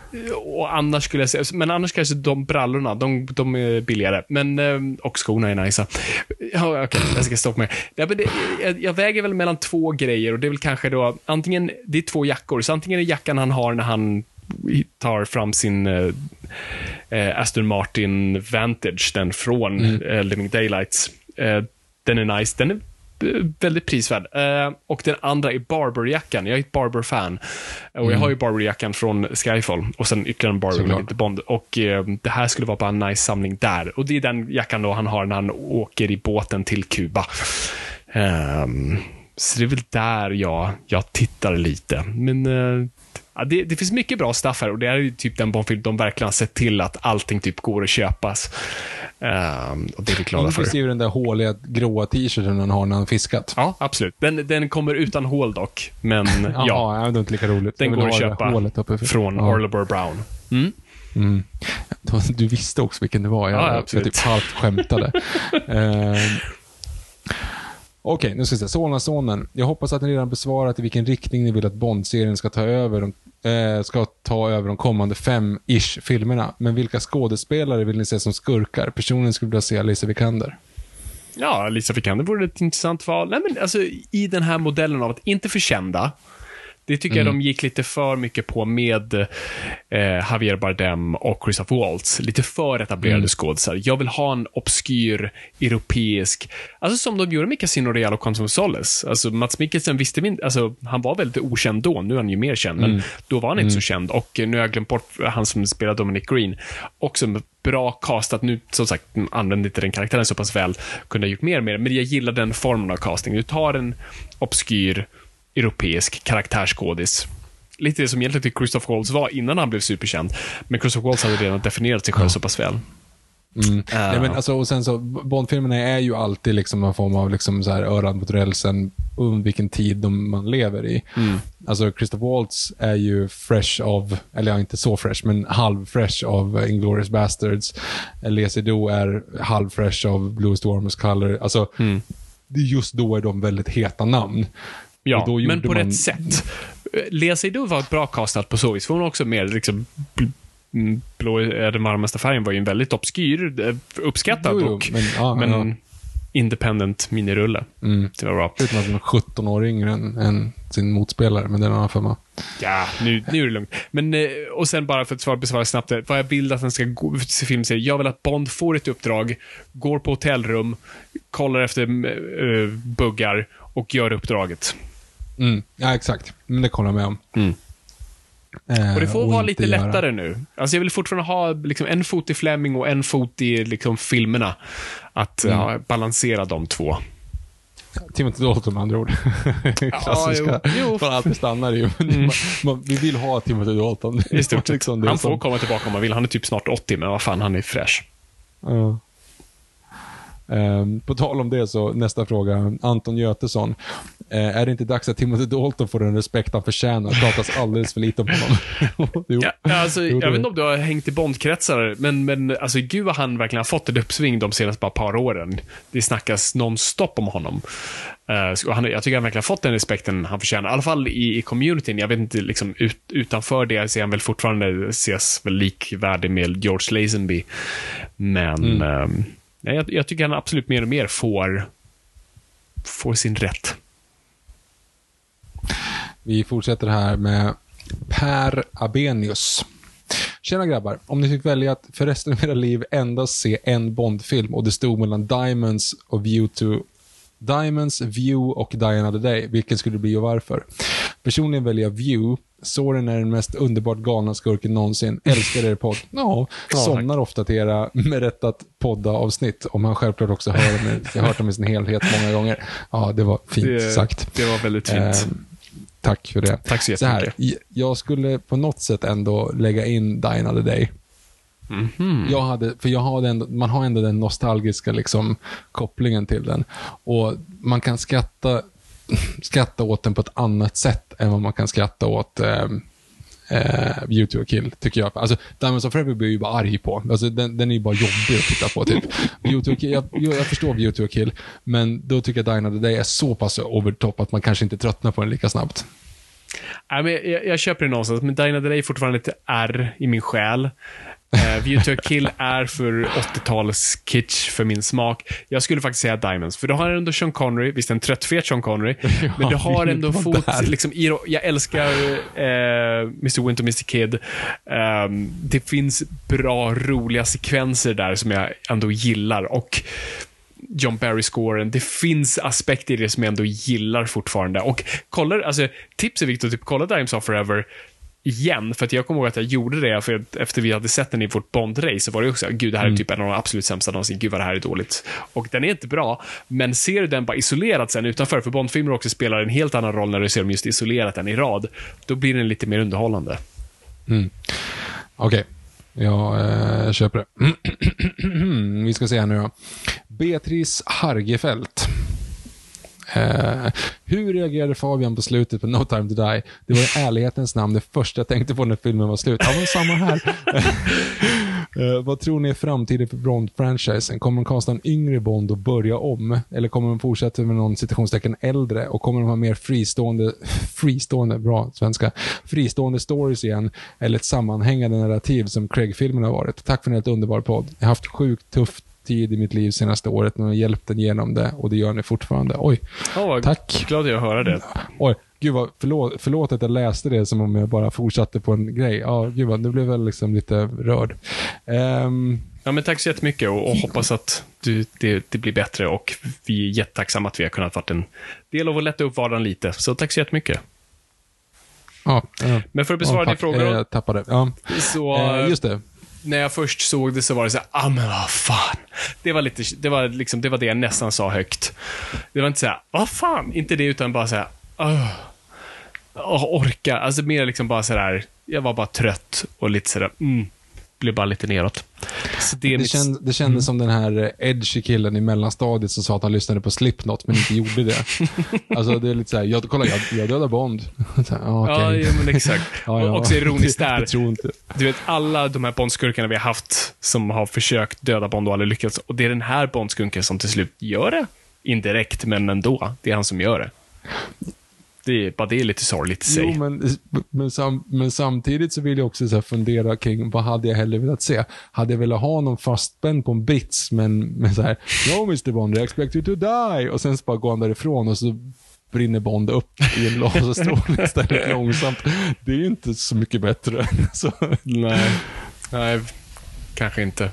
och annars skulle jag säga, men annars kanske de brallorna, de, de är billigare. Men, ehm, och skorna är nice. Ja, okej, jag ska stoppa mig. Ja, men det, jag, jag väger väl mellan två grejer och det är väl kanske då, antingen, det är två jackor, så antingen är jackan han har när han tar fram sin eh, eh, Aston Martin Vantage, den från
Mm.
eh, Living Daylights. Eh, den är nice. Den är eh, väldigt prisvärd. Eh, och den andra är Barber-jackan. Jag är ett Barber-fan. Och jag har ju Barber-jackan från Skyfall och sen ytterligare en Barber
Mm.
Lite Bond. Och det här skulle vara bara en nice samling där. Och det är den jackan då han har när han åker i båten till Kuba. Ehm, så det är väl där jag, jag tittar lite. Men ja, det, det finns mycket bra stuff här och det är ju typ den Bondfilm de verkligen har sett till att allting typ går att köpas. Ehm, och det är vi glada för.
Inklusive den där håliga gråa t-shirten han har när han fiskat.
Ja, absolut. Den, den kommer utan hål dock, men ja,
ja, det är inte lika roligt.
den går att köpa från
ja.
Orlebar Brown. Mm.
Du visste också vilken det var. Jag,
Ja,
jag typ halvt skämtade. Ehm, Okej, nu ska vi se. Solnasonen. Jag hoppas att ni redan besvarat i vilken riktning ni vill att Bond-serien ska ta över de, eh, ska ta över de kommande fem-ish filmerna. Men vilka skådespelare vill ni se som skurkar? Personligen skulle jag vilja se Alicia Vikander.
Ja, Alicia Vikander vore ett intressant val. Nej, men alltså, I den här modellen av att inte förkända, det tycker jag de gick lite för mycket på med eh, Javier Bardem och Christoph Waltz. Lite för etablerade skådisar. Jag vill ha en obskyr, europeisk, alltså som de gjorde med Casino Royale och Quantum Solace. Alltså Mats Mikkelsen visste vi inte, alltså han var väldigt okänd då, nu är han ju mer känd, men då var han inte så känd. Och eh, nu har jag glömt bort han som spelar Dominic Green. Också bra castat, nu som sagt använde inte den karaktären så pass väl, kunde ha gjort mer med det, men jag gillar den formen av casting. Du tar en obskyr, europeisk karaktärsskådis. Lite det som egentligen till Christoph Waltz var innan han blev superkänd. Men Christoph Waltz hade redan definierat sig själv så pass väl.
Nej, men alltså, och sen så, Bondfilmerna är ju alltid liksom en form av liksom så här örat mot rälsen, um, vilken tid de, man lever i. Alltså Christoph Waltz är ju fresh av, eller ja, inte så fresh, men halv-fresh av uh, Inglourious Bastards. Lee Seydoux är halv-fresh av Bluest Warmest Color. Alltså, det är just då är de väldigt heta namn.
Ja, men på
man-
rätt sätt. Lea Seydoux var ett bra castat på så vis, för hon var också mer liksom mm, Blå är den varmaste färgen var ju en väldigt obskyr, eh, uppskattad
Jo, jo,
och
men, ja,
men
ja.
independent minirulle. Det var bra.
Förutom att hon är 17 år yngre än, än sin motspelare, men det är en annan femma.
Ja, nu, nu är det lugnt. Men, eh, och sen bara för att svara, besvara snabbt, vad jag vill att den ska gå till filmserien. Jag vill att Bond får ett uppdrag, går på hotellrum, kollar efter eh, buggar och gör uppdraget.
Mm. Ja, exakt. Men det kollar jag med om. Eh,
Och det får vara lite
göra-
lättare nu. Alltså jag vill fortfarande ha liksom, en fot i Fleming och en fot i liksom, filmerna. Att
Mm.
ja, balansera de två.
Timothy Dalton med andra ord. Klassiska.
jo, jo.
Man alltid stannar ju. Man, man, vi vill ha Timothy Dalton.
I stort sett.
Liksom
han får
som-
komma tillbaka om han vill. Han är typ snart 80, men vad fan, han är fräsch.
Ja. Ehm, på tal om det så, nästa fråga. Anton Götesson. Eh, är det inte dags att Timothy Dalton får den respekt han förtjänar? Det pratas alldeles för lite om honom. jo.
Ja, alltså,
Jo,
jag vet inte om du har hängt i Bondkretsar, men, men alltså, gud vad han verkligen har fått ett uppsving de senaste bara par åren. Det snackas nonstop om honom. Så han, jag tycker han verkligen har fått den respekten han förtjänar. I alla fall i, i communityn. Jag vet inte, liksom, ut, utanför det ser han väl fortfarande ses väl likvärdig med George Lazenby. Men ehm, nej, jag, jag tycker han absolut mer och mer får, får sin rätt.
Vi fortsätter här med Per Abenius. Tjena grabbar. Om ni fick välja att för resten av era liv endast se en Bondfilm och det stod mellan Diamonds och View to Diamonds, View och Die Another Day, vilken skulle det bli och varför? Personligen väljer jag View. Soren är den mest underbart galna skurken någonsin. Älskar er podd. Ja,
Ja,
somnar ofta till era med rätt att podda-avsnitt. Om han självklart också hör dem, jag har hört dem i sin helhet många gånger. Ja, det var fint
Det,
sagt.
det var väldigt fint.
Eh, tack för det.
Tack så
Så här,
jättemycket.
jag skulle på något sätt ändå lägga in Die Another Day.
Mhm.
Jag hade, för jag har ändå, man har ändå den nostalgiska liksom, kopplingen till den. Och man kan skratta, skratta åt den på ett annat sätt än vad man kan skratta åt eh, eh, Beauty och Kill, tycker jag. Alltså, Diamonds of Forever blir jag ju bara arg på. Alltså, den, den är ju bara jobbig att titta på. Typ. Beauty Kill, jag, jag förstår Beauty or Kill, men då tycker jag Dine of the Day är så pass over top att man kanske inte tröttnar på den lika snabbt.
Nej, men jag, jag köper det någonstans, men Dina Delay är fortfarande lite R i min själ. Uh, View to a Kill är för 80-tals kitsch för min smak. Jag skulle faktiskt säga Diamonds, för du har ändå Sean Connery, visst en tröttfet Sean Connery, men du har ändå fot, liksom, jag älskar uh, Mr. Winter, Mr. Kid. Ehm, det finns bra, roliga sekvenser där som jag ändå gillar och John Barry-scoren. Det finns aspekter i det som jag ändå gillar fortfarande. Och kolla, alltså, tips är viktigt typ kolla Dimes of Forever igen, för att jag kommer ihåg att jag gjorde det, för efter vi hade sett den i vårt Bond-race, så var det också, gud, det här är typ en av de absolut sämsta någonsin, gud vad det här är dåligt. Och den är inte bra, men ser du den bara isolerat sen utanför, för Bond-filmer också spelar en helt annan roll när du ser dem just isolerat än i rad, då blir den lite mer underhållande.
Okej, jag eh, köper det. Vi ska se här nu då. Beatrice Hargefelt. Eh, hur reagerade Fabian på slutet på No Time To Die? Det var i ärlighetens namn det första jag tänkte på när filmen var slut. Ja, men samma här. Eh, vad tror ni är framtiden för Bond-franchisen? Kommer de kasta en yngre Bond och börja om? Eller kommer de fortsätta med någon citationstecken äldre? Och kommer de ha mer fristående, fristående, bra svenska, fristående stories igen? Eller ett sammanhängande narrativ som Craig-filmen har varit? Tack för en helt underbar podd. Jag har haft sjukt tufft tid i mitt liv senaste året, men har hjälpt den genom det och det gör ni fortfarande. Oj,
Oh,
Tack.
glad jag hör det.
oj. Gud vad, förlåt, förlåt att jag läste det som om jag bara fortsatte på en grej. Ja, gud vad, nu blev jag väl liksom lite rörd. Ehm,
Ja, men tack så jättemycket och, och hoppas att du, det, det blir bättre och vi är jättetacksamma att vi har kunnat vara en del av att lätta upp vardagen lite. Så tack så jättemycket.
ja, ja.
Men för att besvara
ja,
din fråga
Eh, Jag tappade. Ja.
så
Eh, just det
när jag först såg det så var det så här, ah men vad fan. Det var lite, det var liksom, det var det jag nästan sa högt. Det var inte så här, vad fan, inte det utan bara så här, "Åh, orka. Alltså mer liksom bara så här, jag var bara trött och lite så där, mm, blev bara lite neråt. Det
Det,
mitt,
känd, det kändes som den här edgy killen i mellanstadiet som sa att han lyssnade på Slipknot, men inte gjorde det. alltså det är lite såhär, jag, kolla jag, jag dödar Bond. Här, ah,
Ja,
okej.
ja, men exakt.
Ja, ja.
Och också ironiskt där. Du vet, alla de här Bondskurkarna vi har haft som har försökt döda Bond och aldrig lyckats. Och det är den här Bondskurken som till slut gör det. Indirekt, men ändå. Det är han som gör det. Det är, bara det är lite sorgligt i sig.
Jo, men, men, sam, men samtidigt så vill jag också så fundera kring vad hade jag hellre velat se? Hade jag velat ha någon fastspänd på en brits, men med så här, No Mr Bond, I expect you to die. Och sen så bara går han därifrån och så brinner Bond upp i en laserstråle istället långsamt. Det är ju inte så mycket bättre. Så,
Nej. Nej, kanske inte.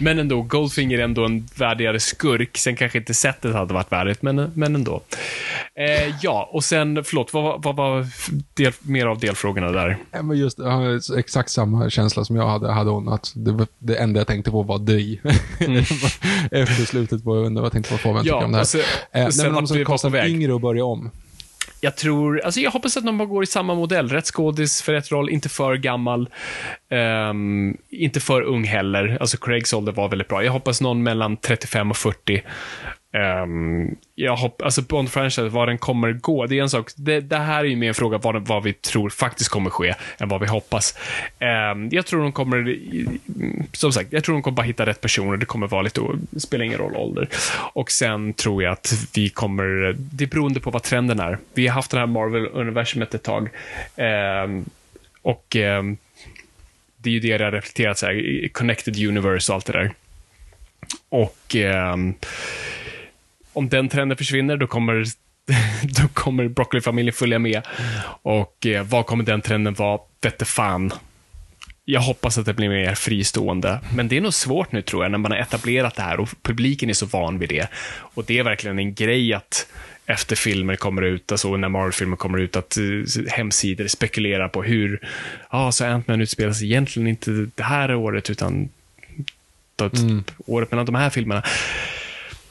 Men ändå, Goldfinger är ändå en värdigare skurk. Sen kanske inte sättet hade varit värdigt, men, men ändå. Eh, ja, och sen, förlåt, vad, vad var del, mer av delfrågorna där?
Ja, men just jag exakt samma känsla som jag hade, hade hon. Att det, det enda jag tänkte på var dig. Efter slutet på, jag undrar vad jag tänkte på Fabian
Ja,
tycker om det här.
och så-
eh, nej,
sen
men
vart
de ska
vi var på
kasta
väg.
yngre och börja om.
Jag tror, alltså jag hoppas att de bara går i samma modell. Rätt skådis för rätt roll, inte för gammal. um, inte för ung heller. Alltså Craigs ålder var väldigt bra. Jag hoppas någon mellan 35 och 40. Um, jag hopp, alltså Bond-franchise, vad den kommer gå, det är en sak. Det, det här är ju mer en fråga vad, vad vi tror faktiskt kommer ske, än vad vi hoppas. Um, jag tror de kommer, som sagt, jag tror de kommer bara hitta rätt personer. Det kommer vara lite, det spelar ingen roll ålder. Och sen tror jag att vi kommer, det är beroende på vad trenden är. Vi har haft det här Marvel-universumet ett tag. Um, och det är ju det det har reflekterat så här, Connected Universe och allt det där. Och om den trenden försvinner, då kommer, då kommer Broccoli-familjen följa med. Och eh, vad kommer den trenden vara? Vette fan. Jag hoppas att det blir mer fristående. Men det är nog svårt nu tror jag, när man har etablerat det här och publiken är så van vid det. Och det är verkligen en grej att efter filmer kommer ut, alltså när Marvel-filmer kommer ut, att eh, hemsidor spekulerar på hur, ja, ah, så Ant-Man utspelas egentligen inte det här året, utan då, året mellan de här filmerna.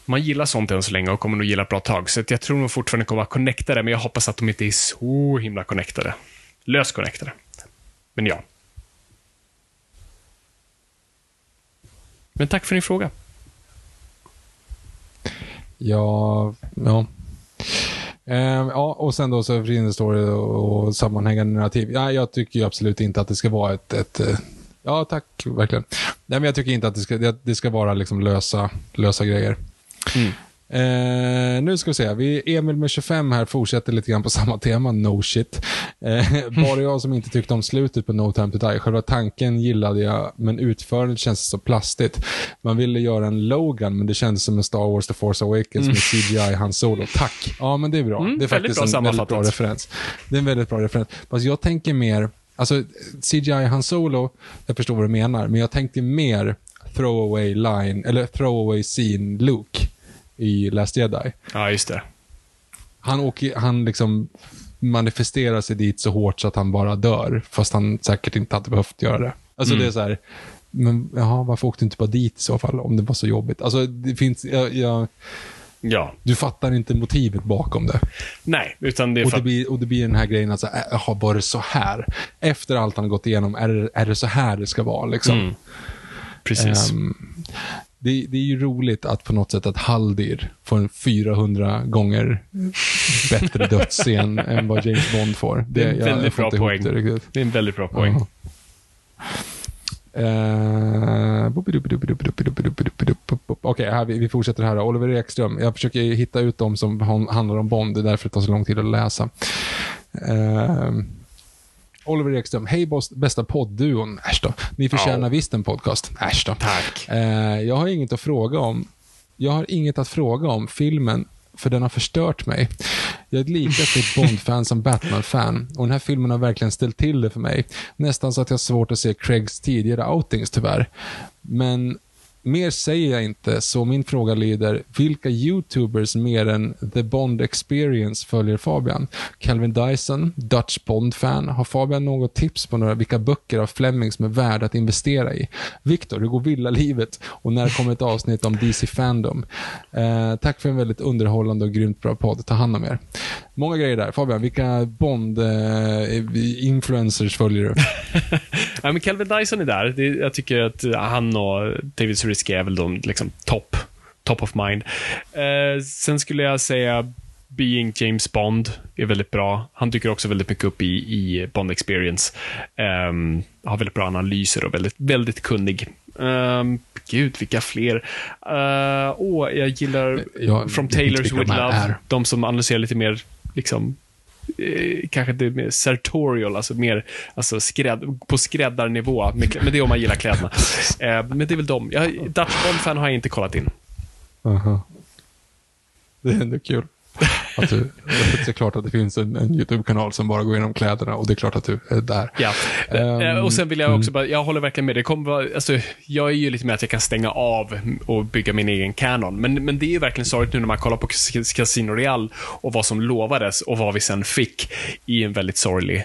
Man gillar sånt än så länge och kommer nog gilla ett bra tag. Så att jag tror nog fortfarande kommer vara connectade, men jag hoppas att de inte är så himla connectade. Lös connectade. Men ja. Men tack för din fråga.
Ja, ja. Ehm, ja, och sen då så försvinner story och, och sammanhängande narrativ. Ja, jag tycker ju absolut inte att det ska vara ett, ett eh, Ja, tack, verkligen. Nej, men jag tycker inte att det ska, det, det ska vara liksom lösa, lösa grejer. Eh, nu ska vi se, vi, Emil med 25 här fortsätter lite grann på samma tema, no shit. Eh, bara jag som inte tyckte om slutet på No time to die. Själva tanken gillade jag, men utförandet känns så plastigt. Man ville göra en Logan, men det kändes som en Star Wars The Force Awakens med CGI Han Solo. Tack! Ja, men det är bra.
Mm,
det är
väldigt
faktiskt
bra
en väldigt bra referens. Det är en väldigt bra referens. Fast jag tänker mer, alltså CGI Han Solo, jag förstår vad du menar, men jag tänker mer throwaway line, eller throwaway scene Luke i Last Jedi.
Ja, just det.
Han, åker, han liksom manifesterar sig dit så hårt så att han bara dör, fast han säkert inte hade behövt göra det. Alltså det är så här, men jaha, varför åkte du inte bara dit i så fall, om det var så jobbigt? Alltså det finns, jag, jag,
Ja.
du fattar inte motivet bakom det.
Nej, utan det är
Och det, blir, och det blir den här grejen att, så här, äh, jaha, var det så här? Efter allt han har gått igenom, är det, är det så här det ska vara? Liksom.
Mm. Precis.
Ehm, det, det, är ju roligt att på något sätt att Haldir får en 400 gånger bättre dödsscen än vad James Bond får.
Det, det är en väldigt bra poäng.
Det,
det, är en väldigt bra poäng.
Eh, okej, vi, vi fortsätter här. Oliver Ekström. Jag försöker hitta ut dem som handlar om Bond. Det är därför det tar så lång tid att läsa. Uh, Oliver Ekström. Hej bästa poddduon. Äsch då. Ni förtjänar
Ja.
visst en podcast. Äsch då.
Tack.
Eh, jag har inget att fråga om. Jag har inget att fråga om filmen, för den har förstört mig. Jag är ett lika stort Bond-fan som Batman-fan och den här filmen har verkligen ställt till det för mig. Nästan så att jag har svårt att se Craigs tidigare outings tyvärr. Men mer säger jag inte, så min fråga lyder, vilka YouTubers mer än The Bond Experience följer Fabian? Calvin Dyson, Dutch Bond-fan. Har Fabian något tips på några, vilka böcker av Fleming som är värda att investera i? Viktor, hur går villalivet? Och när kommer ett avsnitt om DC Fandom? Eh, tack för en väldigt underhållande och grymt bra podd. Ta hand om er. Många grejer där. Fabian, vilka Bond-influencers eh, följer du?
Ja, men Calvin Dyson är där. Det, jag tycker att han och David Surisky är väl de liksom top, top of mind. Eh, sen skulle jag säga Being James Bond är väldigt bra. Han dyker också väldigt mycket upp i, i Bond Experience. Um, har väldigt bra analyser och väldigt, väldigt kunnig. Um, gud, vilka fler. Uh, oh, jag gillar
Jag
From Taylors with Love.
är.
De som analyserar lite mer, liksom, eh, kanske det är mer sartorial, alltså mer alltså skräd, på skräddarnivå. Men det är om man gillar kläderna. Eh, men det är väl de. Jag, Dutch Bond-fan har jag inte kollat in.
Aha. Det är ändå kul. att du, det är klart att det finns en, en YouTube-kanal som bara går igenom kläderna och det är klart att du är där.
Ja.
Ehm,
och sen vill jag också bara, jag håller verkligen med. Det kommer vara, alltså, jag är ju lite mer att jag kan stänga av och bygga min egen kanon. Men, men det är ju verkligen sorgligt nu när man kollar på Cas- Casino Real och vad som lovades och vad vi sen fick i en väldigt sorglig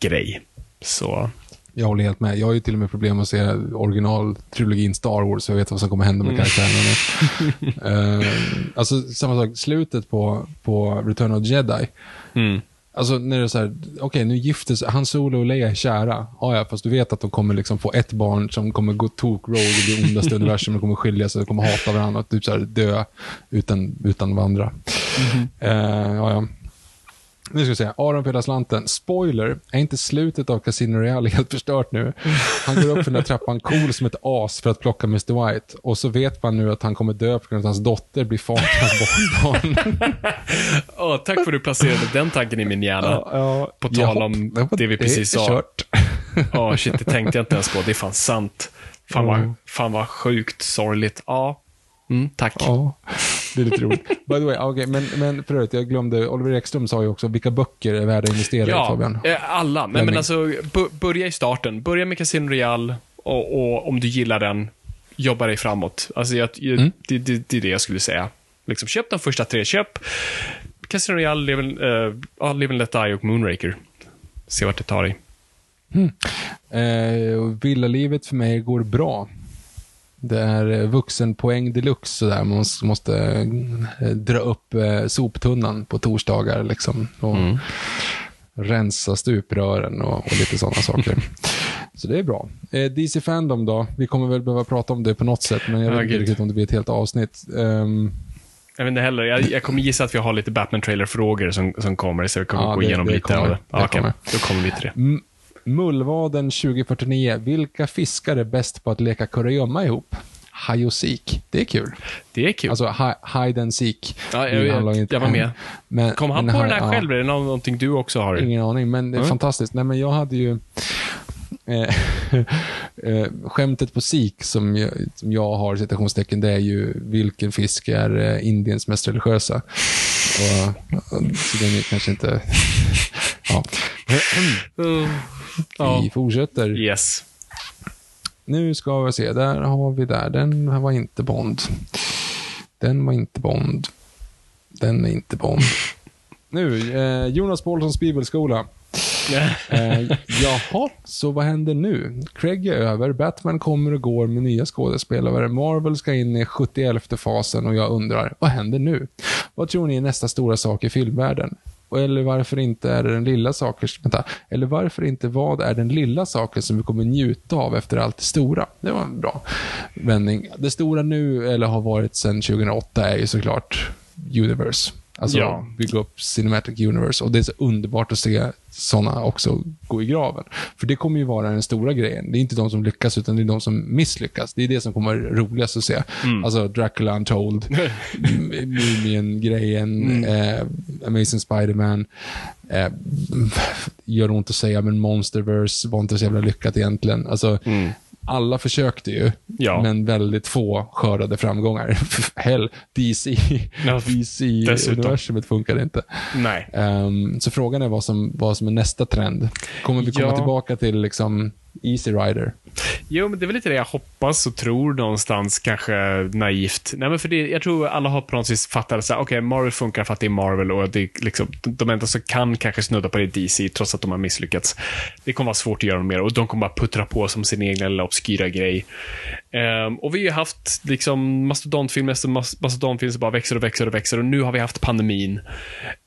grej. Så,
Jag håller helt med. Jag har ju till och med problem att se originaltrilogin Star Wars, så jag vet vad som kommer hända
Mm.
med karaktärerna. uh, alltså, samma sak, slutet på, på Return of the Jedi.
mm.
Alltså, när det är så här, okej, nu gifter sig, Han Solo och Leia är kära. Ja, ja, fast du vet att de kommer liksom få ett barn som kommer gå tok rogue i det ondaste universum, de kommer skilja sig, de kommer hata varandra och typ så här dö utan, utan varandra. Eh, ja, ja. Nu ska vi se. Aron hela slanten. Spoiler, är inte slutet av Casino Real helt förstört nu? Han går upp för den där trappan cool som ett as för att plocka Mr. White. Och så vet man nu att han kommer dö på grund av att hans dotter blir far till hans barnbarn.
Åh, tack för att du placerade den tanken i min hjärna.
ja,
På tal om
var-
det vi precis
är
sa.
Kört.
Åh, shit, det tänkte jag inte ens på. Det är fan sant. Fan vad, fan vad sjukt sorgligt. Ja, mm, tack.
Det är lite roligt. By the way, okay, men, men förut, jag glömde, Oliver Ekström sa ju också, vilka böcker är värda att investera i,
Ja,
Fabian?
eh, alla. Men
Fleming.
alltså, börja i starten. Börja med Casino Real och, och om du gillar den, jobba dig framåt. Alltså, jag,
Mm.
det, det, det är det jag skulle säga. Liksom, köp de första tre. Köp Casino Real, Live and, uh, ja, Live and Let Die och Moonraker. Se vart det tar dig.
Eh, och villalivet för mig går bra. Det är eh, vuxenpoäng deluxe sådär. Man måste, eh, dra upp eh, soptunnan på torsdagar liksom. Och rensa stuprören och, och lite sådana saker. Så det är bra. Eh, DC Fandom då? Vi kommer väl behöva prata om det på något sätt, men jag
Ja,
vet inte riktigt om det blir ett helt avsnitt. Ehm,
Jag vet inte heller. Jag, jag kommer gissa att vi har lite Batman-trailer-frågor som, som kommer, så vi kommer
Ja,
gå
det-
igenom
det
lite
kommer.
av det. Ja,
Det
okej.
kommer.
Då kommer vi till det.
M- Mullvaden 2049. Vilka fiskar är bäst på att leka kurragömma ihop? Hide och seek. Det är kul.
Det är kul.
Alltså hi- hide and seek.
Ja, jag
ju
Jag var med.
Men,
Kom han på det där
ja,
själv? Är det nå- någonting du också har?
Ingen aning, men det är
Mm.
fantastiskt. Nej, men jag hade ju... Eh, eh, skämtet på sik som jag, som jag har, citationstecken, det är ju vilken fisk är eh, Indiens mest religiösa? Och, och, så den är kanske inte... Ja.
Mm. Ja.
Vi fortsätter.
Yes.
Nu ska vi se, där har vi där. Den här var inte Bond. Den var inte Bond. Den är inte Bond. Nu, eh, Jonas Paulssons bibelskola. Eh, jaha, så vad händer nu? Craig är över, Batman kommer och går med nya skådespelare, Marvel ska in i 71 fasen och jag undrar, vad händer nu? Vad tror ni är nästa stora sak i filmvärlden? Eller varför inte är det den lilla saken, vänta, eller varför inte vad är den lilla saken som vi kommer njuta av efter allt det stora? Det var en bra vändning. Det stora nu, eller har varit sedan 2008, är ju såklart Universe. Alltså
Ja.
bygga upp Cinematic Universe. Och det är så underbart att se sådana också gå i graven. För det kommer ju vara den stora grejen. Det är inte de som lyckas, utan det är de som misslyckas. Det är det som kommer vara roligast att se. Alltså Dracula Untold, Mumien-grejen, eh, Amazing Spider-Man. Eh, gör ont att säga, men Monsterverse var inte så jävla lyckat egentligen. Alltså, alla försökte ju,
Ja.
men väldigt få skördade framgångar. Hell, DC,
Ja,
DC-universumet funkade inte.
Nej.
Ehm, så frågan är vad som, vad som är nästa trend. Kommer vi komma
Ja.
tillbaka till liksom Easy Rider?
Jo, men det är väl lite det jag hoppas och tror någonstans, kanske naivt. Nej, men för det, jag tror alla har på något vis fattat att okay, Marvel funkar för att det är Marvel och det är liksom, de- enda som kan kanske snudda på det är DC, trots att de har misslyckats. Det kommer vara svårt att göra mer och de kommer bara puttra på som sin egen lilla obskyra grej. Um, och vi har ju haft liksom mastodontfilm efter mastodontfilm som bara växer och växer och växer och nu har vi haft pandemin.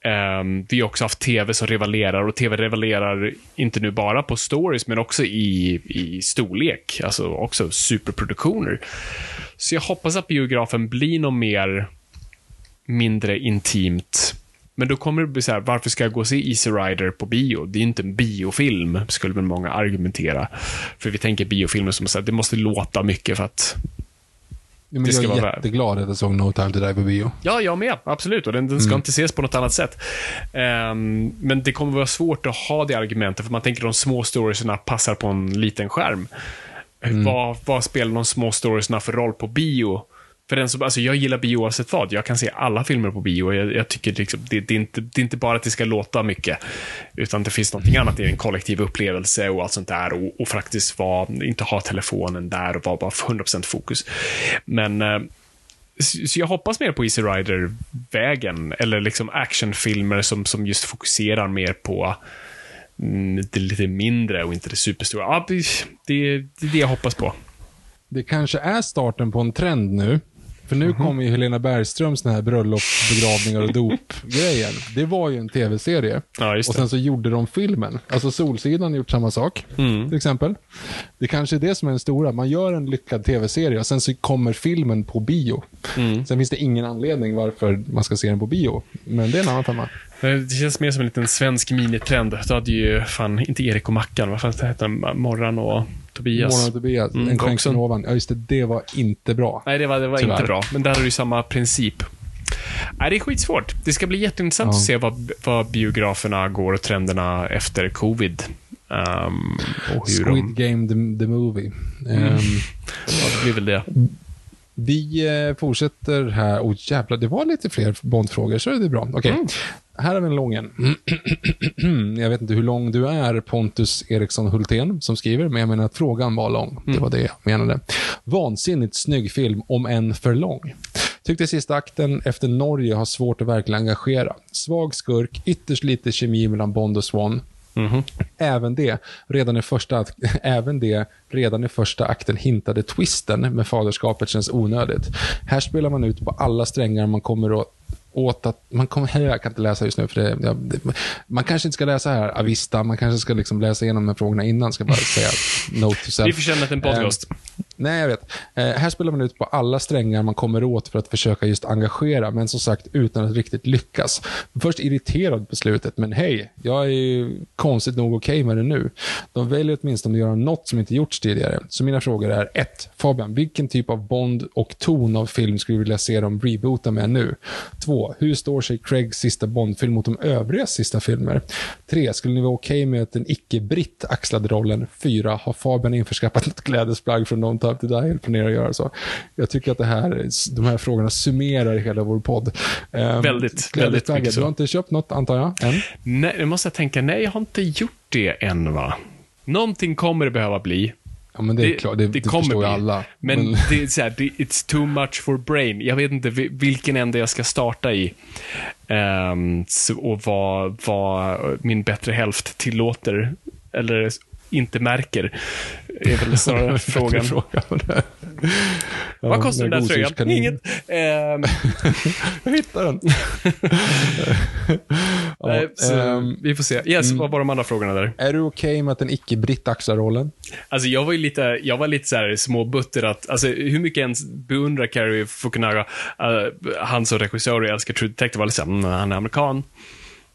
Um, vi har också haft tv som rivalerar och tv rivalerar inte nu bara på stories men också i, i storlek, alltså också superproduktioner. Så jag hoppas att biografen blir något mer mindre intimt. Men då kommer det bli så här, varför ska jag gå och se Easy Rider på bio? Det är ju inte en biofilm, skulle väl många argumentera. För vi tänker biofilmer som att det måste låta mycket för att
Ja, men
Det ska
jag är
vara värd.
jätteglad att jag såg No Time To Die på bio.
Ja, jag med. Absolut. Och den, den ska inte ses på något annat sätt. Ehm, men det kommer vara svårt att ha det argumentet, för man tänker de små storiesna passar på en liten skärm. Vad, vad spelar de små storiesna för roll på bio? För den som, alltså jag gillar bio oavsett vad. Jag kan se alla filmer på bio. Jag, jag tycker liksom, det, det, är inte, det är inte bara att det ska låta mycket, utan det finns någonting annat i en kollektiv upplevelse och allt sånt där. Och, och faktiskt var, inte ha telefonen där och vara bara 100% fokus. Men eh, så jag hoppas mer på Easy Rider-vägen, eller liksom actionfilmer som, som just fokuserar mer på mm, det lite mindre och inte det superstora. Ja, det, det, det är det jag hoppas på.
Det kanske är starten på en trend nu. För nu kommer ju Helena Bergströms den här bröllop, begravningar och dop-grejen. Det var ju en tv-serie.
Ja,
Och sen så gjorde de filmen. Alltså Solsidan har gjort samma sak,
Mm.
till exempel. Det kanske är det som är den stora. Man gör en lyckad tv-serie och sen så kommer filmen på bio.
Mm.
Sen finns det ingen anledning varför man ska se den på bio. Men det är en annan femma.
Det känns mer som en liten svensk minitrend. Då hade ju fan, inte Erik och Mackan, vad fan hette den? Morran och Tobias.
Morgon och Tobias,
Mm,
en skänk från ovan. Ja, just det. Det var inte bra.
Nej, det var, det var
Tyvärr.
inte bra. Men där är det ju samma princip. Nej, det är skitsvårt. Det ska bli jätteintressant
Ja.
att se vad, vad biograferna går och trenderna efter covid. Um, och hur
Squid
de...
Game the, the Movie.
Mm.
Ehm,
Ja, det blir väl det.
Vi eh, fortsätter här. Oh jävlar, det var lite fler Bondfrågor, så är det bra. Okej, här har vi en lång en. jag vet inte hur lång du är, Pontus Eriksson Hultén, som skriver, men jag menar att frågan var lång. Det var det jag menade. Vansinnigt snygg film, om än för lång. Tyckte sista akten efter Norge har svårt att verkligen engagera. Svag skurk, ytterst lite kemi mellan Bond och Swan. Även det, redan i första, även det, redan i första akten hintade twisten med faderskapet känns onödigt. Här spelar man ut på alla strängar man kommer åt åt att, man kommer, jag kan inte läsa just nu för det, jag, det, man kanske inte ska läsa här Avista, man kanske ska liksom läsa igenom de här frågorna innan, ska bara säga note to self.
Vi förtjänar en podcast.
Nej, jag vet. Eh, här spelar man ut på alla strängar man kommer åt för att försöka just engagera, men som sagt utan att riktigt lyckas. Först irriterad på slutet, men hej, jag är ju konstigt nog okej med det nu. De väljer åtminstone att göra något som inte gjorts tidigare. Så mina frågor är 1. Fabian, vilken typ av Bond och ton av film skulle du vilja se dem reboota med nu? 2. Hur står sig Craigs sista Bond-film mot de övriga sista filmer? 3. Skulle ni vara okej med att en icke-britt axlade rollen? 4. Har Fabian införskaffat något klädesplagg från någon Time To Die planerar att göra så? Jag tycker att det här, de här frågorna summerar hela vår podd. Um,
Väldigt, väldigt mycket så.
Du har inte köpt något, antar jag? Än?
Nej, nu måste jag tänka. Nej, jag har inte gjort det än, va? Någonting kommer det behöva bli.
Ja, men det är klart. Det, det,
kommer
förstår ju
bli.
alla.
Men, det är så här, det, it's too much for brain. Jag vet inte vi- vilken ände jag ska starta i. Så, och vad, vad min bättre hälft tillåter, eller inte märker, är väl snarare frågan.
Fråga. Ja,
Vad kostar den där tröjan? Inget. Ehm,
Jag hittar den. ja,
nej,
ehm,
vi får se. Yes, vad var de andra frågorna där?
är du okej med att en icke-britt axlar rollen?
Alltså jag var ju lite, jag var lite så här småbutter att, alltså hur mycket jag ens beundrar Cary Fukunaga, uh, han som regissör och älskar True Detective, var mm, han är amerikan.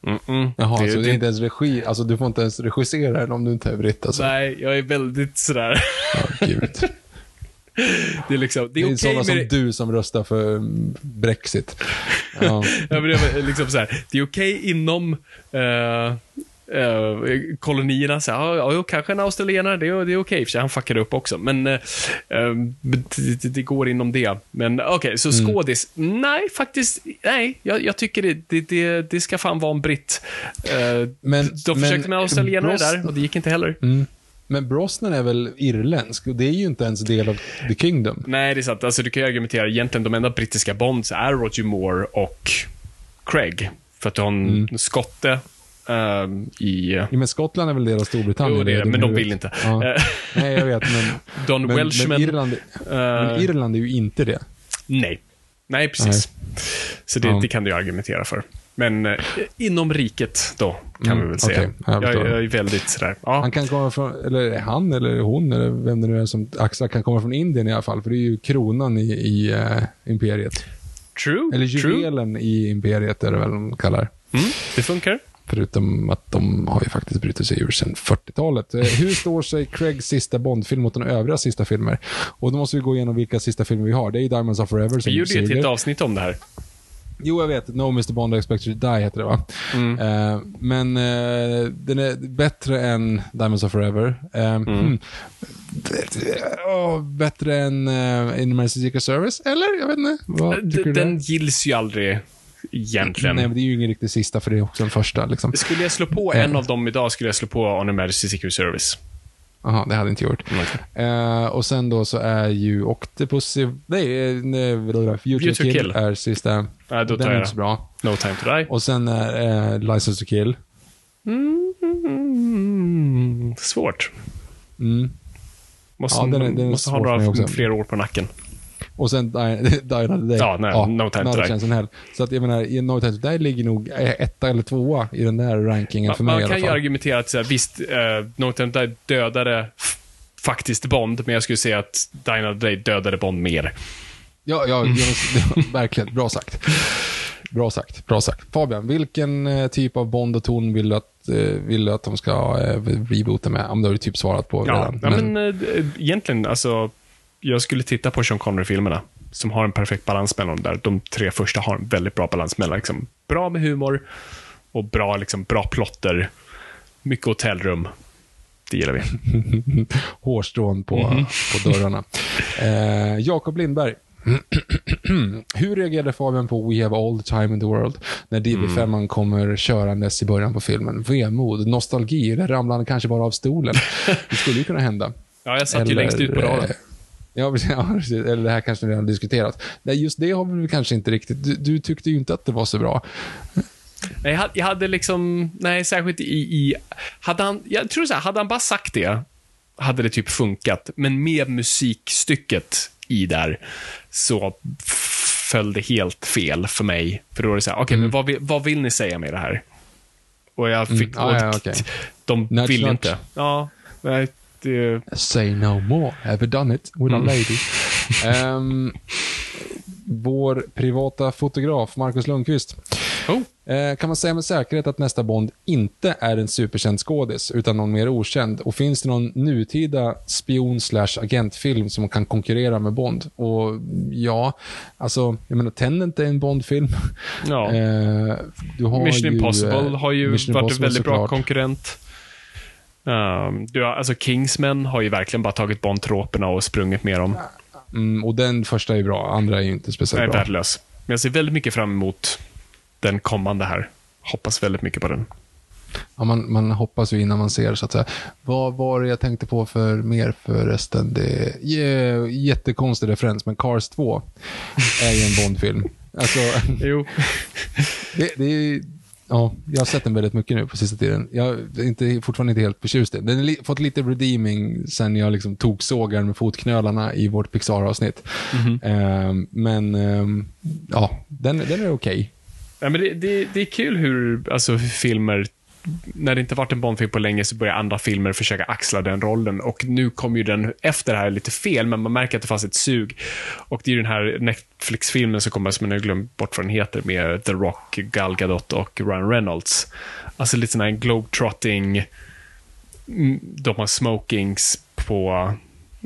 Mm -mm.
Jaha,
Det-
så det är inte ens regi, alltså du får inte ens regissera den om du inte är britt alltså.
Nej, jag är väldigt sådär,
Ja, gud.
det är liksom, det
Det
är
är
okej
sådana som
det.
du som röstar för mm, Brexit. Ja.
Ja, men det är liksom så här, det är okej inom eh, eh, kolonierna. Så här, ja, ja, kanske en australienare, det är, det är okej. för sig, Han fuckade upp också. Men eh, eh, det, det- går inom det. Men okej, så
Mm.
skådis? Nej, faktiskt. Nej, jag, jag tycker det, det, det, det ska fan vara en britt. Eh,
Men-
de försökte
men
med australienare
Bros-
där och det gick inte heller.
Men Brosnan är väl irländsk och det är ju inte ens del av The Kingdom.
Nej, det är sant. Alltså, du kan ju argumentera, egentligen de enda brittiska Bonds är Roger Moore och Craig. För att du har en
Mm.
skotte ehm, i...
Ja, men Skottland är väl del av Storbritannien?
Jo, det är det, men de vill inte.
Ja.
Eh,
Nej, jag vet, men,
Don
men,
Welshman.
men, Irland, men
eh,
Irland är ju inte det.
nej. Nej, precis. Så det,
Ja.
det kan du argumentera för. Men eh, inom riket då, kan
Mm,
vi väl säga.
okej, jag
jag, jag är väldigt sådär, ja.
Han kan komma från, eller han eller hon, eller vem det nu är som axlar, kan komma från Indien i alla fall, för det är ju kronan i, i eh, imperiet.
True,
Eller
true.
juvelen i imperiet är det väl de kallar.
Mm, det funkar.
Förutom att de har ju faktiskt brutit sig ur sedan 40-talet. Eh, Hur står sig Craigs sista Bond-film mot de övriga sista filmer? Och då måste vi gå igenom vilka sista filmer vi har. Det är ju Diamonds of Forever som
Vi gjorde ju ett helt avsnitt om det här.
Jo, jag vet. No Mr. Bond I Expect You to Die heter det, va?
Mm.
Eh, men eh, den är bättre än Diamonds of Forever. Eh, hmm. åh, bättre än uh, Emergency Secret Service, eller? Jag vet inte. Vad?
Den
där?
gills ju aldrig egentligen.
Nej, men det är ju ingen riktigt sista, för det är också den första. Liksom.
Skulle jag slå på en av dem idag skulle jag slå på On Emergency Secret Service.
Jaha, det hade jag inte gjort. Eh, och sen då så är ju Octopus... Nej, nej View
View
to
to
Kill
Kill.
är sista.
Ja, då
Den
tar
är
jag
inte så bra.
No time to die.
Och sen är eh, License to Kill.
Mm, svårt.
Mm.
Måste,
Ja, den är- den är
måste ha några fler år på nacken.
Och sen Die, Die Another Day.
Ja, nej, No Time to Die.
hell. Så att jag menar, i No Time to Die ligger nog eh, etta eller tvåa i den där rankingen för
Man,
mig
man
i alla
kan ju
fall.
argumentera att så här, visst, uh, No Time to Die dödade faktiskt Bond, men jag skulle säga att Die Another Day dödade Bond mer.
Ja, ja, ja, verkligen. Bra sagt. Bra sagt. Bra sagt. Fabian, vilken eh, typ av Bond och ton vill du att, vill att de ska reboota med? Om du har typ svarat på
Ja,
redan.
ja, men, eh, egentligen, alltså, jag skulle titta på Sean Connery-filmerna, som har en perfekt balans mellan de där. De tre första har en väldigt bra balans mellan liksom, bra med humor och bra, liksom, bra plotter. Mycket hotellrum. Det gillar vi.
hårstrån på,
Mhm.
på dörrarna. Eh, Jakob Lindberg. Hur reagerade Fabian på We have all the time in the world när DB5
Mm.
kommer körandes i början på filmen? Vemod, nostalgi eller ramlade han kanske bara av stolen? Det skulle ju kunna hända.
Ja, jag satt ju längst ut på
eh,
raden.
Ja, precis. Ja, precis. Eller det här kanske vi redan diskuterat. Nej, just det har vi kanske inte riktigt. Du, du tyckte ju inte att det var så bra.
Nej, jag hade, jag hade liksom, nej, särskilt i, i hade han, jag tror så här, hade han bara sagt det, hade det typ funkat. Men med musikstycket i där, så föll det helt fel för mig. För då är det så här, okej, men vad vill, vad vill ni säga med det här? Och jag fick,
Mm,
och
ja, okej.
de
Nudge,
vill
nudge.
inte. Ja, nej, det,
Say no more, ever done it with a
Mm.
lady. Ehm, vår privata fotograf, Marcus Lundqvist.
oh,
Eh, kan man säga med säkerhet att nästa Bond inte är en superkänd skådis, utan någon mer okänd? Och finns det någon nutida spion slash agentfilm som kan konkurrera med Bond? Och ja, alltså, jag menar, Tenant är en Bond-film.
ja.
Eh,
Mission
ju,
Impossible
eh,
har ju
Mission
varit en väldigt bra
såklart.
konkurrent. Um, du har, alltså Kingsman har ju verkligen bara tagit Bond-troperna och sprungit med dem.
Mm, och den första är bra, andra är ju inte speciellt
är
bra.
värdelös. Men jag ser väldigt mycket fram emot den kommande här. Hoppas väldigt mycket på den.
Ja, man, man hoppas ju innan man ser, så att säga. Vad var det jag tänkte på för mer förresten? Det är jättekonstig referens, men Cars 2 är ju en Bond-film. Alltså,
Jo.
det, det är... Ja, jag har sett den väldigt mycket nu på sista tiden. Jag är inte, fortfarande inte helt förtjust i den. Den har li, fått lite redeeming sen jag liksom tog sågaren med fotknölarna i vårt Pixar-avsnitt. Ehm, men ehm, ja, den, den är okej.
Ja, men det, det, det är kul hur alltså, filmer, när det inte varit en Bondfilm på länge så börjar andra filmer försöka axla den rollen. Och nu kom ju den efter det här lite fel, men man märker att det fanns ett sug. Och det är ju den här Netflix-filmen som kommer, som jag nu glömt bort vad den heter, med The Rock, Gal Gadot och Ryan Reynolds. Alltså lite sån här globetrotting, mm, de har smokings på,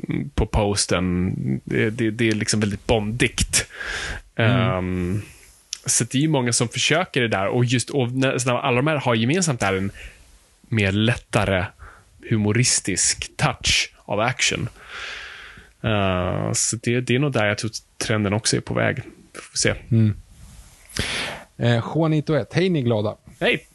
mm, på posten. Det, det, det är liksom väldigt bondigt. Ehm, så det är ju många som försöker det där och just och alla de här har gemensamt där en mer lättare humoristisk touch av action. Eh, så det, det är nog där jag tror trenden också är på väg. Vi får se.
Eh, Juanito 1, hej ni glada.
Hej!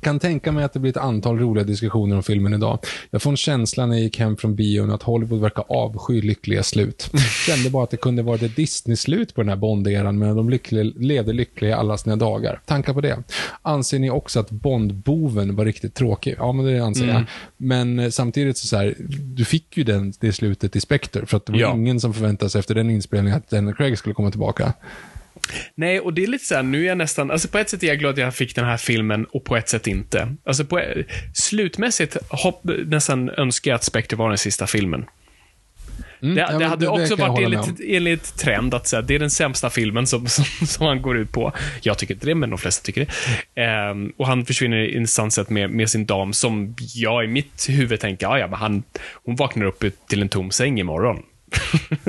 Kan tänka mig att det blir ett antal roliga diskussioner om filmen idag. Jag får en känsla när jag gick hem från bion att Hollywood verkar avsky lyckliga slut. Kände bara att det kunde varit ett Disney-slut på den här Bond-eran, men de lyckliga, levde lyckliga alla sina dagar. Tankar på det? Anser ni också att Bond-boven var riktigt tråkig? Ja, men det anser jag. Men eh, samtidigt så, så här, du fick ju den, det slutet i Spectre, för att det var
Ja.
ingen som förväntade sig efter den inspelningen att Daniel Craig skulle komma tillbaka.
Nej, och det är lite så här, nu är jag nästan, alltså på ett sätt är jag glad att jag fick den här filmen och på ett sätt inte. Alltså på, slutmässigt hopp, nästan önskar jag att Spectre var den sista filmen.
Mm,
Det,
ja,
det hade
det
också
jag
varit enligt, enligt trend att säga, det är den sämsta filmen som, som, som han går ut på. Jag tycker inte det, men de flesta tycker det. Ehm, och han försvinner i en sunset med, med sin dam som jag i mitt huvud tänker, "Ah, ja, men han, hon vaknar upp till en tom säng imorgon.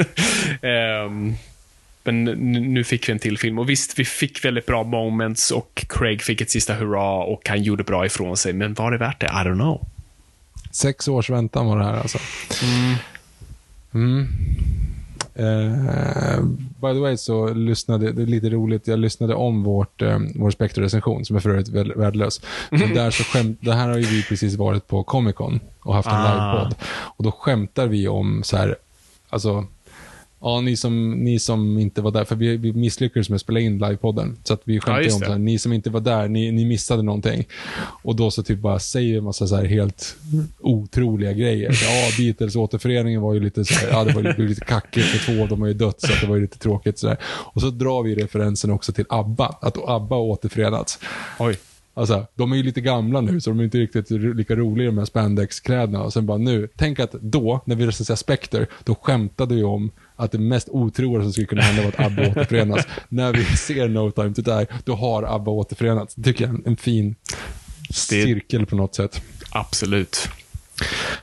Ehm, men nu fick vi en till film och visst, vi fick väldigt bra moments och Craig fick ett sista hurra och han gjorde bra ifrån sig, men var det värt det? I don't know.
Sex års väntan var det här alltså. Mm. Eh, by the way så lyssnade, det är lite roligt, jag lyssnade om vårt, eh, vår Spectre-recension, som är för övrigt värdelös. Men där så skämt, det här har ju vi precis varit på Comic Con och haft en
Ah.
livepodd. Och då skämtar vi om så här, alltså, ja, ni som, ni som inte var där, för vi, vi misslyckades med att spela in livepodden. Så att vi skämtar
just
om
det.
här, ni som inte var där, ni, ni missade någonting. Och då så typ bara säger en massa så här helt otroliga grejer. Så, Ja, Beatles återföreningen var ju lite så här, ja det var ju lite kackigt för två av dem har ju dött så att det var ju lite tråkigt så där. Och så drar vi referensen också till ABBA, att ABBA har återförenats.
Oj.
Alltså, de är ju lite gamla nu, så de är inte riktigt lika roliga i de här spandexkläderna. Och sen bara nu, tänk att då, när vi recenserade Spectre, då skämtade vi om att det mest otroliga som skulle kunna hända var att ABBA återförenas. när vi ser No Time To Die, då har ABBA återförenats. Det tycker jag är en, en fin cirkel på något sätt.
Absolut.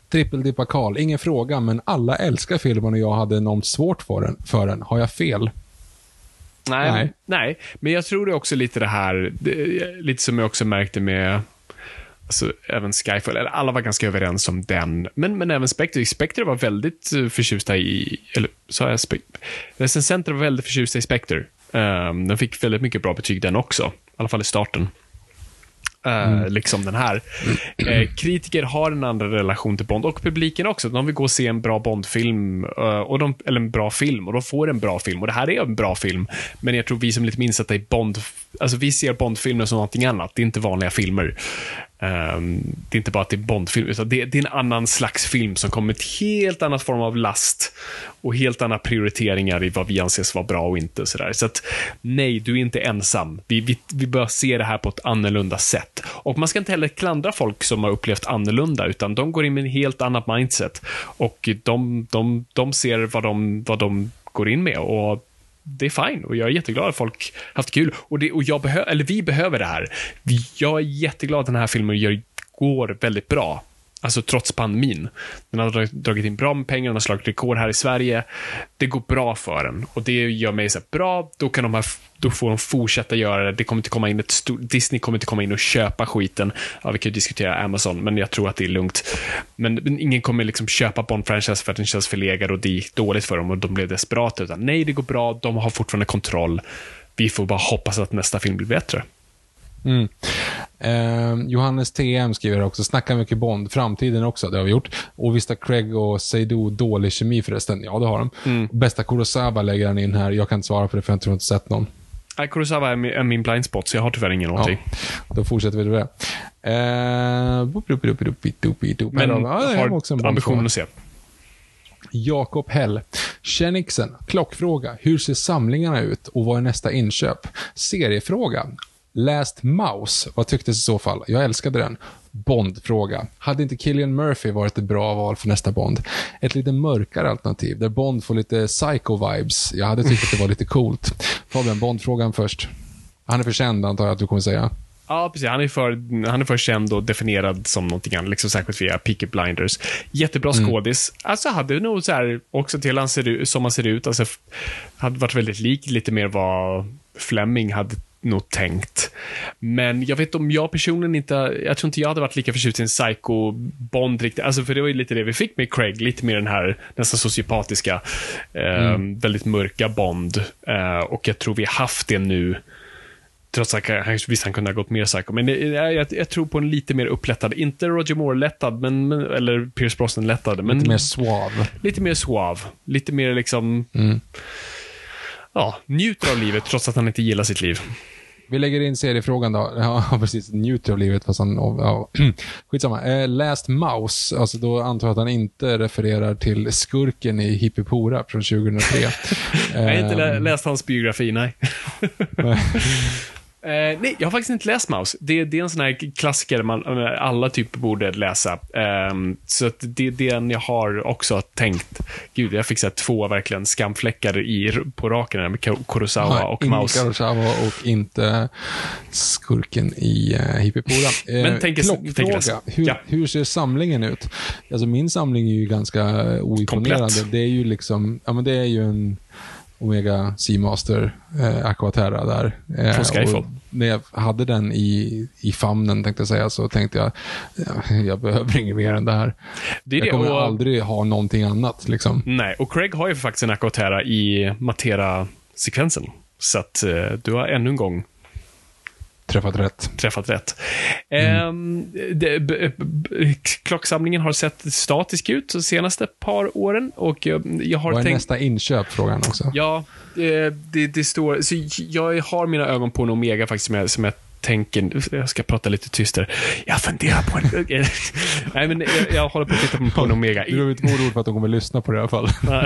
Trippeldippa Karl, ingen fråga, men alla älskar filmen och jag hade enormt svårt för den. För den. Har jag fel?
Nej,
Nej.
nej. men jag tror det är också lite det här, det, lite som jag också märkte med Alltså, även Skyfall, eller alla var ganska överens om den. Men, men även Spectre. Spectre var väldigt eh, förtjusta i, eller sa jag Spectre? Recensenter var väldigt förtjusta i Spectre. Um, den fick väldigt mycket bra betyg den också. I alla fall i starten. Uh, Liksom den här. Eh, kritiker har en annan relation till Bond och publiken också. De vill gå och se en bra Bond-film, eh, och de, eller en bra film, och de får en bra film. Och det här är en bra film, men jag tror vi som är lite insatta i Bond, alltså vi ser Bond-filmer som någonting annat. Det är inte vanliga filmer. Um, det är inte bara att det är Bondfilm, utan det, det är en annan slags film som kommer med ett helt annat form av last och helt andra prioriteringar i vad vi anses vara bra och inte. Så, där. så att nej, du är inte ensam. Vi, vi, vi bör se det här på ett annorlunda sätt. Och man ska inte heller klandra folk som har upplevt annorlunda, utan de går in med en helt annat mindset. Och de, de, de ser vad de, vad de går in med. och det är fine och jag är jätteglad att folk haft kul. Och, det, och jag behö, eller vi behöver det här. Jag är jätteglad att den här filmen gör, går väldigt bra. Alltså trots pandemin. Den har dragit in bra med pengar, den har slagit rekord här i Sverige. Det går bra för den. Och det gör mig så här, bra, då kan de här, då får de fortsätta göra det. det kommer inte komma in ett stort, Disney kommer inte komma in och köpa skiten. Ja, vi kan ju diskutera Amazon, men jag tror att det är lugnt. Men, men ingen kommer liksom köpa Bond-franchise för att den känns förlegad och det gick dåligt för dem och de blev desperata. Utan nej, det går bra, de har fortfarande kontroll. Vi får bara hoppas att nästa film blir bättre.
Mm. Eh, Johannes TM skriver också, snacka mycket Bond, framtiden också, det har vi gjort. Och visst har Craig och Seydoux dålig kemi förresten? Ja, det har de.
Mm.
Bästa Kurosawa lägger han in här, jag kan inte svara på det för jag tror inte sett någon.
Nej, Kurosawa är min, är min blind spot, så jag har tyvärr ingen åsikt.
Då fortsätter vi med det. Eh, bup.
Men
har ja,
ambitionen att se.
Jakob Hell. Kennixen. Klockfråga. Hur ser samlingarna ut och vad är nästa inköp? Seriefråga. Last Mouse. Vad tycktes i så fall? Jag älskade den. Bond-fråga. Hade inte Killian Murphy varit ett bra val för nästa Bond? Ett lite mörkare alternativ, där Bond får lite psycho-vibes. Jag hade tyckt att det var lite coolt. Fabian, Bond-frågan först. Han är för känd, antar jag att du kommer säga.
Ja, precis. Han är, för, han är för känd och definierad som någonting annat, liksom särskilt via Peaky Blinders. Jättebra skådis. Alltså, hade nog så här, också till han ser ut, som han ser ut, alltså, hade varit väldigt lik lite mer vad Fleming hade nog tänkt. Men jag vet om jag personligen inte, jag tror inte jag hade varit lika förtjust i en psycho-Bond riktigt. Alltså för det var ju lite det vi fick med Craig, lite mer den här nästan sociopatiska, eh, väldigt mörka Bond. Eh, och jag tror vi har haft det nu Trots att han, visst, han kunde ha gått mer psycho. Men det, jag, jag, jag tror på en lite mer upplättad, inte Roger Moore-lättad, men, men, eller Pierce Brosnan-lättad,
Lite mer suave.
lite mer suave. Lite mer liksom,
Mm.
ja, njuter av livet trots att han inte gillar sitt liv.
Vi lägger in seriefrågan då. Ja, precis. Njuter av livet, fast han... Ja. Skitsamma. Eh, Last Mouse, alltså då antar jag att han inte refererar till skurken i Hippipora från 2003.
Jag har inte
Ehm,
läst hans biografi, nej. Eh, nej, jag har faktiskt inte läst Maus. Det, det är en sån här klassiker man eh, alla typ borde läsa. Ehm, så det är den jag har också tänkt. Gud, jag fick så två verkligen skamfläckar i, på raken här med Kurosawa och
inte
Maus.
Kurosawa och inte skurken i uh, Hippipora. Eh,
Men tänk-
klockfråga.
tänk läs.
hur,
Ja.
hur ser samlingen ut? Alltså min samling är ju ganska oimponerande.
Komplett.
Det är ju liksom, ja men det är ju en Omega Seamaster eh, Aquaterra där. Eh,
Från Skyfall.
när jag hade den i, i famnen, tänkte jag säga, så tänkte jag, ja, jag behöver inget mer än det här.
Det
jag
det,
kommer
och-
aldrig ha någonting annat. Liksom.
Nej, och Craig har ju faktiskt en Akotera i Matera-sekvensen. Så att eh, du har ännu en gång
Träffat rätt.
träffat rätt. Det, b, b, klocksamlingen har sett statisk ut de senaste par åren och jag, jag har
Vad är
tänkt...
nästa inköp, frågan också?
Ja, eh, det, det står... Så jag har mina ögon på en Omega faktiskt som jag, som jag tänker... Jag ska prata lite tystare. Jag funderar på en... Nej, men jag, jag håller på att titta på, en Omega.
Du behöver inte vara orolig för att de kommer lyssna på det i alla fall.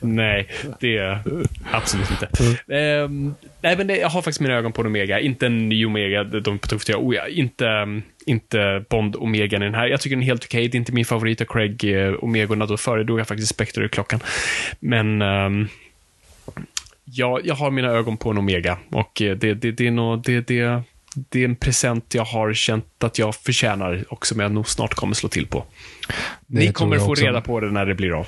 Nej, det är absolut inte. Ehm, nej, men jag har faktiskt mina ögon på en Omega. Inte en ny Omega, de på tufft oh, ja, inte, um, inte Bond Omega i den här. Jag tycker den är helt okej. Det är inte min favorit av Craig eh, Omegorna. Då föredrog jag faktiskt Spectre-klockan. Men um, ja, jag har mina ögon på en Omega och eh, det, det, det är nog, det, det, det är en present jag har känt att jag förtjänar och som jag nog snart kommer slå till på.
Det
Ni kommer
jag
få
också.
reda på det när det blir av.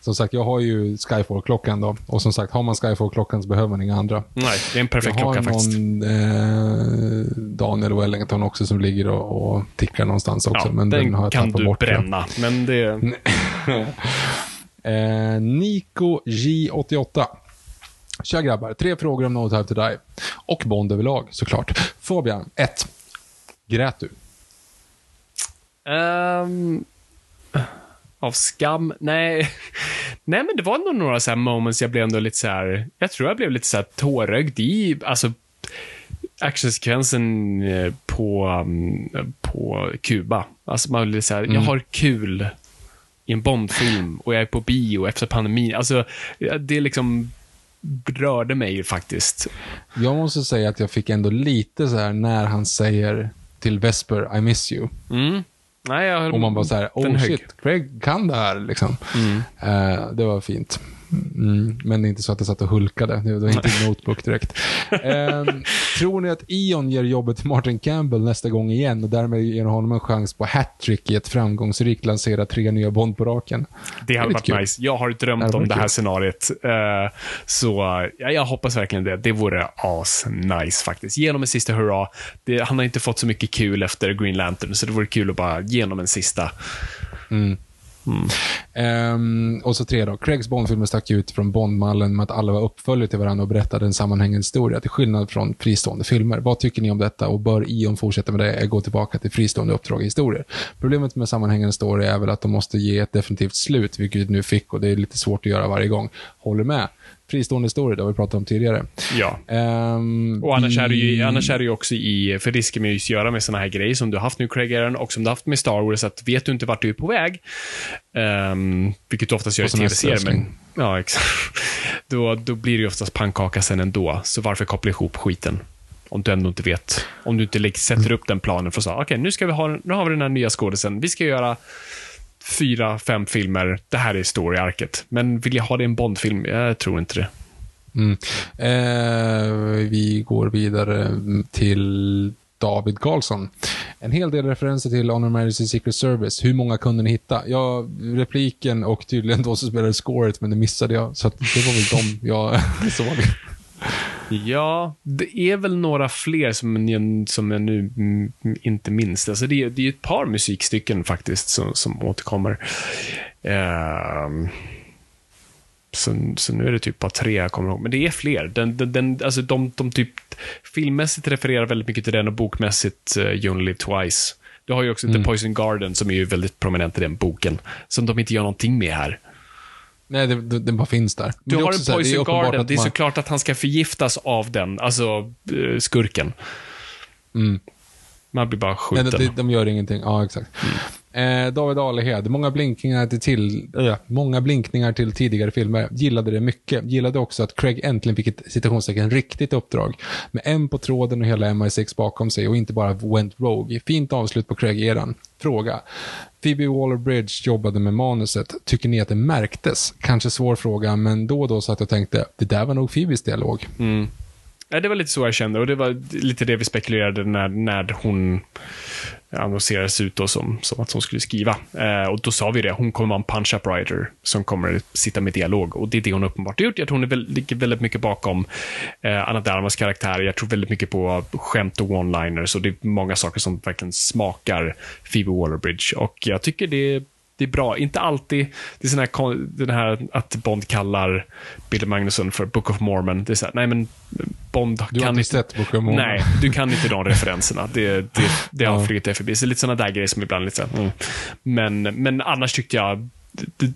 Som sagt, jag har ju Skyfall-klockan då. Och som sagt, har man Skyfall-klockan så behöver man inga andra.
Nej, det är en perfekt
jag har
klocka faktiskt.
någon eh, Daniel Wellington också som ligger och, och tickar någonstans också.
Ja,
men
den,
den, har jag
kan du
bort.
bränna, men det...
Eh, Nico J88. Tja grabbar, tre frågor om No Time To Die. Och Bond överlag, såklart. Fabian, 1. Grät du?
Ehm, av skam? Nej. Nej, men det var nog några så moments jag blev ändå lite så här... Jag tror jag blev lite så här tårögd i, alltså, actionsekvensen eh, på, um, på Kuba. Alltså, man blir så här, jag har kul i en Bondfilm och jag är på bio efter pandemin. Alltså, det liksom rörde mig faktiskt.
Jag måste säga att jag fick ändå lite så här när han säger till Vesper, I miss you.
Mm. Nej, jag höll
Och man bara så här, oh shit, Craig kan det här liksom. Eh, det var fint. Mm, men det är inte så att jag satt och hulkade. Det var inte en notebook direkt. Eh, tror ni att Ion ger jobbet till Martin Campbell nästa gång igen och därmed ger honom en chans på hattrick i ett framgångsrikt lansera tre nya Bond på raken?
Det hade varit
kul.
nice. Jag har
Det
drömt
hade
om det här
kul.
scenariet. Eh, så ja, jag hoppas verkligen det. Det vore as-nice faktiskt. Genom en sista hurra. Det, han har inte fått så mycket kul efter Green Lantern, så det vore kul att bara genom en sista. Mm.
Ehm, och så tre då. Craigs Bondfilmer stack ut från Bondmallen med att alla var uppföljare till varandra och berättade en sammanhängande historia, till skillnad från fristående filmer. Vad tycker ni om detta och bör Ion fortsätta med det eller gå tillbaka till fristående uppdrag i historier? Problemet med sammanhängande story är väl att de måste ge ett definitivt slut, vilket vi nu fick och det är lite svårt att göra varje gång. Håller med. Fristående story, det har vi pratat om tidigare.
Ja.
Ehm,
Och annars är, det ju,
i-
annars är det ju också i, för det ska man ju göra med såna här grejer som du har haft nu, Craig Aaron, och som du har haft med Star Wars, att vet du inte vart du är på väg, um, vilket du oftast gör i tv-serier, men ja, exakt. Då, då blir det ju oftast pannkaka sen ändå, så varför koppla ihop skiten? Om du ändå inte vet, om du inte sätter upp den planen för att säga, okej, nu ska vi ha, nu har vi den här nya skådisen, vi ska göra fyra, fem filmer, det här är storyarket. Men vill jag ha det i en Bond-film? Jag tror inte det.
Mm. Eh, vi går vidare till David Karlsson. En hel del referenser till Honor Majesty's Secret Service. Hur många kunde ni hitta? Ja, repliken och tydligen då så spelade scoret, men det missade jag. Så att det var väl de jag såg.
Ja, det är väl några fler som jag, som jag nu mm, inte minns. Alltså det, är- det är ett par musikstycken faktiskt som, som återkommer. Ehm, så, så nu är det typ bara tre jag kommer ihåg. Men det är fler. Den, den, den, alltså de, de typ filmmässigt refererar väldigt mycket till den och bokmässigt uh, You Only Live Twice. Du har ju också The Poison Garden som är ju väldigt prominent i den boken. Som de inte gör någonting med här.
Nej, det, det, det bara finns där.
Du har en
här,
Poison
uppenbart
Garden.
att
Det är
man-
såklart att han ska förgiftas av den, alltså eh, skurken.
Mm.
Man blir bara skjuten.
de, de, de gör ingenting. Ja, exakt. Eh, David Alehed, många blinkningar till, till, äh, många blinkningar till tidigare filmer. Gillade det mycket. Gillade också att Craig äntligen fick ett citationstecken riktigt uppdrag. Med en på tråden och hela MI6 bakom sig och inte bara went rogue. Fint avslut på Craig-eran. Fråga. Phoebe Waller-Bridge jobbade med manuset. Tycker ni att det märktes? Kanske svår fråga, men då och då satt jag och tänkte, det där var nog Phoebes dialog.
Ja, det var lite så jag kände och det var lite det vi spekulerade när, när hon annonserades ut då som, som att hon skulle skriva. Eh, och då sa vi det, hon kommer vara en punch-up writer som kommer sitta med dialog. Och det är det hon uppenbart har gjort. Jag tror hon är väl, ligger väldigt mycket bakom eh, Anna Darmas karaktär. Jag tror väldigt mycket på skämt och one-liners och det är många saker som verkligen smakar Phoebe Waller-Bridge. Och jag tycker det det är bra. Inte alltid. Det är sån här, den här att Bond kallar Billy Magnusson för Book of Mormon. Det är så här, nej men Bond
Du har
kan
inte
inte...
sett Book of Mormon?
Nej, du kan inte de referenserna. Det, det, det har
Ja.
flugit dig förbi. Så lite sådana där grejer som ibland lite så här, mm. men, men annars tyckte jag, det,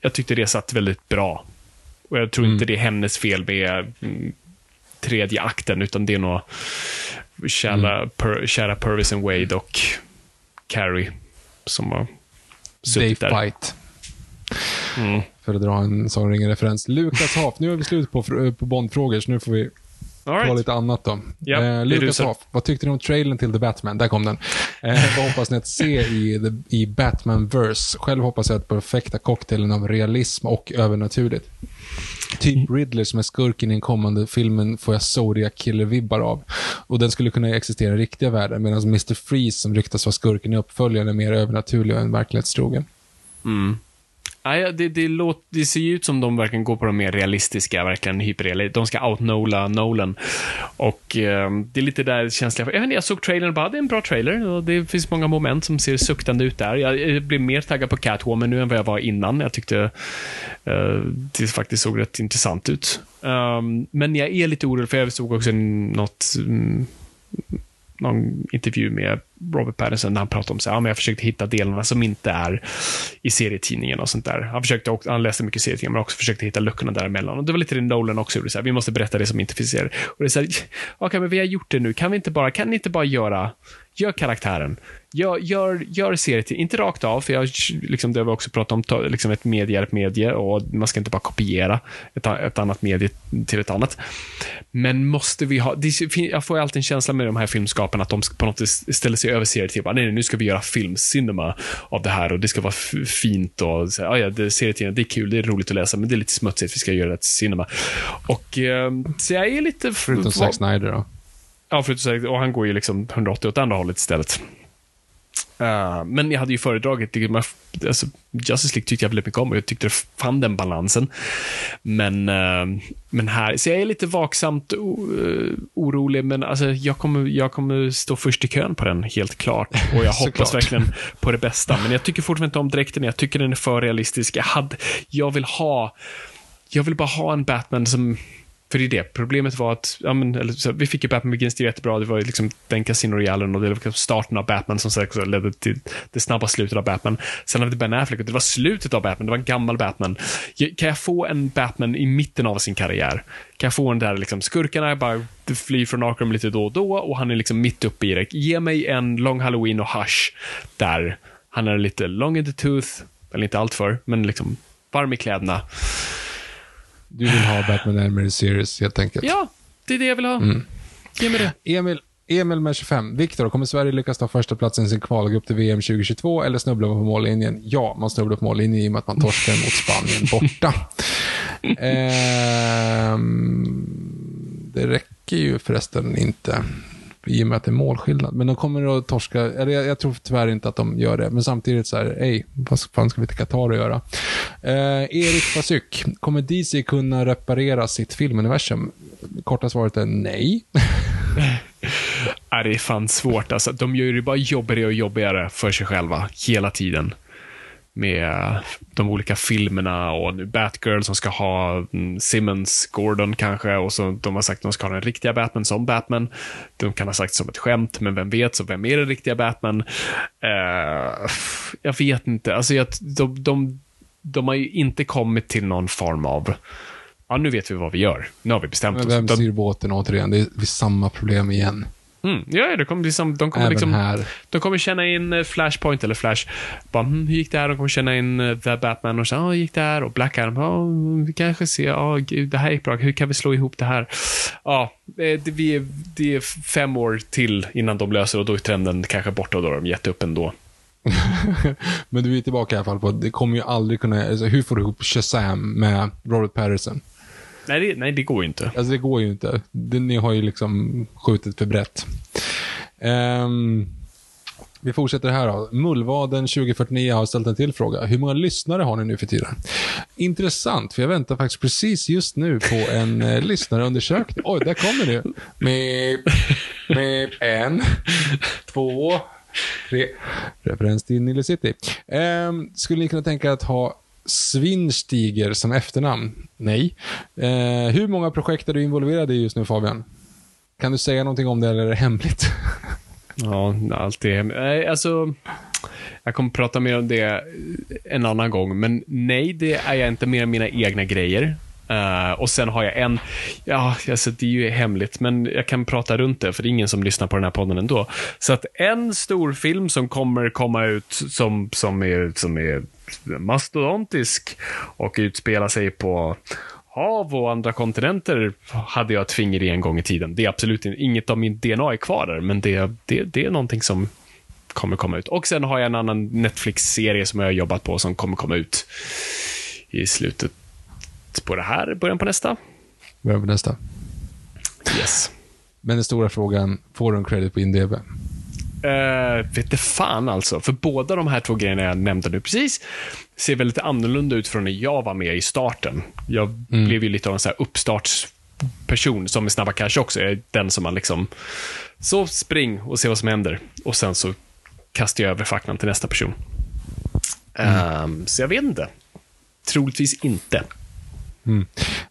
jag tyckte det satt väldigt bra. Och jag tror inte det är hennes fel med mm, tredje akten, utan det är nog kära, per, kära Purvis and Wade och Carrie som har
Dave
där.
Fight.
Mm.
För att dra en Sagan om ringen-referens. Lukas Haff, nu är vi slut på, på Bond-frågor, så nu får vi
All
ta lite annat då.
Det
eh, Lukas Haff, vad tyckte ni om trailern till The Batman? Där kom den. Eh, vad hoppas ni att se i, the, i Batman-verse? Själv hoppas jag att perfekta cocktailen av realism och övernaturligt. Typ Riddler som är skurken i den kommande filmen får jag Zodiac Killer-vibbar av. Och den skulle kunna existera i riktiga världar, medan Mr. Freeze som ryktas vara skurken i uppföljaren är mer övernaturlig än verklighetstrogen.
Mm. Nej, det, det, låter, det ser ju ut som de verkligen går på de mer realistiska, verkligen hyperrealistiska. De ska outnola Nolan. Och eh, det är lite där känsliga. Jag, inte, jag såg trailern och bara, det är en bra trailer. Och det finns många moment som ser suktande ut där. Jag, jag blev mer taggad på Catwoman nu än vad jag var innan. Jag tyckte eh, det faktiskt såg rätt intressant ut. Um, men jag är lite orolig, för jag såg också något mm, någon intervju med Robert Pattinson när han pratade om så här, ja, men jag försökte hitta delarna som inte är i serietidningen och sånt där. Han, försökte också, han läste mycket serietidningar, men också försökte hitta luckorna däremellan. Och det var lite det Nolan också gjorde, så här, vi måste berätta det som inte finns i serier. Och det är så här, okej, men vi har gjort det nu, kan vi inte bara, kan ni inte bara göra, gör karaktären. Gör, gör, gör serietidning, inte rakt av, för jag, liksom, det har vi också pratat om, liksom ett medie är ett medie och man ska inte bara kopiera ett, ett annat medie till ett annat. Men måste vi ha, det, jag får alltid en känsla med de här filmskaparna att de på något vis ställer sig över serietidningar. Nej, nej, nu ska vi göra filmcinema av det här och det ska vara fint och så, här, "Ah, ja, det, serietidningar, det är kul, det är roligt att läsa, men det är lite smutsigt, vi ska göra det till cinema. Och eh, så jag är lite...
Förutom Zack Snyder då.
Ja, förutom och han går ju liksom 180 åt andra hållet istället. Uh, men jag hade ju föredragit, alltså, Justice League tyckte jag väldigt mycket om och jag tyckte det fann den balansen. Men, eh, men här, så jag är lite vaksamt eh, orolig, men alltså, jag, kommer, jag kommer stå först i kön på den, helt klart. Och jag hoppas verkligen på det bästa. Men jag tycker fortfarande inte om dräkten, jag tycker den är för realistisk. Jag, hade, jag vill ha, jag vill bara ha en Batman som för det är det. Problemet var att, ja, men, eller, så, vi fick ju Batman Begins, det är jättebra. Det var ju liksom den Casino Royalen och det var liksom starten av Batman som också ledde till det snabba slutet av Batman. Sen hade vi Ben Affleck och det var slutet av Batman. Det var en gammal Batman. Kan jag få en Batman i mitten av sin karriär? Kan jag få en där liksom skurkarna bara flyr från Arkham lite då och då och han är liksom mitt uppe i det. Ge mig en Long Halloween och Hush där han är lite long in the tooth, eller inte allt för, men liksom varm i kläderna.
Du vill ha Batman Animated Series helt enkelt.
Ja, det är det jag vill ha. Ge mig det.
Emil, Emil med 25. Viktor, kommer Sverige lyckas ta första platsen i sin kvalgrupp till VM 2022 eller snubblar man på mållinjen? Ja, man snubblar på mållinjen i och med att man torskar mot Spanien borta. Ehm, det räcker ju förresten inte i och med att det är målskillnad. Men de kommer att torska, eller jag, jag tror tyvärr inte att de gör det. Men samtidigt så här, ej, vad fan ska vi till Qatar och göra? Eh, Erik Fasyk, kommer DC kunna reparera sitt filmuniversum? Korta svaret är nej.
Nej, det är fan svårt. Alltså, de gör det bara jobbigare och jobbigare för sig själva hela tiden. Med de olika filmerna och nu Batgirl som ska ha mm, Simmons, Gordon kanske och så de har sagt att de ska ha den riktiga Batman som Batman. De kan ha sagt som ett skämt, men vem vet, så vem är den riktiga Batman? Eh, jag vet inte. Alltså, jag, de, de, de har ju inte kommit till någon form av Ja, nu vet vi vad vi gör. Nu har vi bestämt
Men
oss.
vem styr båten återigen? Det är samma problem igen.
Mm, ja, det kommer bli som, de kommer
Även
liksom,
här.
de kommer känna in eh, Flashpoint eller Flash. Bara, hm, hur gick det här? De kommer känna in eh, The Batman och säga, ja, hur gick det här? Och Black Adam, ja, vi kanske ser, ja, gud, det här gick bra. Hur kan vi slå ihop det här? Ja, eh, det, vi är, det är fem år till innan de löser och då är trenden kanske borta och då har de gett upp ändå.
Men du är tillbaka i alla fall på att det kommer ju aldrig kunna... Alltså, hur får du ihop Shazam med Robert Patterson?
Nej, det, nej, det går ju inte.
Alltså det går ju inte. Det, ni har ju liksom skjutit för brett. Um, Vi fortsätter här då. Mullvaden 2049 har ställt en till fråga. Hur många lyssnare har ni nu för tiden? Intressant, för jag väntar faktiskt precis just nu på en eh, lyssnarundersökning. Oj, där kommer det. Med, med en, två, tre. Referens till Nile City. Ehm, skulle ni kunna tänka att ha Svinstiger som efternamn? Nej. Eh, hur många projekt är du involverad i just nu Fabian? Kan du säga någonting om det eller är det hemligt?
Ja, allt är Nej, alltså... Jag kommer prata mer om det en annan gång, men nej, det är jag inte mer än mina egna grejer. Uh, och sen har jag en, ja, alltså det är ju hemligt, men jag kan prata runt det, för det är ingen som lyssnar på den här podden ändå. Så att en stor film som kommer komma ut som, som, är, som är mastodontisk och utspelar sig på hav och andra kontinenter hade jag ett finger i en gång i tiden. Det är absolut inget av min DNA är kvar där, men det, det, det är någonting som kommer komma ut. Och sen har jag en annan Netflix-serie som jag har jobbat på som kommer komma ut i slutet på det här, början på nästa.
Början på nästa.
Yes.
Men den stora frågan, får du en credit på INDB?
Uh, vet det fan alltså. För båda de här två grejerna jag nämnde nu precis ser väldigt annorlunda ut från när jag var med i starten. Jag mm. blev ju lite av en så här uppstartsperson, som med Snabba Cash också. Jag är den som man liksom, så spring och se vad som händer. Och sen så kastar jag över facklan till nästa person. Mm. Um, så jag vet inte. Troligtvis inte.
Mm.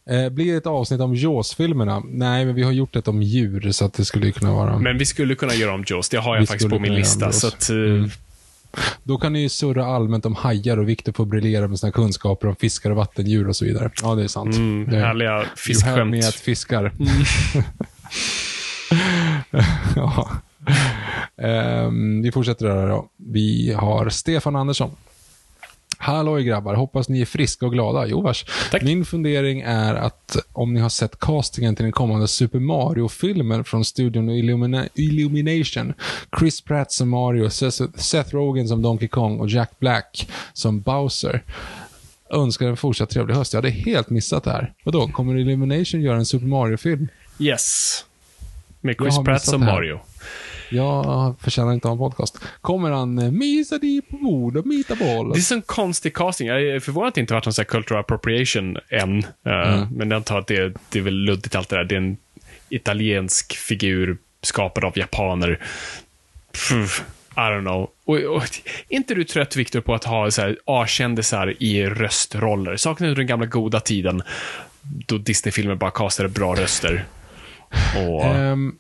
Eh, blir det ett avsnitt om Jaws-filmerna? Nej, men vi har gjort ett om djur, så att det skulle kunna vara...
Men vi skulle kunna göra om Jaws. Det har jag vi faktiskt på min lista. Så att, uh... mm.
Då kan ni ju surra allmänt om hajar och Viktor får briljera med sina kunskaper om fiskar och vattendjur och så vidare. Ja, det är sant.
Mm,
det,
härliga fiskskämt.
med att fiskar. Mm. ja. Um, vi fortsätter där då. Vi har Stefan Andersson. Halloj grabbar, hoppas ni är friska och glada. Jo vars. Tack. Min fundering är att om ni har sett castingen till den kommande Super Mario-filmen från studion Illumina Illumination. Chris Pratt som Mario, Seth Rogen som Donkey Kong och Jack Black som Bowser. Önskar en fortsatt trevlig höst. Jag hade helt missat det här. Vadå, kommer Illumination göra en Super Mario-film?
Yes. Med Chris Pratt som Mario.
Jag förtjänar inte att ha en podcast. Kommer han eh, mysa dig på bord och mita boll?
Det är en konstig casting. Jag är förvånad att det inte varit någon sån här cultural appropriation än. Uh, mm. Men jag antar att det, det är väl luddigt allt det där. Det är en italiensk figur skapad av japaner. Pff, I don't know. Och, och, är inte du trött, Viktor, på att ha A-kändisar i röstroller? Saknar du den gamla goda tiden då Disney-filmer bara kastade bra röster? Och... Um,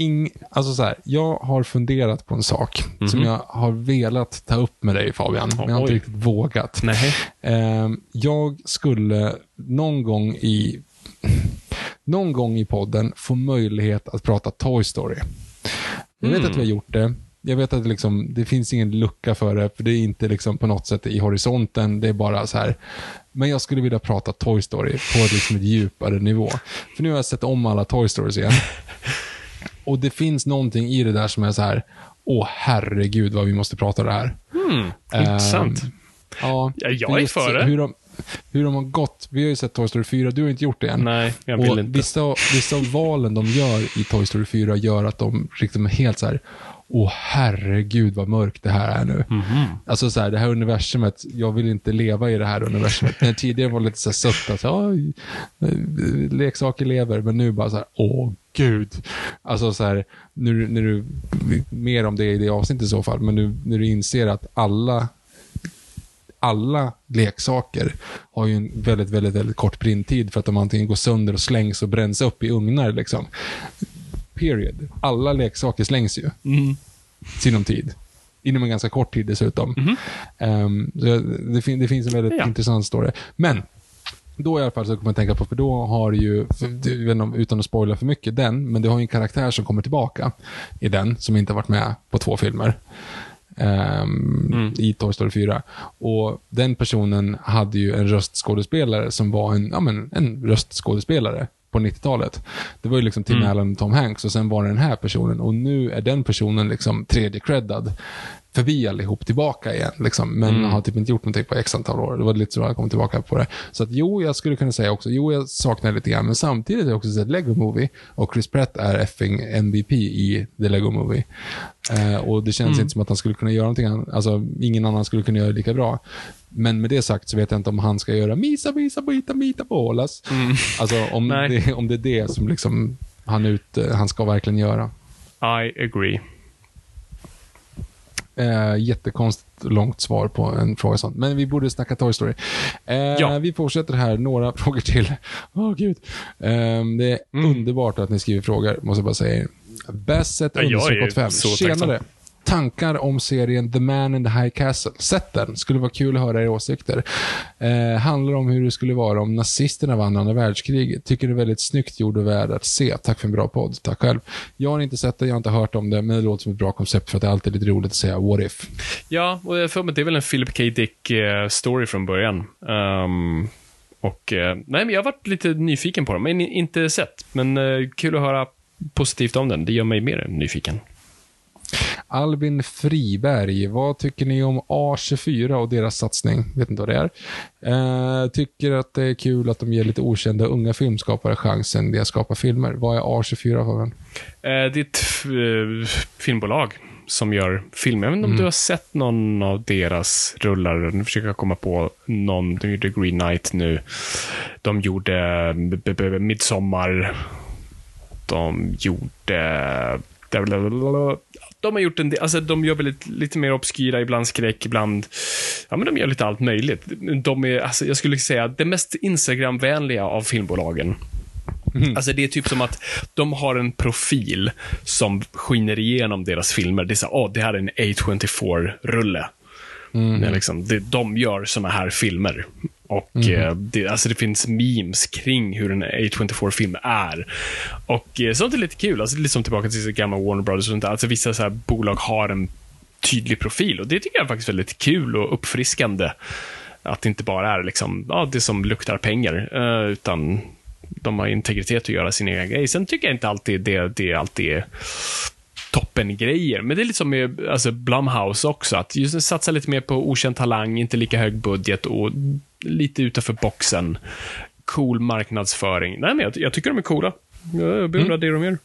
ing, alltså så här, jag har funderat på en sak mm -hmm. som jag har velat ta upp med dig Fabian, men jag har inte riktigt vågat. Eh, jag skulle någon gång i någon gång i podden få möjlighet att prata Toy Story. Jag vet mm. att vi har gjort det. Jag vet att det, liksom, det finns ingen lucka för det, för det är inte liksom på något sätt i horisonten. Det är bara så här. Men jag skulle vilja prata Toy Story på liksom ett djupare nivå. För nu har jag sett om alla Toy Stories igen. Och det finns någonting i det där som är så här, åh herregud vad vi måste prata det här.
Mm, intressant. Um,
ja,
jag är för det.
Hur de, hur de har gått. Vi har ju sett Toy Story 4, du har inte gjort det än.
Nej, jag vill
och
inte.
Vissa, vissa valen de gör i Toy Story 4 gör att de liksom är helt så här, åh herregud vad mörkt det här är nu. Mm -hmm. Alltså så här, det här universumet, jag vill inte leva i det här universumet. När tidigare var det lite så här sött, alltså, leksaker lever, men nu bara så här, åh gud. Alltså så här, nu, när du, mer om det i det avsnittet i så fall, men nu när du inser att alla alla leksaker har ju en väldigt, väldigt, väldigt kort printtid för att de antingen går sönder och slängs och bränns upp i ugnar. Liksom period. Alla leksaker slängs ju. Mm. Sinom tid. Inom en ganska kort tid dessutom. Mm. Um, det, fin det, finns en väldigt ja. intressant story. Men, då i alla fall så kommer man tänka på, för då har ju, utan att spoila för mycket den, men du har ju en karaktär som kommer tillbaka i den, som inte har varit med på två filmer. Um, mm. i Toy Story 4. Och den personen hade ju en röstskådespelare som var en, ja, men, en röstskådespelare på 90-talet. Det var ju liksom Tim mm. Allen och Tom Hanks och sen var det den här personen och nu är den personen liksom tredje creddad. förbi allihop tillbaka igen. Liksom, men har typ inte gjort någonting på x antal år. Det var lite så han kom tillbaka på det. Så att jo, jag skulle kunna säga också, jo, jag saknar lite grann, men samtidigt har jag också sett Lego Movie och Chris Pratt är effing MVP i The Lego Movie. Eh, och det känns inte som att han skulle kunna göra någonting, alltså ingen annan skulle kunna göra det lika bra. Men med det sagt så vet jag inte om han ska göra misa, misa, bita, mita, bolas. Alltså om det, om det är det som liksom han, ut, han ska verkligen göra.
I agree.
Eh, jättekonstigt långt svar på en fråga sånt. Men vi borde snacka Toy Story. Eh,
Ja.
Vi fortsätter här, några frågor till. Åh gud. Eh, det är
Mm.
underbart att ni skriver frågor, måste jag bara säga. Basset understreck 85.
så
Tjenare.
tacksam.
Tankar om serien The Man in the High Castle. Sett den. Skulle vara kul att höra era åsikter. Eh, handlar om hur det skulle vara om nazisterna vann andra världskriget. Tycker det är väldigt snyggt gjord och värd att se. Tack för en bra podd. Tack själv. Jag har inte sett det, jag har inte hört om det, men det låter som ett bra koncept för att det alltid är lite roligt att säga what if.
Ja, och jag för mig att det är väl en Philip K. Dick-story eh, från början. Um... och, eh, nej, men jag har varit lite nyfiken på den, men inte sett. Men eh, kul att höra positivt om den. Det gör mig mer nyfiken.
Albin Friberg, vad tycker ni om A24 och deras satsning? Vet inte vad det är. Eh, tycker att det är kul att de ger lite okända unga filmskapare chansen att skapa filmer. Vad är A24 för en?
Eh, det är ett eh, filmbolag som gör film. Jag vet inte om du har sett någon av deras rullar. Nu försöker jag komma på någon. De gjorde Green Knight nu. De gjorde B- Midsommar. De gjorde... De har gjort en del, alltså de gör väl lite, lite mer obskyra, ibland skräck, ibland... Ja, men de gör lite allt möjligt. De är, alltså, jag skulle säga, det mest Instagram-vänliga av filmbolagen. Alltså det är typ som att de har en profil som skiner igenom deras filmer. Det är så här, åh, det här är en A24-rulle. Det är liksom, det, de gör såna här filmer. Och eh, det, alltså det finns memes kring hur en A24-film är. Och eh, sånt är lite kul. Alltså, lite som tillbaka till gamla Warner Brothers och sånt där. Alltså vissa så här bolag har en tydlig profil och det tycker jag är faktiskt väldigt kul och uppfriskande. Att det inte bara är liksom, ja, det som luktar pengar, eh, utan de har integritet att göra sin egen grej. Sen tycker jag inte alltid det, det alltid är toppengrejer. Men det är lite som med alltså Blumhouse också, att just satsa lite mer på okänd talang, inte lika hög budget och lite utanför boxen. Cool marknadsföring. Nej, men jag, jag tycker de är coola. Jag beundrar det de gör.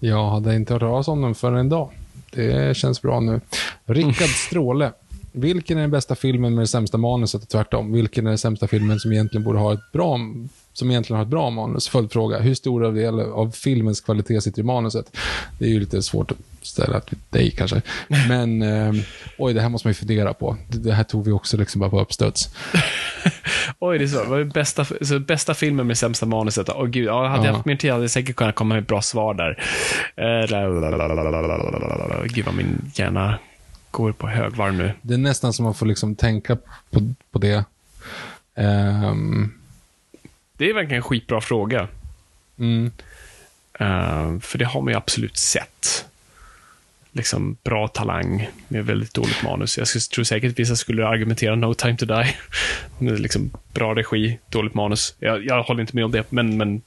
Jag hade inte hört talas om den förrän idag. Det känns bra nu. Rickard Stråle. Vilken är den bästa filmen med det sämsta manuset och tvärtom? Vilken är den sämsta filmen som egentligen borde ha ett bra som egentligen har ett bra manus? Följdfråga. Hur stor del av filmens kvalitet sitter i manuset? Det är ju lite svårt att ställa till dig kanske. Men, eh, oj, det här måste man ju fundera på. Det, här tog vi också liksom bara på uppstuds.
Oj, det är så. Vad är bästa, så bästa filmen med sämsta manuset? Åh gud, ja, hade jag
Ja.
haft mer tid hade jag säkert kunnat komma med ett bra svar där. Eh, Gud vad min hjärna går på högvarv nu.
Det är nästan som man får liksom tänka på, på det. Ehm,
Det är verkligen en skitbra fråga.
mm.
Eh, för det har man ju absolut sett. Liksom bra talang med väldigt dåligt manus. Jag skulle, tror säkert att vissa skulle argumentera No time to die. Med liksom bra regi, dåligt manus. Jag, jag håller inte med om det, men, men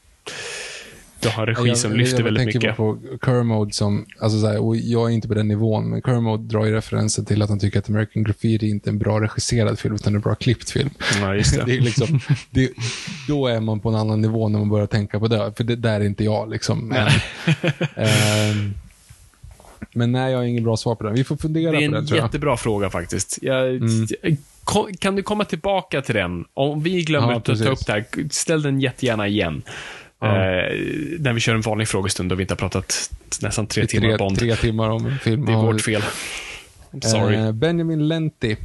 du har regi som lyfter
jag
väldigt
tänker
mycket.
bara på Kermode som, alltså så här, och jag är inte på den nivån, men Kermode drar ju referenser till att han tycker att American Graffiti inte är en bra regisserad film, utan en bra klippt film.
Ja, just det.
det är liksom, det, då är man på en annan nivå när man börjar tänka på det, för det där är inte jag liksom. än. Ehm, men nej, jag har ingen bra svar på det. Vi får fundera
Det är
på
en
den, tror jag.
jättebra fråga faktiskt. Jag,
Mm.
Kan du komma tillbaka till den? Om vi glömmer
Ja,
att ta upp det här, ställ den jättegärna igen.
Ja.
Eh, när vi kör en vanlig frågestund och vi inte har pratat nästan tre timmar
tre,
Bond.
tre timmar om film.
Det är
Ja,
vårt fel. I'm sorry.
Eh, Benjamin Lenti.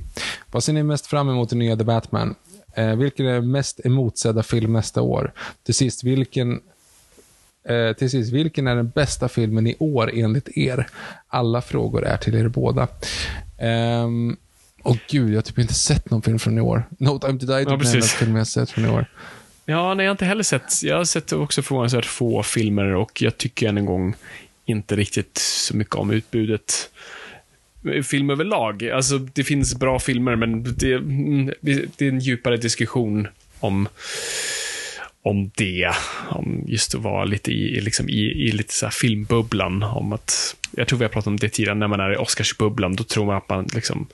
Vad ser ni mest fram emot i nya The Batman? Eh, vilken är mest emotsedda film nästa år? Till sist, vilken eh, till sist, vilken är den bästa filmen i år enligt er? Alla frågor är till er båda. Ehm, Åh gud, jag har typ inte sett någon film från i år. No Time To Die är typ den
precis.
enda film jag sett från i år.
Ja, nej, jag har inte heller sett. Jag har sett också förvånansvärt få filmer och jag tycker än en gång inte riktigt så mycket om utbudet. Film överlag. Alltså, det finns bra filmer, men det, mm, det är en djupare diskussion om om det. Om just att vara lite i, liksom i, i lite så filmbubblan. Om att, jag tror vi har pratat om det tidigare, när man är i Oscarsbubblan, då tror man att man, liksom,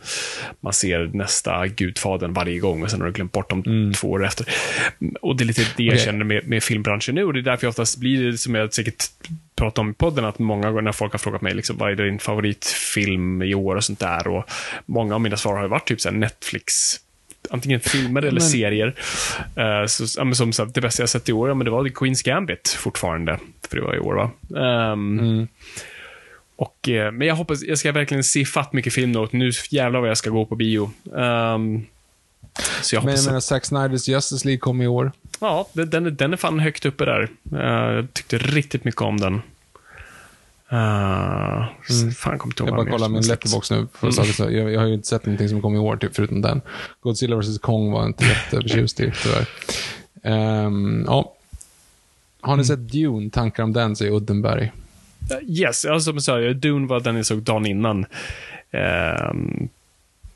man ser nästa Gudfadern varje gång och sen har du glömt bort dem mm. två år efter. Och det är lite det jag okay. känner med, med filmbranschen nu och det är därför jag oftast blir, som jag säkert pratat om i podden, att många gånger när folk har frågat mig liksom, vad är din favoritfilm i år och sånt där. Och många av mina svar har varit typ så Netflix antingen filmer eller men... serier. Uh, så, ja, som sagt, det bästa jag sett i år, ja, men det var The Queen's Gambit fortfarande. För det var i år, va? Um, mm. Och, uh, men jag hoppas, jag ska verkligen se fatt mycket film nu. Nu jävlar vad jag ska gå på bio. Um,
så jag men jag menar, Zack Snyders Justice League kom i år.
Ja, den, den är fan högt uppe där. Uh, jag tyckte riktigt mycket om den. Uh, mm. Fan, kommer
jag bara kollar min letterbox nu. För mm. jag, jag har ju inte sett någonting som kom i år, typ, förutom den. Godzilla vs Kong var inte jätteförtjust i, tyvärr. Um, ja. Har ni mm. sett Dune? Tankar om den, säger Uddenberg.
Uh, yes, alltså, som jag sa, Dune var den jag såg dagen innan. Um,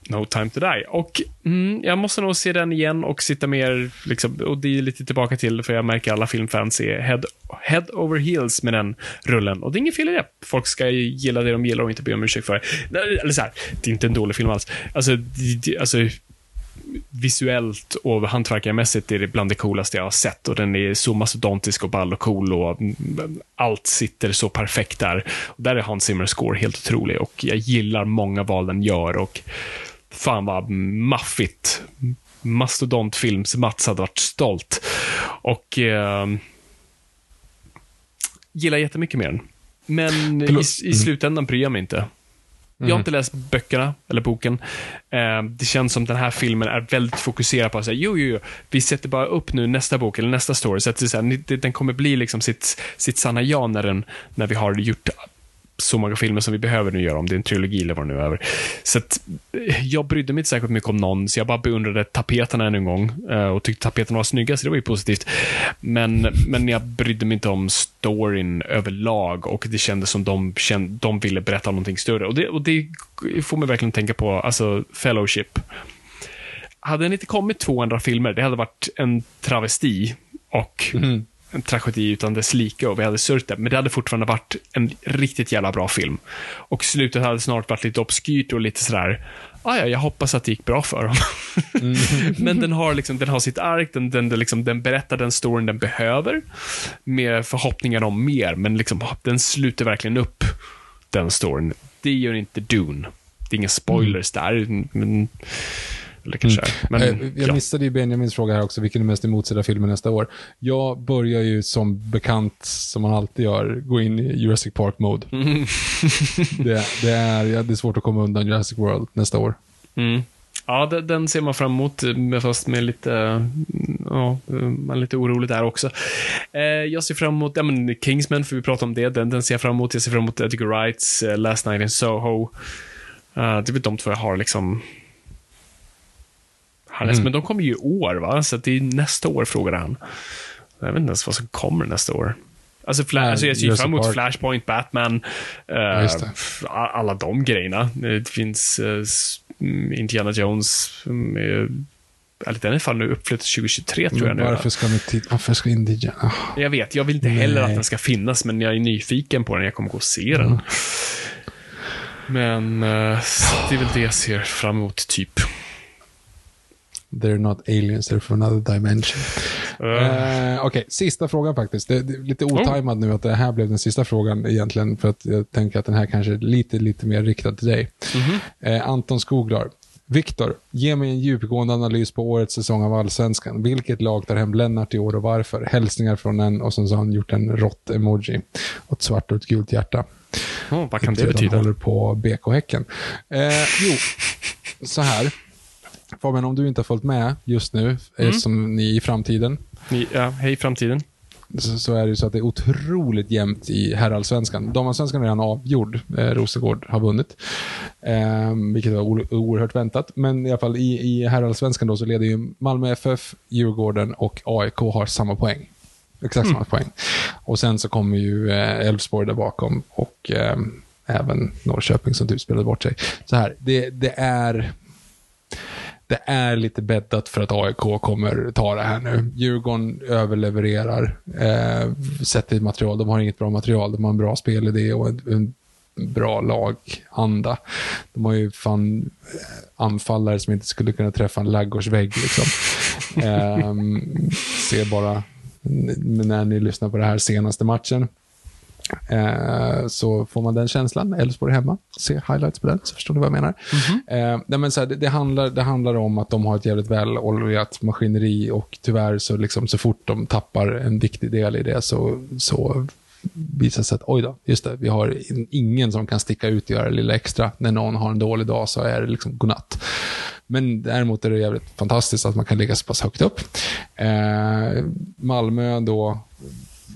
No time to die. Och mm, jag måste nog se den igen och sitta mer, liksom, och det är lite tillbaka till, för jag märker alla filmfans är head, head over heels med den rullen. Och det är inget fel i det. Folk ska gilla det de gillar och inte be om ursäkt för det. Eller så här, det är inte en dålig film alls. Alltså, det, alltså visuellt och hantverkarmässigt är det bland det coolaste jag har sett och den är så mastodontisk och ball och cool och mm, allt sitter så perfekt där. Och där är Hans Zimmer score helt otrolig och jag gillar många val den gör och fan vad maffigt. Mastodontfilms Mats hade varit stolt. Och eh, gillar jättemycket med den. Men i, i slutändan bryr jag mig inte. Jag har mm. inte läst böckerna, eller boken. Eh, det känns som den här filmen är väldigt fokuserad på att säga, jo, jo, jo, vi sätter bara upp nu nästa bok eller nästa story. Så att det, så här, den kommer bli liksom sitt, sitt sanna ja när, den, när vi har gjort så många filmer som vi behöver nu göra, om det är en trilogi eller vad det nu är. Så att, eh, jag brydde mig inte särskilt mycket om någon, så jag bara beundrade tapeterna ännu en gång eh, och tyckte tapeterna var snygga, så det var ju positivt. Men, men jag brydde mig inte om storyn överlag och det kändes som de, de ville berätta någonting större. Och det, och det får mig verkligen tänka på, alltså, Fellowship. Hade den inte kommit 200 filmer, det hade varit en travesti och mm en tragedi utan dess like och vi hade sörjt det, men det hade fortfarande varit en riktigt jävla bra film. Och slutet hade snart varit lite obskyrt och lite sådär, ah, ja, jag hoppas att det gick bra för dem. Mm. men den har, liksom, den har sitt ark, den, den, liksom, den berättar den storyn den behöver, med förhoppningar om mer, men liksom, den sluter verkligen upp den storyn. Det gör inte Dune. Det är inga spoilers mm. där, men eller kanske mm. Men,
eh, jag ja. missade ju Benjamins fråga här också, vilken är mest emotsedda filmen nästa år? Jag börjar ju som bekant, som man alltid gör, gå in i Jurassic Park-mode. Mm. det, det, är, det är svårt att komma undan Jurassic World nästa år.
Mm. Ja, den ser man fram emot, fast med lite, ja, man är lite orolig där också. Eh, jag ser fram emot, ja men Kingsman, för vi pratade om det, den, den ser jag fram emot. Jag ser fram emot Edgar Wrights Last Night in Soho. det är väl de två jag har liksom härnäst. Mm. Men de kommer ju i år, va? Så det är nästa år, frågade han. Jag vet inte ens vad som kommer nästa år. Alltså, Flash, alltså jag ser fram emot Flashpoint, Batman, uh, alla de grejerna. Det finns uh, Indiana Jones, uh, eller den är fan nu uppflyttad 2023 tror jag nu.
Varför ska, vi varför ska Indiana? Oh.
Jag vet, jag vill inte heller Nej. att den ska finnas, men jag är nyfiken på den. Jag kommer gå och se den. Mm. Men uh, det är väl det jag ser fram emot, typ.
They're not aliens, they're from another dimension. Uh. Uh, Okej, okay, sista frågan faktiskt. Det, det är lite otajmad oh. nu att det här blev den sista frågan egentligen, för att jag tänker att den här kanske är lite, lite mer riktad till dig. Mm -hmm. uh, Anton Skoglar. Viktor, ge mig en djupgående analys på årets säsong av Allsvenskan. Vilket lag tar hem Lennart i år och varför? Hälsningar från en och så har han gjort en rått-emoji. Och ett svart och ett gult hjärta.
Oh, vad kan det betyda?
håller på BK-häcken. Eh, jo, så här. Fabian, om du inte har följt med just nu, mm. som ni i framtiden.
Ja, hej framtiden.
Så, så, är det ju så att det är otroligt jämnt i herrallsvenskan. Damallsvenskan är redan avgjord. Eh, Rosengård har vunnit. Eh, vilket var oerhört väntat. Men i alla fall i, i herrallsvenskan då så leder ju Malmö FF, Djurgården och AIK har samma poäng. Exakt samma mm. poäng. Och sen så kommer ju eh, Elfsborg där bakom och eh, även Norrköping som typ spelade bort sig. Så här, det, det är det är lite bäddat för att AIK kommer ta det här nu. Djurgården överlevererar eh, sett till material. De har inget bra material, de har en bra spelidé och en, en bra laganda. De har ju fan eh, anfallare som inte skulle kunna träffa en laggårdsvägg. Liksom. eh, se bara när ni lyssnar på det här senaste matchen. Eh, så får man den känslan. Elfsborg hemma. Se highlights på den, så förstår ni vad jag menar. Mm-hmm. Eh, men så här, det, det, handlar, det handlar om att de har ett jävligt väloljat maskineri och tyvärr så, liksom, så fort de tappar en viktig del i det så, så visar sig att oj då, just det, vi har ingen som kan sticka ut och göra lilla extra. När någon har en dålig dag så är det liksom godnatt. Men däremot är det jävligt fantastiskt att man kan ligga så pass högt upp. Eh, Malmö då,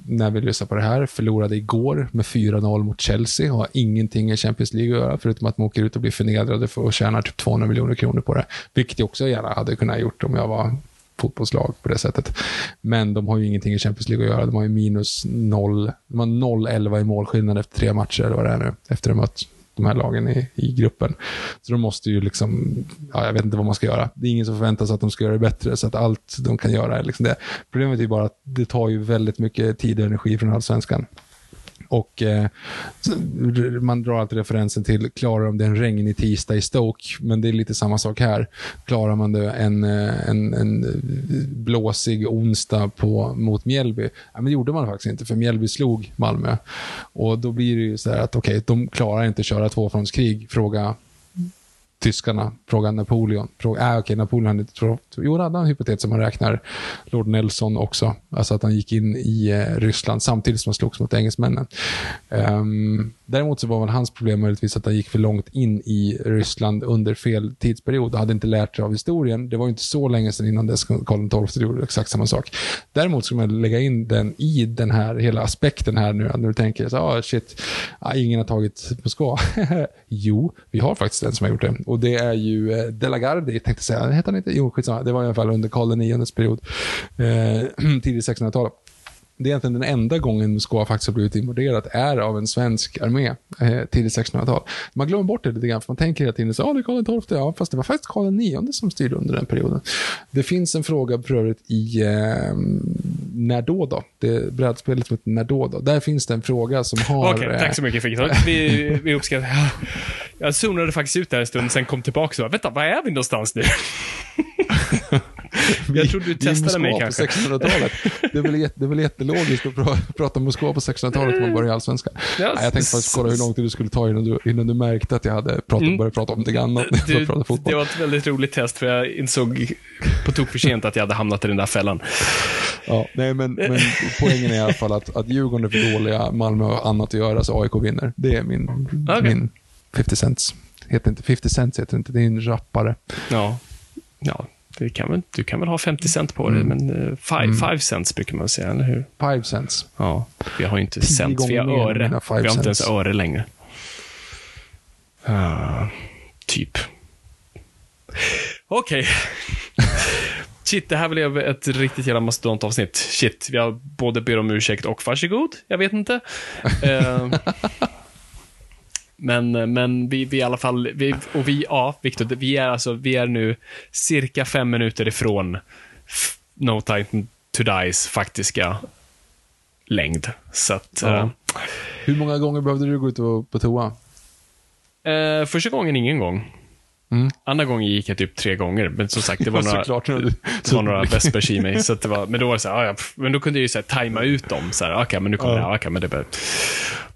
när vi lyssnar på det här, förlorade igår med 4-0 mot Chelsea och har ingenting i Champions League att göra, förutom att de åker ut och blir förnedrade för att tjäna typ 200 miljoner kronor på det. Vilket jag också gärna hade kunnat gjort om jag var fotbollslag på det sättet. Men de har ju ingenting i Champions League att göra. De har ju minus 0, de har 0-11 i målskillnad efter tre matcher, eller vad det är nu, efter att ha mött de här lagen i, i gruppen. Så de måste ju liksom, ja, jag vet inte vad man ska göra. Det är ingen som förväntar sig att de ska göra det bättre, så att allt de kan göra är liksom det. Problemet är ju bara att det tar ju väldigt mycket tid och energi från allsvenskan. Och eh, Man drar alltid referensen till, klarar de det en regnig tisdag i Stoke? Men det är lite samma sak här. Klarar man det en, eh, en, en eh, blåsig onsdag på, mot Mjällby? Ja, men det gjorde man faktiskt inte, för Mjällby slog Malmö. Och Då blir det ju så här att okej, okay, de klarar inte att köra tvåfrontskrig. Fråga tyskarna, fråga Napoleon. Fråga, äh, okej, Napoleon hade inte trott. Jo, hade han en hypotes som man räknar Lord Nelson också. Alltså att han gick in i eh, Ryssland samtidigt som han slogs mot engelsmännen. Um, däremot så var väl hans problem möjligtvis att han gick för långt in i Ryssland under fel tidsperiod och hade inte lärt sig av historien. Det var ju inte så länge sedan innan dess Karl XII gjorde exakt samma sak. Däremot ska man lägga in den i den här hela aspekten här nu, när du tänker så ah, shit, ah, ingen har tagit Moskva. jo, vi har faktiskt en som har gjort det. Och det är ju eh, De la Gardie, tänkte säga. Hette han inte? Jo, skitsamma. Det var i alla fall under Karl IXs period. Eh, tidigt 1600-tal det är egentligen den enda gången Moskva faktiskt har blivit invaderat är av en svensk armé eh, tidigt 1600-tal. Man glömmer bort det lite grann, för man tänker hela tiden så ah, det är Karl XII, ja, fast det var faktiskt Karl IX som styrde under den perioden. Det finns en fråga för övrigt i eh, När då då? Det brädspelet som heter När då då? Där finns det en fråga som har...
Okej, okay, tack så mycket Fiktor. Vi, vi uppskattar Jag zonade faktiskt ut där en stund, sen kom tillbaka och sa, vänta, var är vi någonstans nu? jag trodde du testade mig kanske.
på 1600-talet. Det är, väl, det är väl jättelogiskt att pra, prata om Moskva på 1600-talet om man börjar i Allsvenskan. Ja, Nej, jag tänkte faktiskt kolla hur lång tid det skulle ta innan du, innan du märkte att jag hade pratat, mm. börjat prata om någonting annat. Du,
det var ett väldigt roligt test, för jag insåg på tok för sent att jag hade hamnat i den där fällan.
Ja, nej, men, men poängen är i alla fall att, att Djurgården är för dåliga, Malmö har annat att göra, så AIK vinner. Det är min, okay. min 50 cents. Heter inte 50 cents, heter inte. Det är en rappare.
Ja. Ja, det kan väl, du kan väl ha 50 cent på det, mm. men 5 uh, mm. cents brukar man säga, eller hur?
5 cents.
Ja, vi har ju inte cent, vi har öre. Vi har inte ens öre längre. Uh, typ. Okej. Okay. Shit, det här blev ett riktigt jävla mastodontavsnitt. Shit, jag både ber om ursäkt och varsågod. Jag vet inte. uh, Men, men vi, vi i alla fall, vi, och vi, ja, Viktor, vi är alltså, vi är nu cirka fem minuter ifrån No Time to Dies faktiska längd. Så att, ja. uh,
Hur många gånger behövde du gå ut på toa?
Uh, första gången ingen gång. Mm. Andra gången gick jag typ tre gånger, men som sagt, det var några, det var några vespers i mig. Så det var, men då var det så här, ja, men då kunde jag ju så här, tajma ut dem. Så här, okay, men nu kommer ja. jag, okay, men det bör...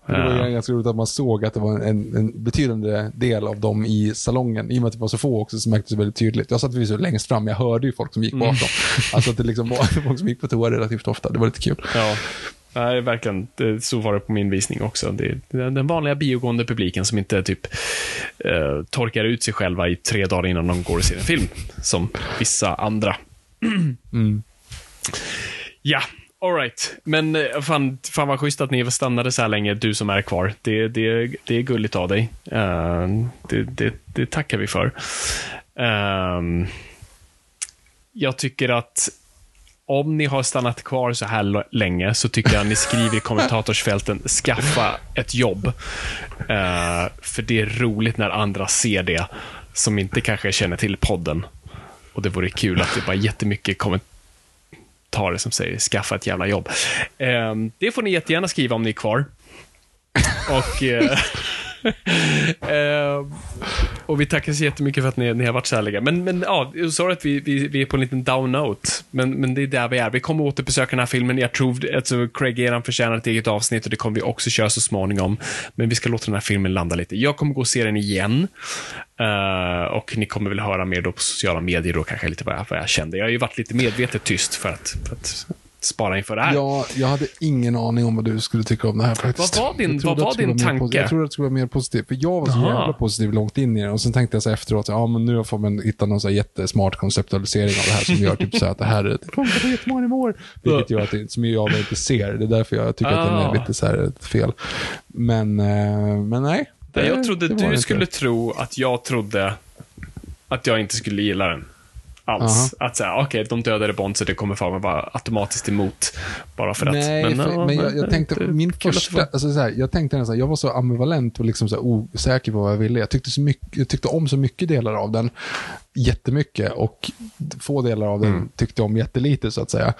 Det var ganska roligt att man såg att det var en, en, betydande del av dem i salongen. I och med att det var så få också så märktes det väldigt tydligt. Jag satt så längst fram, jag hörde ju folk som gick bakom. Mm. Alltså att det liksom var folk som gick på toa relativt ofta. Det var lite kul.
Ja. Nej, verkligen. Så var det på min visning också. Det den vanliga biogående publiken som inte typ eh, torkar ut sig själva i tre dagar innan de går och ser en film, som vissa andra. Mm. Ja, alright. Men eh, fan, fan vad schysst att ni stannade så här länge, du som är kvar. Det, det, det är gulligt av dig. Uh, det, det, det, tackar vi för. Uh, jag tycker att om ni har stannat kvar så här länge så tycker jag att ni skriver i kommentatorsfälten, skaffa ett jobb. Uh, för det är roligt när andra ser det, som inte kanske känner till podden. och det vore kul att det var jättemycket kommentarer som säger skaffa ett jävla jobb. Eh, det får ni jättegärna skriva om ni är kvar. Och, eh, Eh, och vi tackar så jättemycket för att ni, ni har varit så härliga. Men, men ja, sorry att vi, vi, vi är på en liten down note. Men, men det är där vi är. Vi kommer återbesöka den här filmen. Jag tror, alltså Craig Eran förtjänar ett eget avsnitt och det kommer vi också köra så småningom. Men vi ska låta den här filmen landa lite. Jag kommer gå och se den igen. Uh, och ni kommer väl höra mer då på sociala medier då kanske lite vad jag, vad jag kände. Jag har ju varit lite medvetet tyst för att, för att spara inför det här.
Ja, jag hade ingen aning om vad du skulle tycka om det här faktiskt.
Vad var din, vad var din tanke?
posi- Jag trodde att det skulle vara mer positivt. För jag var så
Jaha.
jävla positiv långt in i det. Och sen tänkte jag så efteråt, ja men nu får man hitta någon så här jättesmart konceptualisering av det här som gör typ så att det här det funkar på jättemånga nivåer. Vilket gör att det, som jag inte ser. Det är därför jag tycker att den
Ah.
är lite så här fel. Men, eh, men nej. Det,
jag trodde du skulle tro att jag trodde att jag inte skulle gilla den. Alls. Att säga, okej, de dödade Bond så det kommer fan vara automatiskt emot. Bara för att.
Nej, för,
ja,
men jag, jag tänkte,
det
min första, alltså så här, jag tänkte nästan, jag var så ambivalent och liksom så här osäker på vad jag ville. Jag tyckte, så mycket, jag tyckte om så mycket delar av den, jättemycket, och få delar av den
Mm.
tyckte om jättelite, så att säga.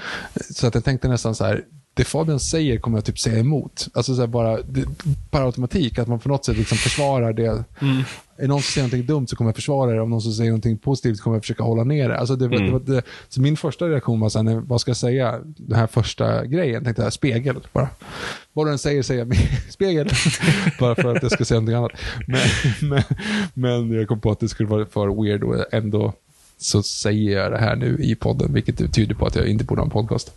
Så att jag tänkte nästan så här, det Fabian säger kommer jag typ säga emot. Alltså så här bara, det, per automatik, att man på något sätt liksom försvarar det.
Mm.
Är någon som säger någonting dumt så kommer jag försvara det. Om någon som säger någonting positivt så kommer jag försöka hålla ner det. Alltså det, var,
Mm.
det, var, det så min första reaktion var så här, vad ska jag säga? Den här första grejen, tänkte jag, spegel bara. Vad du än säger, säger jag spegel. bara för att jag ska säga någonting annat. Men, men, men jag kom på att det skulle vara för weird och ändå så säger jag det här nu i podden, vilket tyder på att jag inte borde ha en podcast.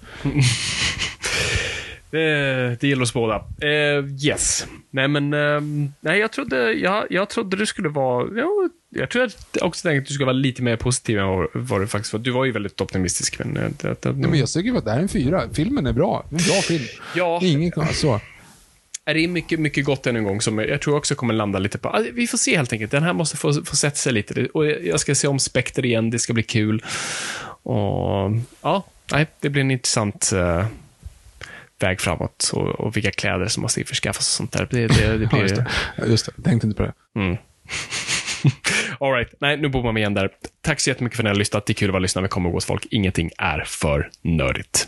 Det, det gäller oss båda. Eh, yes. Nej, men ehm, nej, jag trodde, jag, jag trodde du skulle vara, ja, jag tror också tänkte att du skulle vara lite mer positiv än vad, vad du faktiskt var. Du var ju väldigt optimistisk. Men, eh, det, det,
Nej, men jag tycker att det här är en fyra. Filmen är bra. Det en bra film.
Ja.
Ingen kan, så.
är det är mycket, mycket gott än en gång som jag tror också kommer landa lite på. ah, Vi får se helt enkelt. Den här måste få, få sätta sig lite. Och jag ska se om Spectre igen. Det ska bli kul. Och ja, nej, det blir en intressant eh, väg framåt och, och vilka kläder som måste införskaffas och sånt där. Det, det, det
Ja,
blir...
just det. Ja, Just det. Tänkte inte på det.
Mm. All right. Nej, nu bommar vi igen där. Tack så jättemycket för att ni har lyssnat. Det är kul att vara lyssnare med Kommer hos folk. Ingenting är för nördigt.